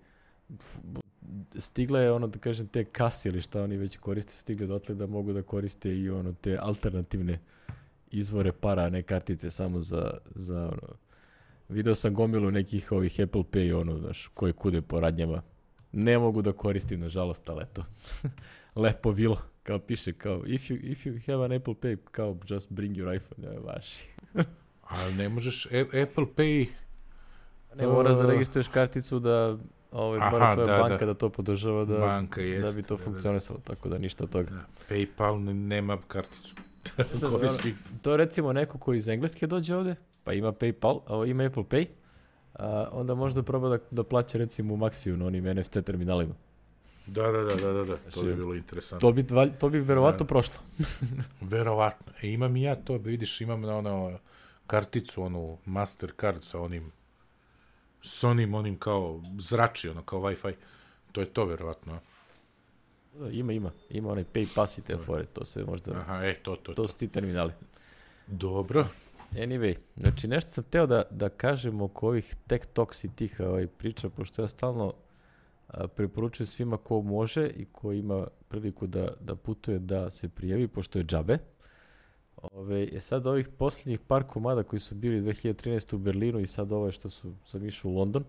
Speaker 1: stigla je ono da kažem te kase ili šta oni već koriste stigle dotle da mogu da koriste i ono te alternativne izvore para, ne kartice samo za, za ono, video sam gomilu nekih ovih Apple Pay, ono, znaš, koje kude po radnjama. Ne mogu da koristim, nažalost, ali eto. Lepo bilo, kao piše, kao, if you, if you have an Apple Pay, kao, just bring your iPhone, ne, vaši.
Speaker 2: Ali ne možeš, A- Apple Pay,
Speaker 1: Ne moraš da
Speaker 2: Uh,
Speaker 1: registruješ karticu da ovaj,
Speaker 2: aha,
Speaker 1: mora tvoja
Speaker 2: da,
Speaker 1: banka
Speaker 2: da.
Speaker 1: da. to podržava da,
Speaker 2: banka
Speaker 1: da
Speaker 2: jeste.
Speaker 1: bi to funkcionisalo, tako da ništa od toga.
Speaker 2: Da, PayPal ne- nema karticu.
Speaker 1: Sad,
Speaker 2: Koristi.
Speaker 1: To recimo neko ko iz Engleske dođe ovde, pa ima PayPal, a ima Apple Pay, a, onda možda proba da, da plaća recimo u Maxiju na onim NFC terminalima.
Speaker 2: Da, da, da, da, da, da. to bi
Speaker 1: Znači,
Speaker 2: bilo interesantno.
Speaker 1: To bi, to bi verovatno
Speaker 2: Da.
Speaker 1: prošlo.
Speaker 2: Verovatno. E, imam i ja to, vidiš, imam na ono karticu, onu Mastercard sa onim s onim, onim kao zrači, ono, kao Wi-Fi. To je to, verovatno.
Speaker 1: Da, Ima, ima. Ima onaj Pay Pass i te fore, to sve možda...
Speaker 2: Aha, e, to, to,
Speaker 1: To
Speaker 2: to.
Speaker 1: su ti terminali.
Speaker 2: Dobro.
Speaker 1: Anyway, znači nešto sam teo da, da kažem oko ovih tech talks i tih ovaj, priča, pošto ja stalno a, preporučujem svima ko može i ko ima priliku da, da putuje da se prijavi, pošto je džabe. Ove, je sad ovih posljednjih par komada koji su bili 2013. u Berlinu i sad ovo što su sam išao u London,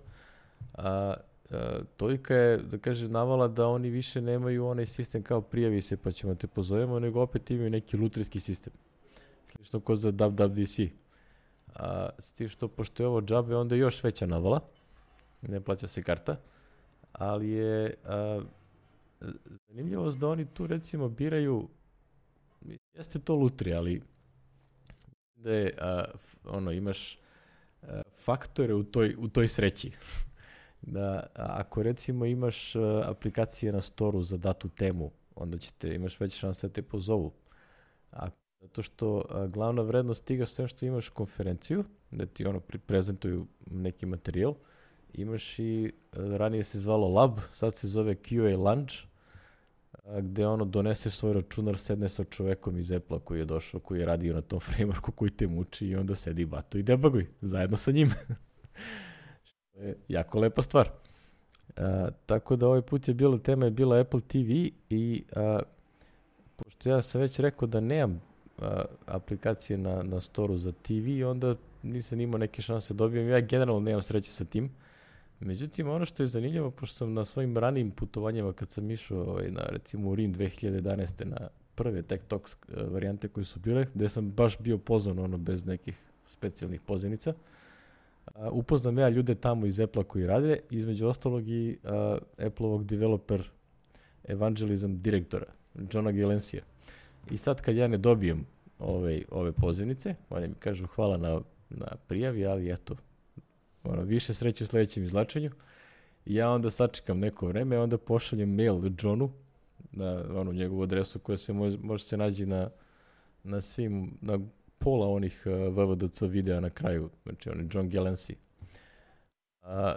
Speaker 1: a, a, tolika je, da kaže, navala da oni više nemaju onaj sistem kao prijavi se pa ćemo te pozovemo, nego opet imaju neki lutrijski sistem slično ko za WWDC. A, s tim što, pošto je ovo džabe, onda je još veća navala. Ne plaća se karta. Ali je a, zanimljivost da oni tu recimo biraju jeste to lutri, ali da je, a, ono, imaš a, faktore u toj, u toj sreći. da ako recimo imaš a, aplikacije na storu za datu temu, onda ćete, imaš veće šanse da te pozovu. A zato što a, glavna vrednost tiga sve što imaš konferenciju, da ti ono prezentuju neki materijal, imaš i, a, ranije se zvalo lab, sad se zove QA lunch, a, gde ono doneseš svoj računar, sedne sa čovekom iz Apple-a koji je došao, koji je radio na tom frameworku koji te muči i onda sedi bato i debaguj zajedno sa njim. Što je jako lepa stvar. A, tako da ovaj put je bila tema je bila Apple TV i a, pošto ja sam već rekao da nemam aplikacije na, na storu za TV, onda nisam imao neke šanse da dobijem. Ja generalno nemam sreće sa tim. Međutim, ono što je zanimljivo, pošto sam na svojim ranijim putovanjima, kad sam išao ovaj, na, recimo u Rim 2011. na prve Tech Talks eh, varijante koje su bile, gde sam baš bio pozvan ono bez nekih specijalnih pozivnica. Upoznam ja ljude tamo iz Apple-a koji rade, između ostalog i Apple-ovog developer evangelizam direktora, Johna Gilensija. I sad kad ja ne dobijem ove, ove pozivnice, oni mi kažu hvala na, na prijavi, ali eto, ono, više sreće u sledećem izlačenju. Ja onda sačekam neko vreme, onda pošaljem mail Johnu na onu njegovu adresu koja se može, može se nađi na, na svim, na pola onih uh, VVDC videa na kraju, znači on je John Gelensi. A,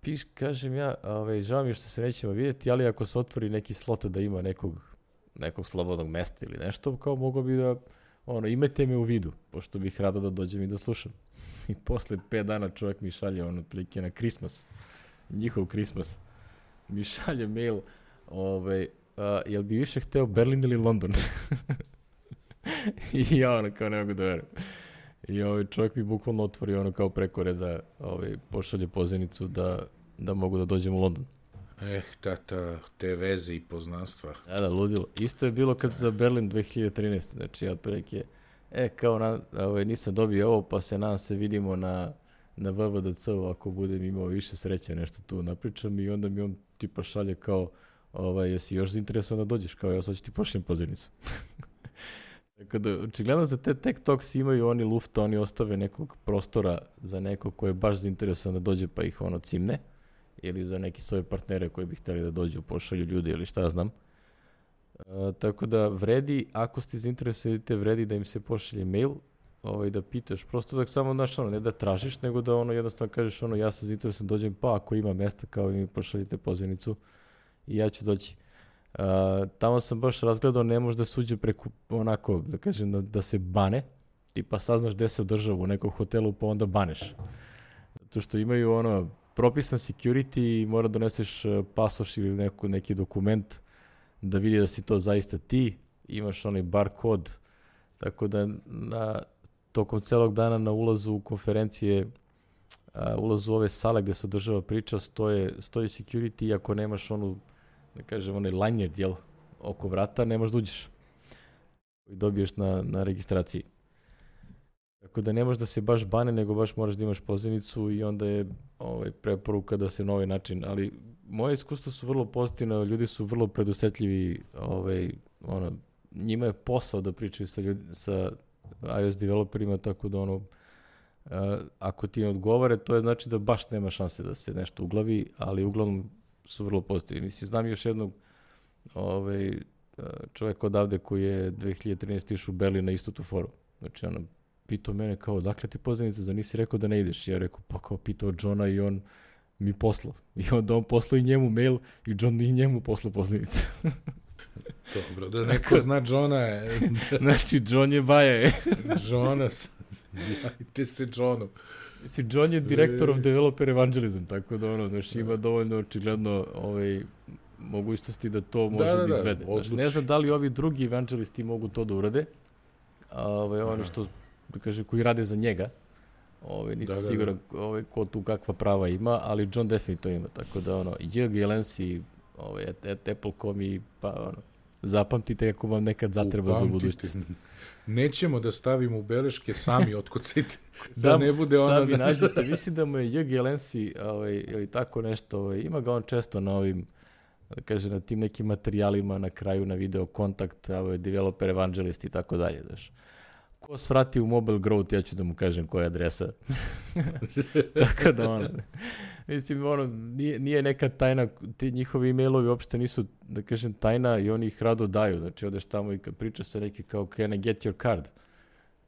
Speaker 1: piš, kažem ja, ovaj, žao mi je što se nećemo vidjeti, ali ako se otvori neki slot da ima nekog, nekog slobodnog mesta ili nešto, kao mogo bi da, ono, imajte me u vidu, pošto bih rado da dođem i da slušam. I posle 5 dana čovjek mi šalje ono otprilike na Christmas, njihov Christmas, mi šalje mail, ovaj, a, jel bi više hteo Berlin ili London? I ja ono kao ne mogu da verujem. I ovaj čovjek mi bukvalno otvori ono kao preko reda, ovaj, pošalje pozivnicu da, da mogu da dođem u London.
Speaker 2: Eh, tata, te veze i poznanstva.
Speaker 1: Da, da, ludilo. Isto je bilo kad za Berlin 2013. Znači, otprilike, e, kao na, ovaj, nisam dobio ovo, pa se nadam se vidimo na, na VVDC-u ako budem imao više sreće nešto tu napričam i onda mi on tipa šalje kao, ovaj, jesi još zainteresovan da dođeš, kao ja sad ću ti pošaljem pozivnicu. Tako da, očigledno za te tech talks imaju oni lufta, oni ostave nekog prostora za nekog ko je baš zainteresovan da dođe pa ih ono cimne ili za neki svoje partnere koji bi hteli da dođu, pošalju ljudi ili šta znam. E, tako da vredi, ako ste zainteresovani, vredi da im se pošalje mail, ovaj, da pitaš, prosto da samo, znaš, ono, ne da tražiš, nego da ono, jednostavno kažeš, ono, ja sam zainteresovan, dođem, pa ako ima mesta, kao mi pošaljite pozivnicu i ja ću doći. Uh, tamo sam baš razgledao, ne može da suđe preko, onako, da kažem, da, da se bane, tipa saznaš gde se održava u nekom hotelu, pa onda baneš. Zato što imaju ono, propisan security i mora da doneseš uh, pasoš ili neku, neki dokument da vidi da si to zaista ti, imaš onaj bar kod, Tako da na, tokom celog dana na ulazu u konferencije, a, ulazu u ove sale gde se održava priča, stoje, stoji security i ako nemaš onu, da kažem, onaj lanyard, jel, oko vrata, ne možeš da uđeš. I dobiješ na, na registraciji. Tako da ne možeš da se baš bane, nego baš moraš da imaš pozivnicu i onda je ovaj, preporuka da se na ovaj način, ali moje iskustva su vrlo pozitivne, ljudi su vrlo predusetljivi, ovaj, ono, njima je posao da pričaju sa, ljudi, sa iOS developerima, tako da ono, uh, ako ti ne odgovore, to je znači da baš nema šanse da se nešto uglavi, ali uglavnom su vrlo pozitivni. Mislim, znam još jednog ovaj, čovek odavde koji je 2013. išao u Berlin na istu tu foru. Znači, ono, pitao mene kao, dakle ti pozivnica, za nisi rekao da ne ideš? Ja rekao, pa kao pitao Johna i on mi poslao. I onda on poslao i njemu mail i John i njemu poslao pozivnicu.
Speaker 2: Dobro, da neko zna Johna je...
Speaker 1: znači, John je baja je.
Speaker 2: Johna, javite se Johnu.
Speaker 1: Mislim, John je direktor of developer evangelism, tako da ono, znači ima dovoljno očigledno ovaj, mogućnosti da to može da, da, da izvede. Znači, ne znam da li ovi drugi evangelisti mogu to da urade, ovaj, oni što, da kaže, koji rade za njega, ovaj, nisam da, da, siguran da. Ovaj, ko tu kakva prava ima, ali John definitivno ima, tako da ono, J. Lensi, ovaj, at, at Apple.com i pa ono, zapamtite kako vam nekad zatreba Upamtite. za budućnost.
Speaker 2: Nećemo da stavimo u beleške sami otkucajte. da ne bude ona...
Speaker 1: Sami nađete, mislim da mu je J. Lensi ovaj, ili tako nešto, ovaj, ima ga on često na ovim da kaže, na tim nekim materijalima na kraju na video kontakt, ovaj, developer evangelist i tako dalje, znaš. Ko svrati u Mobile Growth, ja ću da mu kažem koja je adresa. tako da ono, mislim, ono, nije, nije neka tajna, ti njihovi e-mailovi uopšte nisu, da kažem, tajna i oni ih rado daju, znači odeš tamo i priča sa neki kao can I get your card?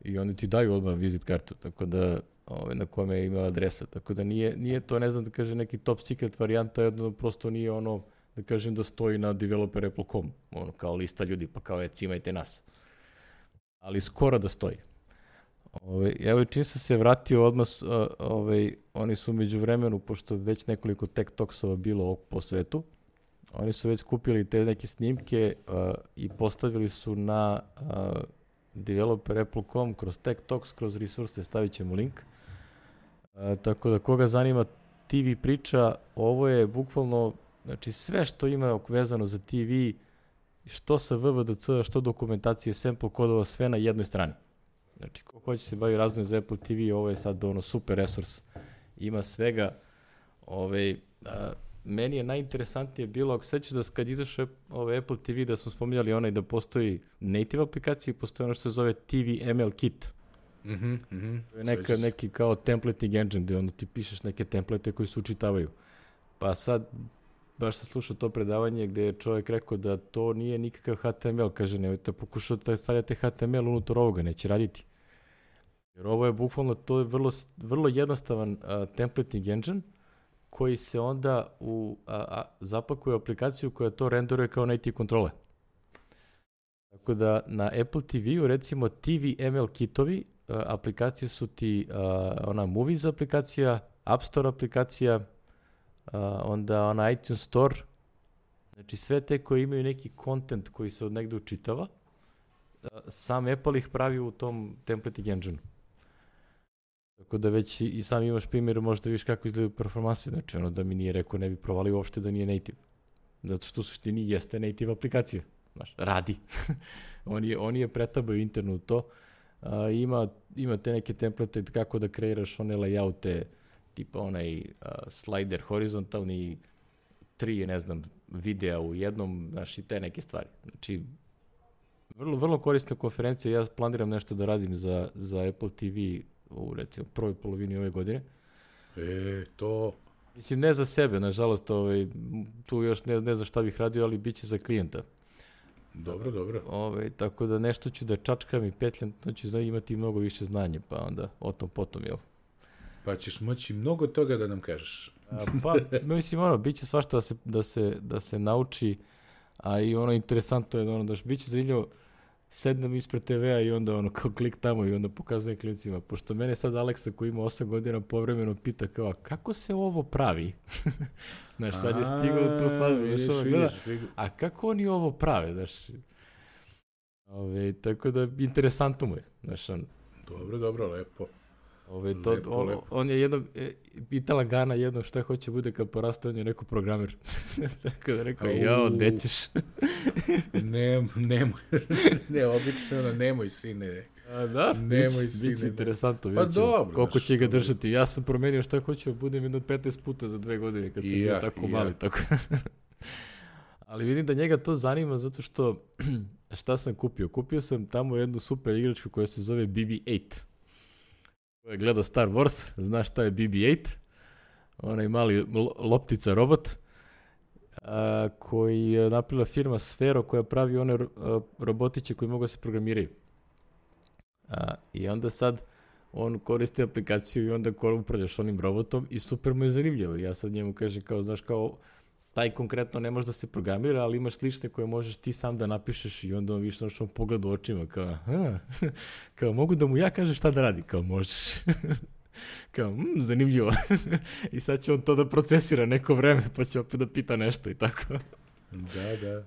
Speaker 1: I oni ti daju odmah vizit kartu, tako da ovaj, na kome je imala adresa, tako da nije, nije to, ne znam da kaže, neki top secret varijanta, jedno prosto nije ono, da kažem da stoji na developer Apple.com, ono kao lista ljudi, pa kao ec imajte nas. Ali skoro da stoji. Ove, ovaj, evo čim sam se vratio odmah, ove, ovaj, oni su među vremenu, pošto već nekoliko tech talksova bilo po svetu, oni su već kupili te neke snimke uh, i postavili su na uh, developer Apple.com kroz Tech Talks, kroz resurse, stavit ćemo link. Uh, tako da koga zanima TV priča, ovo je bukvalno Znači sve što ima vezano za TV, što sa VVDC, što dokumentacije, sample kodova, sve na jednoj strani. Znači, ko hoće se bavi razvojem za Apple TV, ovo je sad ono super resurs. Ima svega. Ove, ovaj, a, meni je najinteresantnije bilo, ako sećaš da kad izašao ovaj Apple TV, da smo spominjali onaj da postoji native aplikacija i postoji ono što se zove TV ML Kit.
Speaker 2: Mhm, mm mhm. Mm
Speaker 1: to je neka, neki kao templating engine gde onda ti pišeš neke template koji se učitavaju. Pa sad, baš sam slušao to predavanje gde je čovjek rekao da to nije nikakav HTML, kaže nemojte pokušati da stavljate HTML unutar ovoga, neće raditi. Jer ovo je bukvalno, to je vrlo, vrlo jednostavan uh, templating engine koji se onda u, a, a, zapakuje aplikaciju koja to renderuje kao native kontrole. Tako da na Apple TV-u recimo TV ML kitovi uh, aplikacije su ti uh, ona Movies aplikacija, App Store aplikacija, onda ona iTunes Store, znači sve te koji imaju neki content koji se od negde učitava, sam Apple ih pravi u tom templating engine. Tako da već i sam imaš primjer, možda vidiš kako izgledaju performanse, znači ono da mi nije rekao, ne bi provalio uopšte da nije native. Zato što u suštini jeste native aplikacija. Znaš, radi. on, je, on je pretabao internu to. A, ima, ima te neke template kako da kreiraš one layoute, tipa onaj uh, slider horizontalni, tri, ne znam, videa u jednom, znaš, i te neke stvari. Znači, vrlo, vrlo korisna konferencija, ja planiram nešto da radim za, za Apple TV u, recimo, prvoj polovini ove godine.
Speaker 2: E, to...
Speaker 1: Mislim, ne za sebe, nažalost, ovaj, tu još ne, ne znam šta bih radio, ali bit će za klijenta.
Speaker 2: Dobro, dobro.
Speaker 1: Ovaj, tako da nešto ću da čačkam i petljam, to ću imati mnogo više znanja, pa onda o tom potom, jel?
Speaker 2: Pa ćeš moći mnogo toga da nam kažeš.
Speaker 1: A, pa, mislim, ono, bit će svašta da se, da se, da se nauči, a i ono interesantno je da ono, daš, bit će zanimljivo, sednem ispred TV-a i onda ono kao klik tamo i onda pokazujem klincima. Pošto mene sad Aleksa koji ima 8 godina povremeno pita kao kako se ovo pravi? znaš, sad je stigao u tu fazu. Znaš, ono, gleda, a kako oni ovo prave? Znaš, Ove, tako da, interesantno mu je. Znaš, on,
Speaker 2: Dobro, dobro, lepo.
Speaker 1: Ove, to,
Speaker 2: Lepo,
Speaker 1: on,
Speaker 2: lepo.
Speaker 1: on je jedno, e, pitala Gana jedno šta hoće bude kad poraste, on je rekao programer. tako da rekao, jao, gde ćeš?
Speaker 2: Ne, nemoj, ne, obično ono, nemoj sine.
Speaker 1: A, da,
Speaker 2: Nemoj,
Speaker 1: biće,
Speaker 2: sine,
Speaker 1: biće
Speaker 2: ne.
Speaker 1: interesantno.
Speaker 2: Pa
Speaker 1: vidjet ćemo
Speaker 2: dobro,
Speaker 1: Koliko će ga držati. Ja sam promenio šta hoću da budem jedno 15 puta za dve godine kad sam
Speaker 2: I
Speaker 1: bio
Speaker 2: ja,
Speaker 1: tako
Speaker 2: i ja.
Speaker 1: mali. Tako. Ali vidim da njega to zanima zato što šta sam kupio? Kupio sam tamo jednu super igračku koja se zove BB-8. Ko je gledao Star Wars, zna šta je BB-8. Onaj mali lo- loptica robot a, koji je napravila firma Sfero koja pravi one a, robotiće koji mogu da se programiraju. A, I onda sad on koristi aplikaciju i onda upravljaš onim robotom i super mu je zanimljivo. Ja sad njemu kažem kao, znaš, kao, taj konkretno ne može da se programira, ali imaš slične koje možeš ti sam da napišeš i onda on više pogled u očima, kao, aha, kao, mogu da mu ja kažem šta da radi, kao, možeš. kao, mm, zanimljivo. I sad će on to da procesira neko vreme, pa će opet da pita nešto i tako.
Speaker 2: Da, da.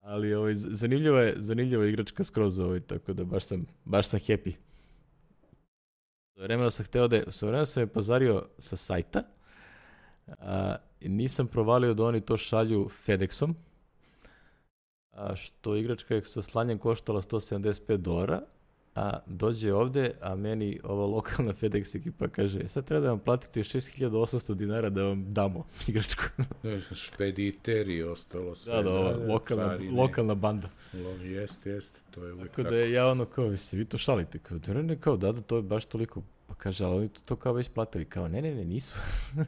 Speaker 1: Ali ovaj, zanimljiva je, zanimljiva je igračka skroz ovaj, tako da baš sam, baš sam happy. Vremeno sam hteo da je, sa vremena sam je pazario sa sajta, a, nisam provalio da oni to šalju FedExom, a, što igračka je sa slanjem koštala 175 dolara, a dođe ovde, a meni ova lokalna FedEx ekipa kaže, "E, sad treba da vam platite 6800 dinara da vam damo igračku.
Speaker 2: Špediter i ostalo sve.
Speaker 1: da, da, ova lokalna,
Speaker 2: carine.
Speaker 1: lokalna banda.
Speaker 2: Lo, jest, jest, to je uvijek
Speaker 1: Tako
Speaker 2: tako.
Speaker 1: da je ja ono kao, "Vi se vi to šalite? Kao, da ne, kao, da, da, to je baš toliko. Pa kaže, ali oni to, to kao već platili. Kao, ne, ne, ne, nisu.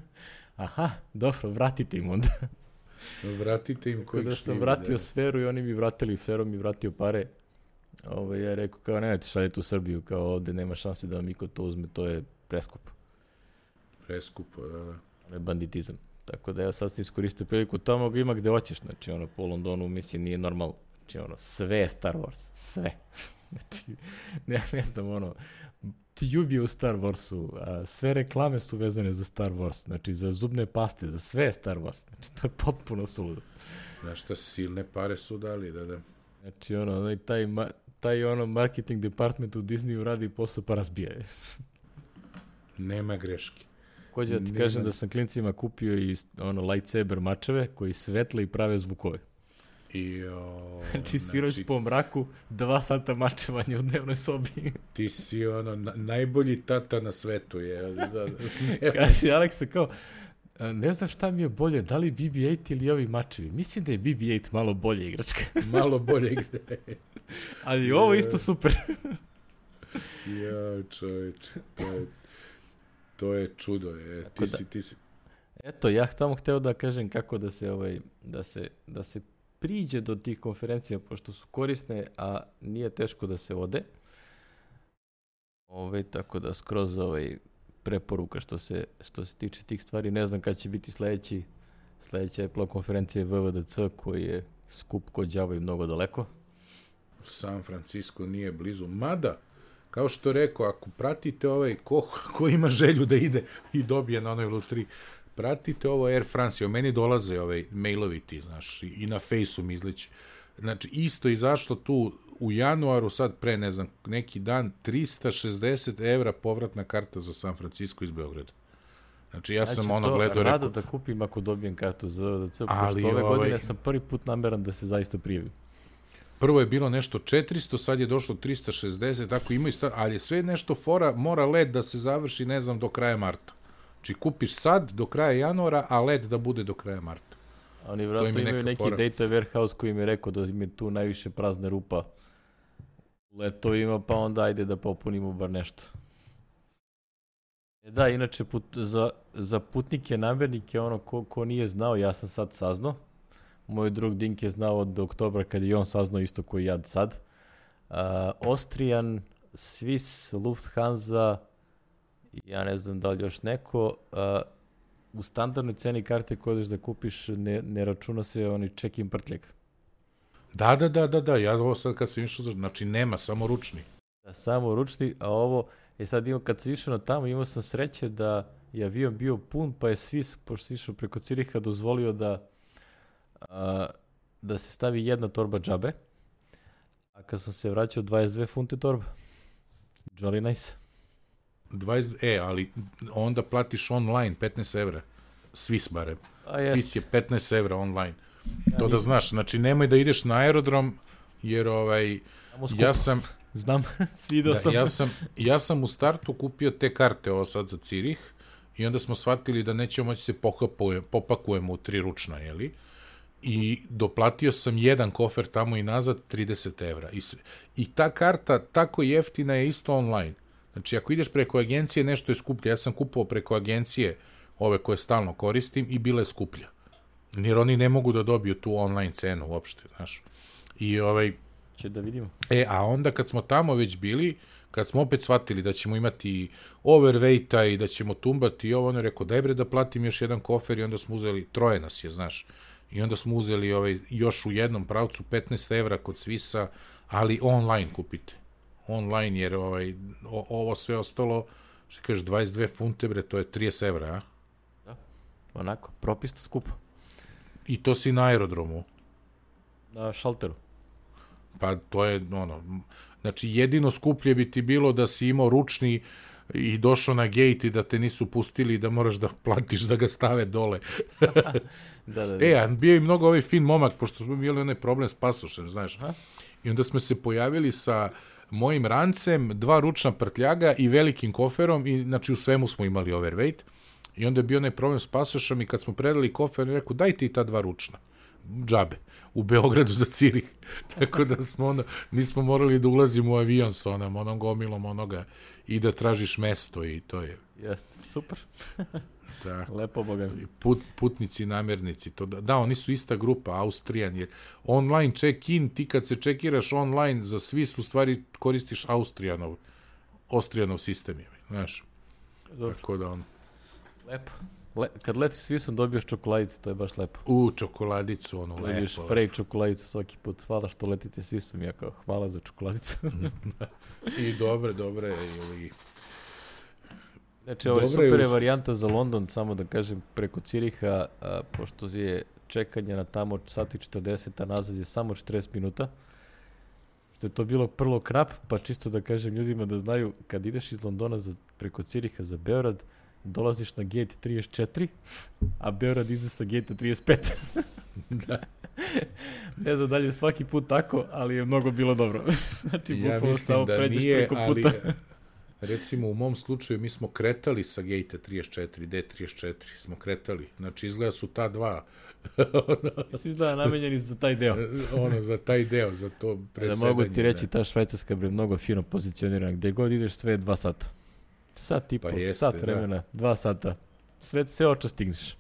Speaker 1: Aha, dobro, vratite im onda.
Speaker 2: Vratite im
Speaker 1: Tako
Speaker 2: kojeg
Speaker 1: da sam vratio
Speaker 2: da.
Speaker 1: sferu i oni mi vratili, Fero mi vratio pare. Ove, ja rekao, kao, nemojte šaljete u Srbiju, kao, ovde nema šanse da vam iko to uzme, to je preskupo.
Speaker 2: Preskupo, da, da.
Speaker 1: Banditizam. Tako da ja sad sam iskoristio priliku, tamo ga ima gde hoćeš, znači ono po Londonu mislim nije normalno. Znači ono sve je Star Wars, sve. znači ne, ne znam ono Je u Star Warsu, a sve reklame su vezane za Star Wars, znači za zubne paste, za sve Star Wars. Znači to je potpuno suludo.
Speaker 2: Znaš šta, silne pare su dali, da, da.
Speaker 1: Znači ono, onaj, taj, ma, taj ono marketing department u Disneyu radi posao pa razbija je.
Speaker 2: Nema greške.
Speaker 1: Kođe da ti
Speaker 2: Nema-
Speaker 1: kažem da sam klincima kupio i ono lightsaber mačeve koji svetle i prave zvukove.
Speaker 2: I, o,
Speaker 1: Znači, siroć po mraku, dva sata mačevanja u dnevnoj sobi.
Speaker 2: ti si ono, na, najbolji tata na svetu je.
Speaker 1: Kaže Aleksa kao, "A, ne znam šta mi je bolje, da li BB-8 ili ovi mačevi. Mislim da je BB-8 malo bolje igračka.
Speaker 2: malo bolje igre.
Speaker 1: Ali ovo je isto super.
Speaker 2: Ja, čoveče, to je, to je čudo. Je. Ti
Speaker 1: da-
Speaker 2: si, ti si,
Speaker 1: Eto, ja tamo hteo da kažem kako da se, ovaj, da se, da se priđe do tih konferencija, pošto su korisne, a nije teško da se ode. Ovaj, tako da skroz ovaj, preporuka što se, što se tiče tih stvari. Ne znam kad će biti sledeći, sledeća Apple konferencija VVDC koji je skup kod đavo i mnogo daleko.
Speaker 2: San Francisco nije blizu. Mada, kao što rekao, ako pratite ovaj, ko, ko ima želju da ide i dobije na onoj lutri, pratite ovo Air France, o meni dolaze ovaj mailovi ti, znaš, i, i na fejsu mi izlići. Znači, isto izašlo tu u januaru, sad pre, ne znam, neki dan, 360 evra povratna karta za San Francisco iz Beograda. Znači, ja sam
Speaker 1: ću
Speaker 2: ono
Speaker 1: to
Speaker 2: gledao,
Speaker 1: rado
Speaker 2: rekao,
Speaker 1: da kupim ako dobijem kartu za
Speaker 2: Ali
Speaker 1: pošto ove
Speaker 2: ovaj-
Speaker 1: godine sam prvi put nameran da se zaista prijavim.
Speaker 2: prvo je bilo nešto 400, sad je došlo 360, tako ima i sta, ali je sve nešto fora, mora led da se završi, ne znam, do kraja marta. Znači kupiš sad do kraja januara, a led da bude do kraja marta.
Speaker 1: Oni
Speaker 2: je
Speaker 1: imaju neki
Speaker 2: fora.
Speaker 1: data warehouse koji mi je rekao da im je tu najviše prazne rupa letovima, pa onda ajde da popunimo bar nešto. E da, inače put, za, za putnike, namernike, ono ko, ko nije znao, ja sam sad saznao. Moj drug Dink je znao od oktobra kad je on saznao isto koji ja sad. Uh, Austrian, Swiss, Lufthansa, ja ne znam da li još neko, uh, u standardnoj ceni karte koju odeš da kupiš ne, ne računa se oni check-in prtljag.
Speaker 2: Da, da, da, da, da, ja ovo sad kad sam išao, znači nema, samo ručni.
Speaker 1: Da, samo ručni, a ovo, je sad imao, kad sam išao na tamo, imao sam sreće da je avion bio pun, pa je Swiss, pošto išao preko Ciriha, dozvolio da, a, da se stavi jedna torba džabe, A kad sam se vraćao 22 funte torba. Jolly nice.
Speaker 2: 20, e, ali onda platiš online 15 evra. Swiss barem.
Speaker 1: A
Speaker 2: Swiss je 15 evra online.
Speaker 1: Ja,
Speaker 2: to da
Speaker 1: nisam-
Speaker 2: znaš, znači nemoj da ideš na aerodrom, jer ovaj, ja sam,
Speaker 1: Znam, svidao
Speaker 2: da,
Speaker 1: sam.
Speaker 2: ja sam, ja sam u startu kupio te karte, ovo sad za Cirih, i onda smo shvatili da nećemo moći se pokapuje, popakujemo u tri ručna, jeli? I doplatio sam jedan kofer tamo i nazad 30 evra. I, I ta karta tako jeftina je isto online. Znači, ako ideš preko agencije, nešto je skuplje. Ja sam kupovao preko agencije ove koje stalno koristim i bila je skuplja. Jer oni ne mogu da dobiju tu online cenu uopšte, znaš. I ovaj,
Speaker 1: Će da vidimo.
Speaker 2: E, a onda kad smo tamo već bili, kad smo opet shvatili da ćemo imati overweighta i da ćemo tumbati i ovo, on je rekao, daj bre da platim još jedan kofer i onda smo uzeli, troje nas je, znaš, i onda smo uzeli ovaj, još u jednom pravcu 15 evra kod Svisa, ali online kupite. Online, jer ovaj, o, ovo sve ostalo, što kažeš, 22 funte, bre, to je 30 evra, a?
Speaker 1: Onako, propisno skupo.
Speaker 2: I to si na aerodromu.
Speaker 1: Na šalteru.
Speaker 2: Pa to je ono, znači jedino skuplje bi ti bilo da si imao ručni i došao na gate i da te nisu pustili i da moraš da platiš da ga stave dole.
Speaker 1: Da, da, da.
Speaker 2: E, a bio je mnogo ovaj fin momak, pošto smo imali onaj problem s pasošem, znaš.
Speaker 1: Aha.
Speaker 2: I onda smo se pojavili sa mojim rancem, dva ručna prtljaga i velikim koferom i znači u svemu smo imali overweight. I onda je bio onaj problem s pasošom i kad smo predali kofer, on je rekao, daj ti ta dva ručna. Džabe. U Beogradu za Cirih. Tako da smo onda, nismo morali da ulazimo u avion sa onom, onom gomilom onoga i da tražiš mesto i to je.
Speaker 1: Jeste, super.
Speaker 2: Da.
Speaker 1: Lepo, boga.
Speaker 2: Put, putnici i namernici. To da, da, oni su ista grupa, Austrijan. Jer online check-in, ti kad se čekiraš online za svi su stvari koristiš Austrijanov, Austrijanov sistem. Je, znaš,
Speaker 1: Dobro,
Speaker 2: tako da on...
Speaker 1: lepo. Le, kad letiš svi sam dobiješ čokoladice, to je baš lepo.
Speaker 2: U, čokoladicu, ono,
Speaker 1: Dobiješ
Speaker 2: lepo.
Speaker 1: frej čokoladicu svaki put. Hvala što letite svi sam. Ja kao, hvala za čokoladicu.
Speaker 2: I dobre, dobre. I,
Speaker 1: Znači, ovo je
Speaker 2: Dobra je
Speaker 1: super je varijanta za London, samo da kažem, preko Ciriha, a, pošto je čekanje na tamo sat i 40, a nazad je samo 40 minuta. Što je to bilo prlo krap, pa čisto da kažem ljudima da znaju, kad ideš iz Londona za, preko Ciriha za Beograd, dolaziš na gate 34, a Beograd iza sa gate 35.
Speaker 2: da.
Speaker 1: ne znam da li je svaki put tako, ali je mnogo bilo dobro. znači,
Speaker 2: ja
Speaker 1: bukvalno
Speaker 2: mislim
Speaker 1: samo
Speaker 2: da
Speaker 1: pređeš
Speaker 2: nije,
Speaker 1: preko
Speaker 2: ali
Speaker 1: puta.
Speaker 2: Recimo u mom slučaju mi smo kretali sa gate 34, D34 smo kretali. Znači izgleda su ta dva
Speaker 1: Svi izgleda namenjeni za taj deo.
Speaker 2: ono za taj deo, za to
Speaker 1: Da
Speaker 2: presedanje.
Speaker 1: mogu ti reći, ta švajcarska bre mnogo fino pozicionirana. Gde god ideš, sve je dva sata. Sat i
Speaker 2: Pa jeste,
Speaker 1: sat
Speaker 2: da.
Speaker 1: vremena, dva sata. Sve, sve oča stigneš.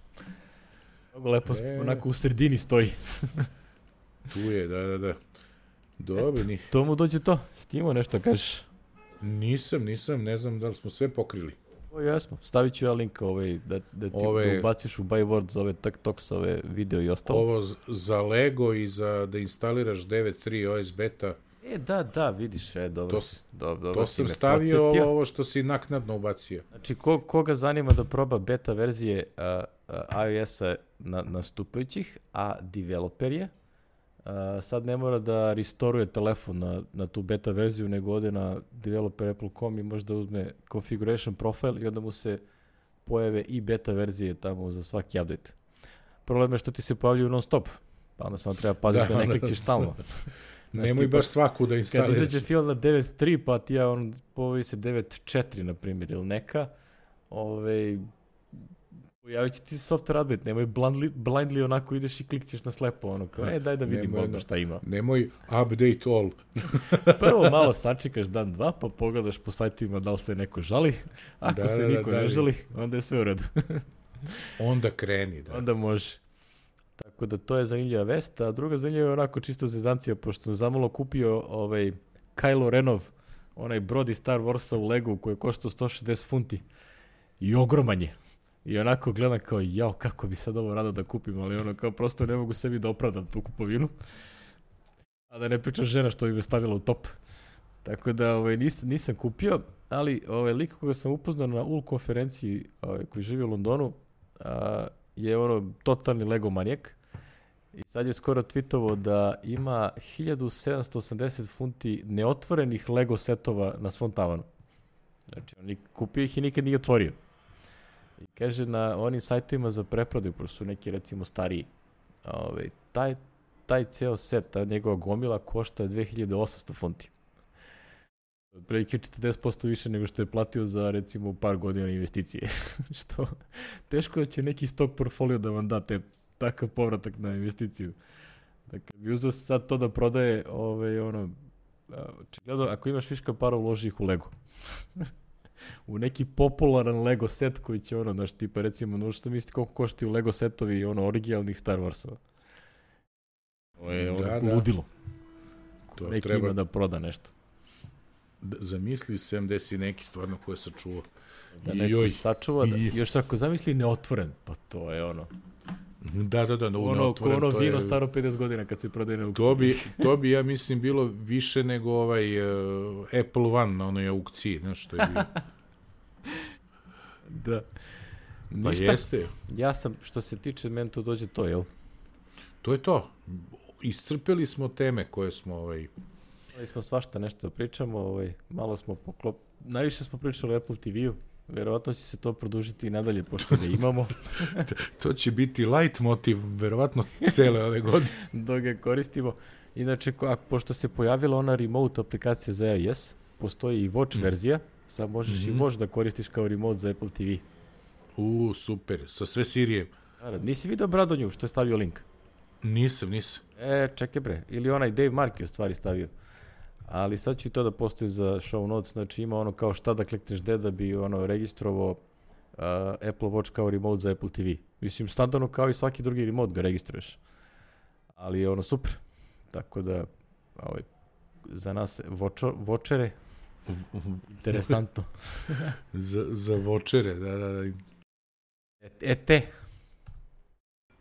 Speaker 1: Mnogo lepo,
Speaker 2: E.
Speaker 1: onako u sredini stoji.
Speaker 2: Tu je, da, da, da. Dobro, ni,
Speaker 1: To mu dođe to. Ti imao nešto kažeš?
Speaker 2: Nisam, nisam, ne znam da li smo sve pokrili.
Speaker 1: O, jesmo. Stavit ću ja link ovaj, da, da ti
Speaker 2: Ove-
Speaker 1: da ubaciš u Byword za ove TikToks, ove video i ostalo.
Speaker 2: Ovo za Lego i za da instaliraš 9.3 OS beta,
Speaker 1: E, da, da, vidiš, e, dobro.
Speaker 2: To
Speaker 1: dobro, dobro
Speaker 2: to sam stavio ovo, ovo što si naknadno ubacio.
Speaker 1: Znači, ko, koga zanima da proba beta verzije a, a, iOS-a na, nastupajućih, a developer je, sad ne mora da restoruje telefon na, na tu beta verziju, nego ode na developer Apple.com i možda uzme configuration profile i onda mu se pojave i beta verzije tamo za svaki update. Problem je što ti se pojavljuju non stop, pa onda samo treba paziš
Speaker 2: Da,
Speaker 1: da, ne klikćeš stalno. Znaš,
Speaker 2: Nemoj
Speaker 1: tipa,
Speaker 2: baš svaku da
Speaker 1: Kad
Speaker 2: instaliraš.
Speaker 1: izađe film na 9.3, pa ti ja on pojavi se 9.4, na primjer, ili neka, ovaj, pojavit će ti software update, nemoj blindly, blindly onako ideš i klikćeš na slepo, ono kao, e, daj da vidimo
Speaker 2: Nemoj,
Speaker 1: odmah
Speaker 2: da.
Speaker 1: šta ima.
Speaker 2: Nemoj update all.
Speaker 1: Prvo malo sačekaš dan, dva, pa pogledaš po sajtovima da li se neko žali. Ako
Speaker 2: Da,
Speaker 1: se
Speaker 2: da, da,
Speaker 1: niko
Speaker 2: da,
Speaker 1: ne
Speaker 2: vidi.
Speaker 1: žali, onda je sve u redu.
Speaker 2: Onda kreni, da.
Speaker 1: onda može. Tako da to je zanimljiva vest, a druga zanimljiva je onako čisto zezancija, pošto sam zamalo kupio ovaj Kylo Renov, onaj brod iz Star Warsa u Legu koji je koštao 160 funti. I ogroman je. I onako gledam kao, jao, kako bi sad ovo rado da kupim, ali ono kao prosto ne mogu sebi da opravdam tu kupovinu. A da ne pričam žena što bi me stavila u top. Tako da ovaj, nis, nisam kupio, ali ovaj, lik koga sam upoznao na UL konferenciji ovaj, koji živi u Londonu, a, je ono totalni Lego manijak I sad je skoro tweetovo da ima 1780 funti neotvorenih Lego setova na svom tavanu. Znači, on kupio ih i nikad nije otvorio. I kaže na onim sajtovima za preprodaju, pošto su neki recimo stariji, ove, ovaj, taj, taj ceo set, ta njegova gomila košta 2800 funti. Otprilike 40% više nego što je platio za recimo par godina investicije. što teško da će neki stok portfolio da vam da te takav povratak na investiciju. Dakle, bi uzao sad to da prodaje, ovaj, ono, očigledno, ako imaš viška para, uloži ih u Lego. u neki popularan Lego set koji će ono, znaš, tipa recimo, no što misli koliko košti u Lego setovi ono originalnih Star Warsova. Ovo je ono da, ludilo. To neki treba... ima da proda nešto.
Speaker 2: Da, zamisli sem da si neki stvarno koje sačuva.
Speaker 1: Da neko joj, sačuva, da, još ako zamisli neotvoren, pa to je ono.
Speaker 2: Da, da, da, no,
Speaker 1: ono, neotvoren, ono vino je... staro 50 godina kad se prodaje na aukciji.
Speaker 2: To bi, to bi, ja mislim, bilo više nego ovaj uh, Apple One na onoj aukciji, znaš, što je bio.
Speaker 1: da.
Speaker 2: Pa Ništa. jeste.
Speaker 1: Ja sam, što se tiče, meni to dođe to, jel?
Speaker 2: To je to. Iscrpeli smo teme koje smo ovaj...
Speaker 1: Imali smo svašta nešto da pričamo, ovaj, malo smo poklop... Najviše smo pričali o Apple TV-u, verovatno će se to produžiti i nadalje, pošto ga imamo.
Speaker 2: to će biti light motiv, verovatno, cele ove godine.
Speaker 1: Dok ga koristimo. Inače, pošto se pojavila ona remote aplikacija za iOS, postoji i Watch mm. verzija, sad možeš mm -hmm. i mhm. Watch da koristiš kao remote za Apple TV.
Speaker 2: U, super, sa sve Sirije.
Speaker 1: Naravno, nisi vidio Bradonju što je stavio link?
Speaker 2: Nisam, nisam.
Speaker 1: E, čekaj bre, ili onaj Dave Mark je u stvari stavio. Ali sad ću i to da postoji za show notes, znači ima ono kao šta da klikneš gde da bi ono registrovao uh, Apple Watch kao remote za Apple TV. Mislim, standardno kao i svaki drugi remote ga registruješ. Ali je ono super. Tako da, ovaj, za nas vočo, vočere, interesantno.
Speaker 2: za, za vočere, da, da, da.
Speaker 1: E, e te.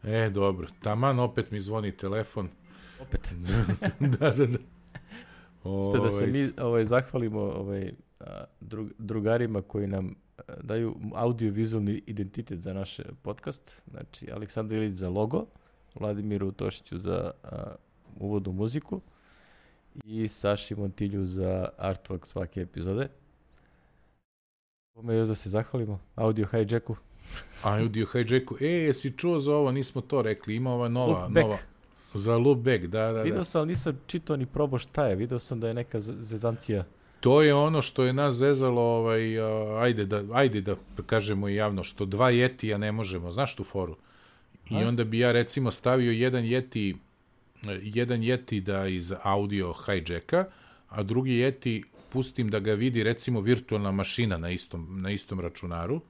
Speaker 2: E, dobro. Taman opet mi zvoni telefon.
Speaker 1: Opet.
Speaker 2: da, da, da.
Speaker 1: Ste da se ovaj, mi ovaj, zahvalimo ovaj, drug, drugarima koji nam daju audio-vizualni identitet za naš podcast. Znači, Aleksandar Ilić za logo, Vladimiru Tošiću za a, uvodnu muziku i Saši Montilju za artwork svake epizode. Kome još da se zahvalimo? Audio hijacku.
Speaker 2: Audio hijacku. E, jesi čuo za ovo? Nismo to rekli. Ima ova nova. nova. Za loopback, da, da, da.
Speaker 1: Video sam, ali nisam čitao ni probao šta je. Video sam da je neka zezancija.
Speaker 2: To je ono što je nas zezalo, ovaj, ajde, da, ajde da kažemo i javno, što dva jetija ne možemo. Znaš tu foru? I A? onda bi ja recimo stavio jedan jeti jedan jeti da iz audio hijacka, a drugi jeti pustim da ga vidi recimo virtualna mašina na istom, na istom računaru,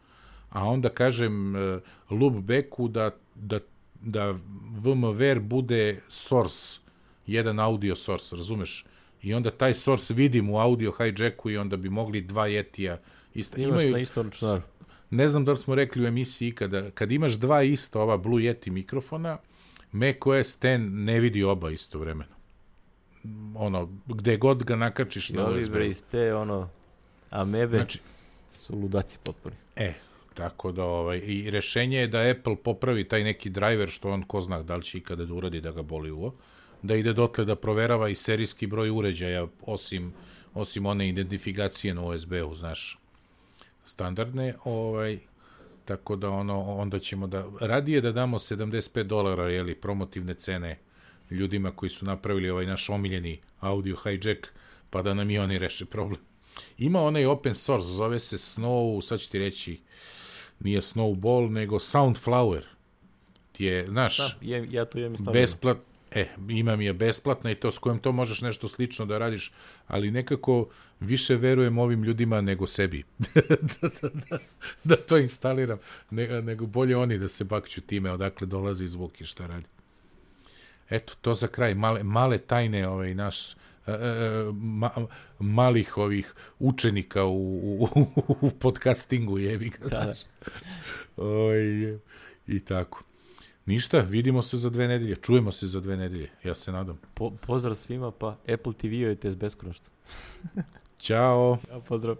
Speaker 2: a onda kažem uh, loopbacku da, da da VMware bude source, jedan audio source, razumeš? I onda taj source vidim u audio hijacku i onda bi mogli dva jetija
Speaker 1: isto. Imaš imaju, na istom računaru.
Speaker 2: Ne znam da li smo rekli u emisiji kada, kad imaš dva isto ova Blue Yeti mikrofona, macOS 10 ne vidi oba isto vremeno. Ono, gde god ga nakačiš
Speaker 1: na USB. Bre, iz te, ono, amebe znači, su ludaci potpuni.
Speaker 2: E, Tako da, ovaj, i rešenje je da Apple popravi taj neki driver, što on ko zna da li će ikada da uradi da ga boli uvo, da ide dotle da proverava i serijski broj uređaja, osim, osim one identifikacije na USB-u, znaš, standardne, ovaj, tako da ono, onda ćemo da, radije da damo 75 dolara, jeli, promotivne cene ljudima koji su napravili ovaj naš omiljeni audio hijack, pa da nam i oni reše problem. Ima onaj open source, zove se Snow, sad ću ti reći, nije Snowball, nego Soundflower. Ti je, znaš, da,
Speaker 1: je, ja to imam
Speaker 2: besplat, e, imam je besplatna i to s kojim to možeš nešto slično da radiš, ali nekako više verujem ovim ljudima nego sebi. da, da, da, da, to instaliram, ne, nego bolje oni da se bakću time odakle dolazi zvuk i šta radi. Eto, to za kraj, male, male tajne ovaj, naš, ma, malih ovih učenika u, u, u podcastingu, jebi ga, da. znaš. Oj, I tako. Ništa, vidimo se za dve nedelje, čujemo se za dve nedelje, ja se nadam.
Speaker 1: Po, pozdrav svima, pa Apple TV-ujete beskonačno.
Speaker 2: Ćao.
Speaker 1: Ćao, pozdrav.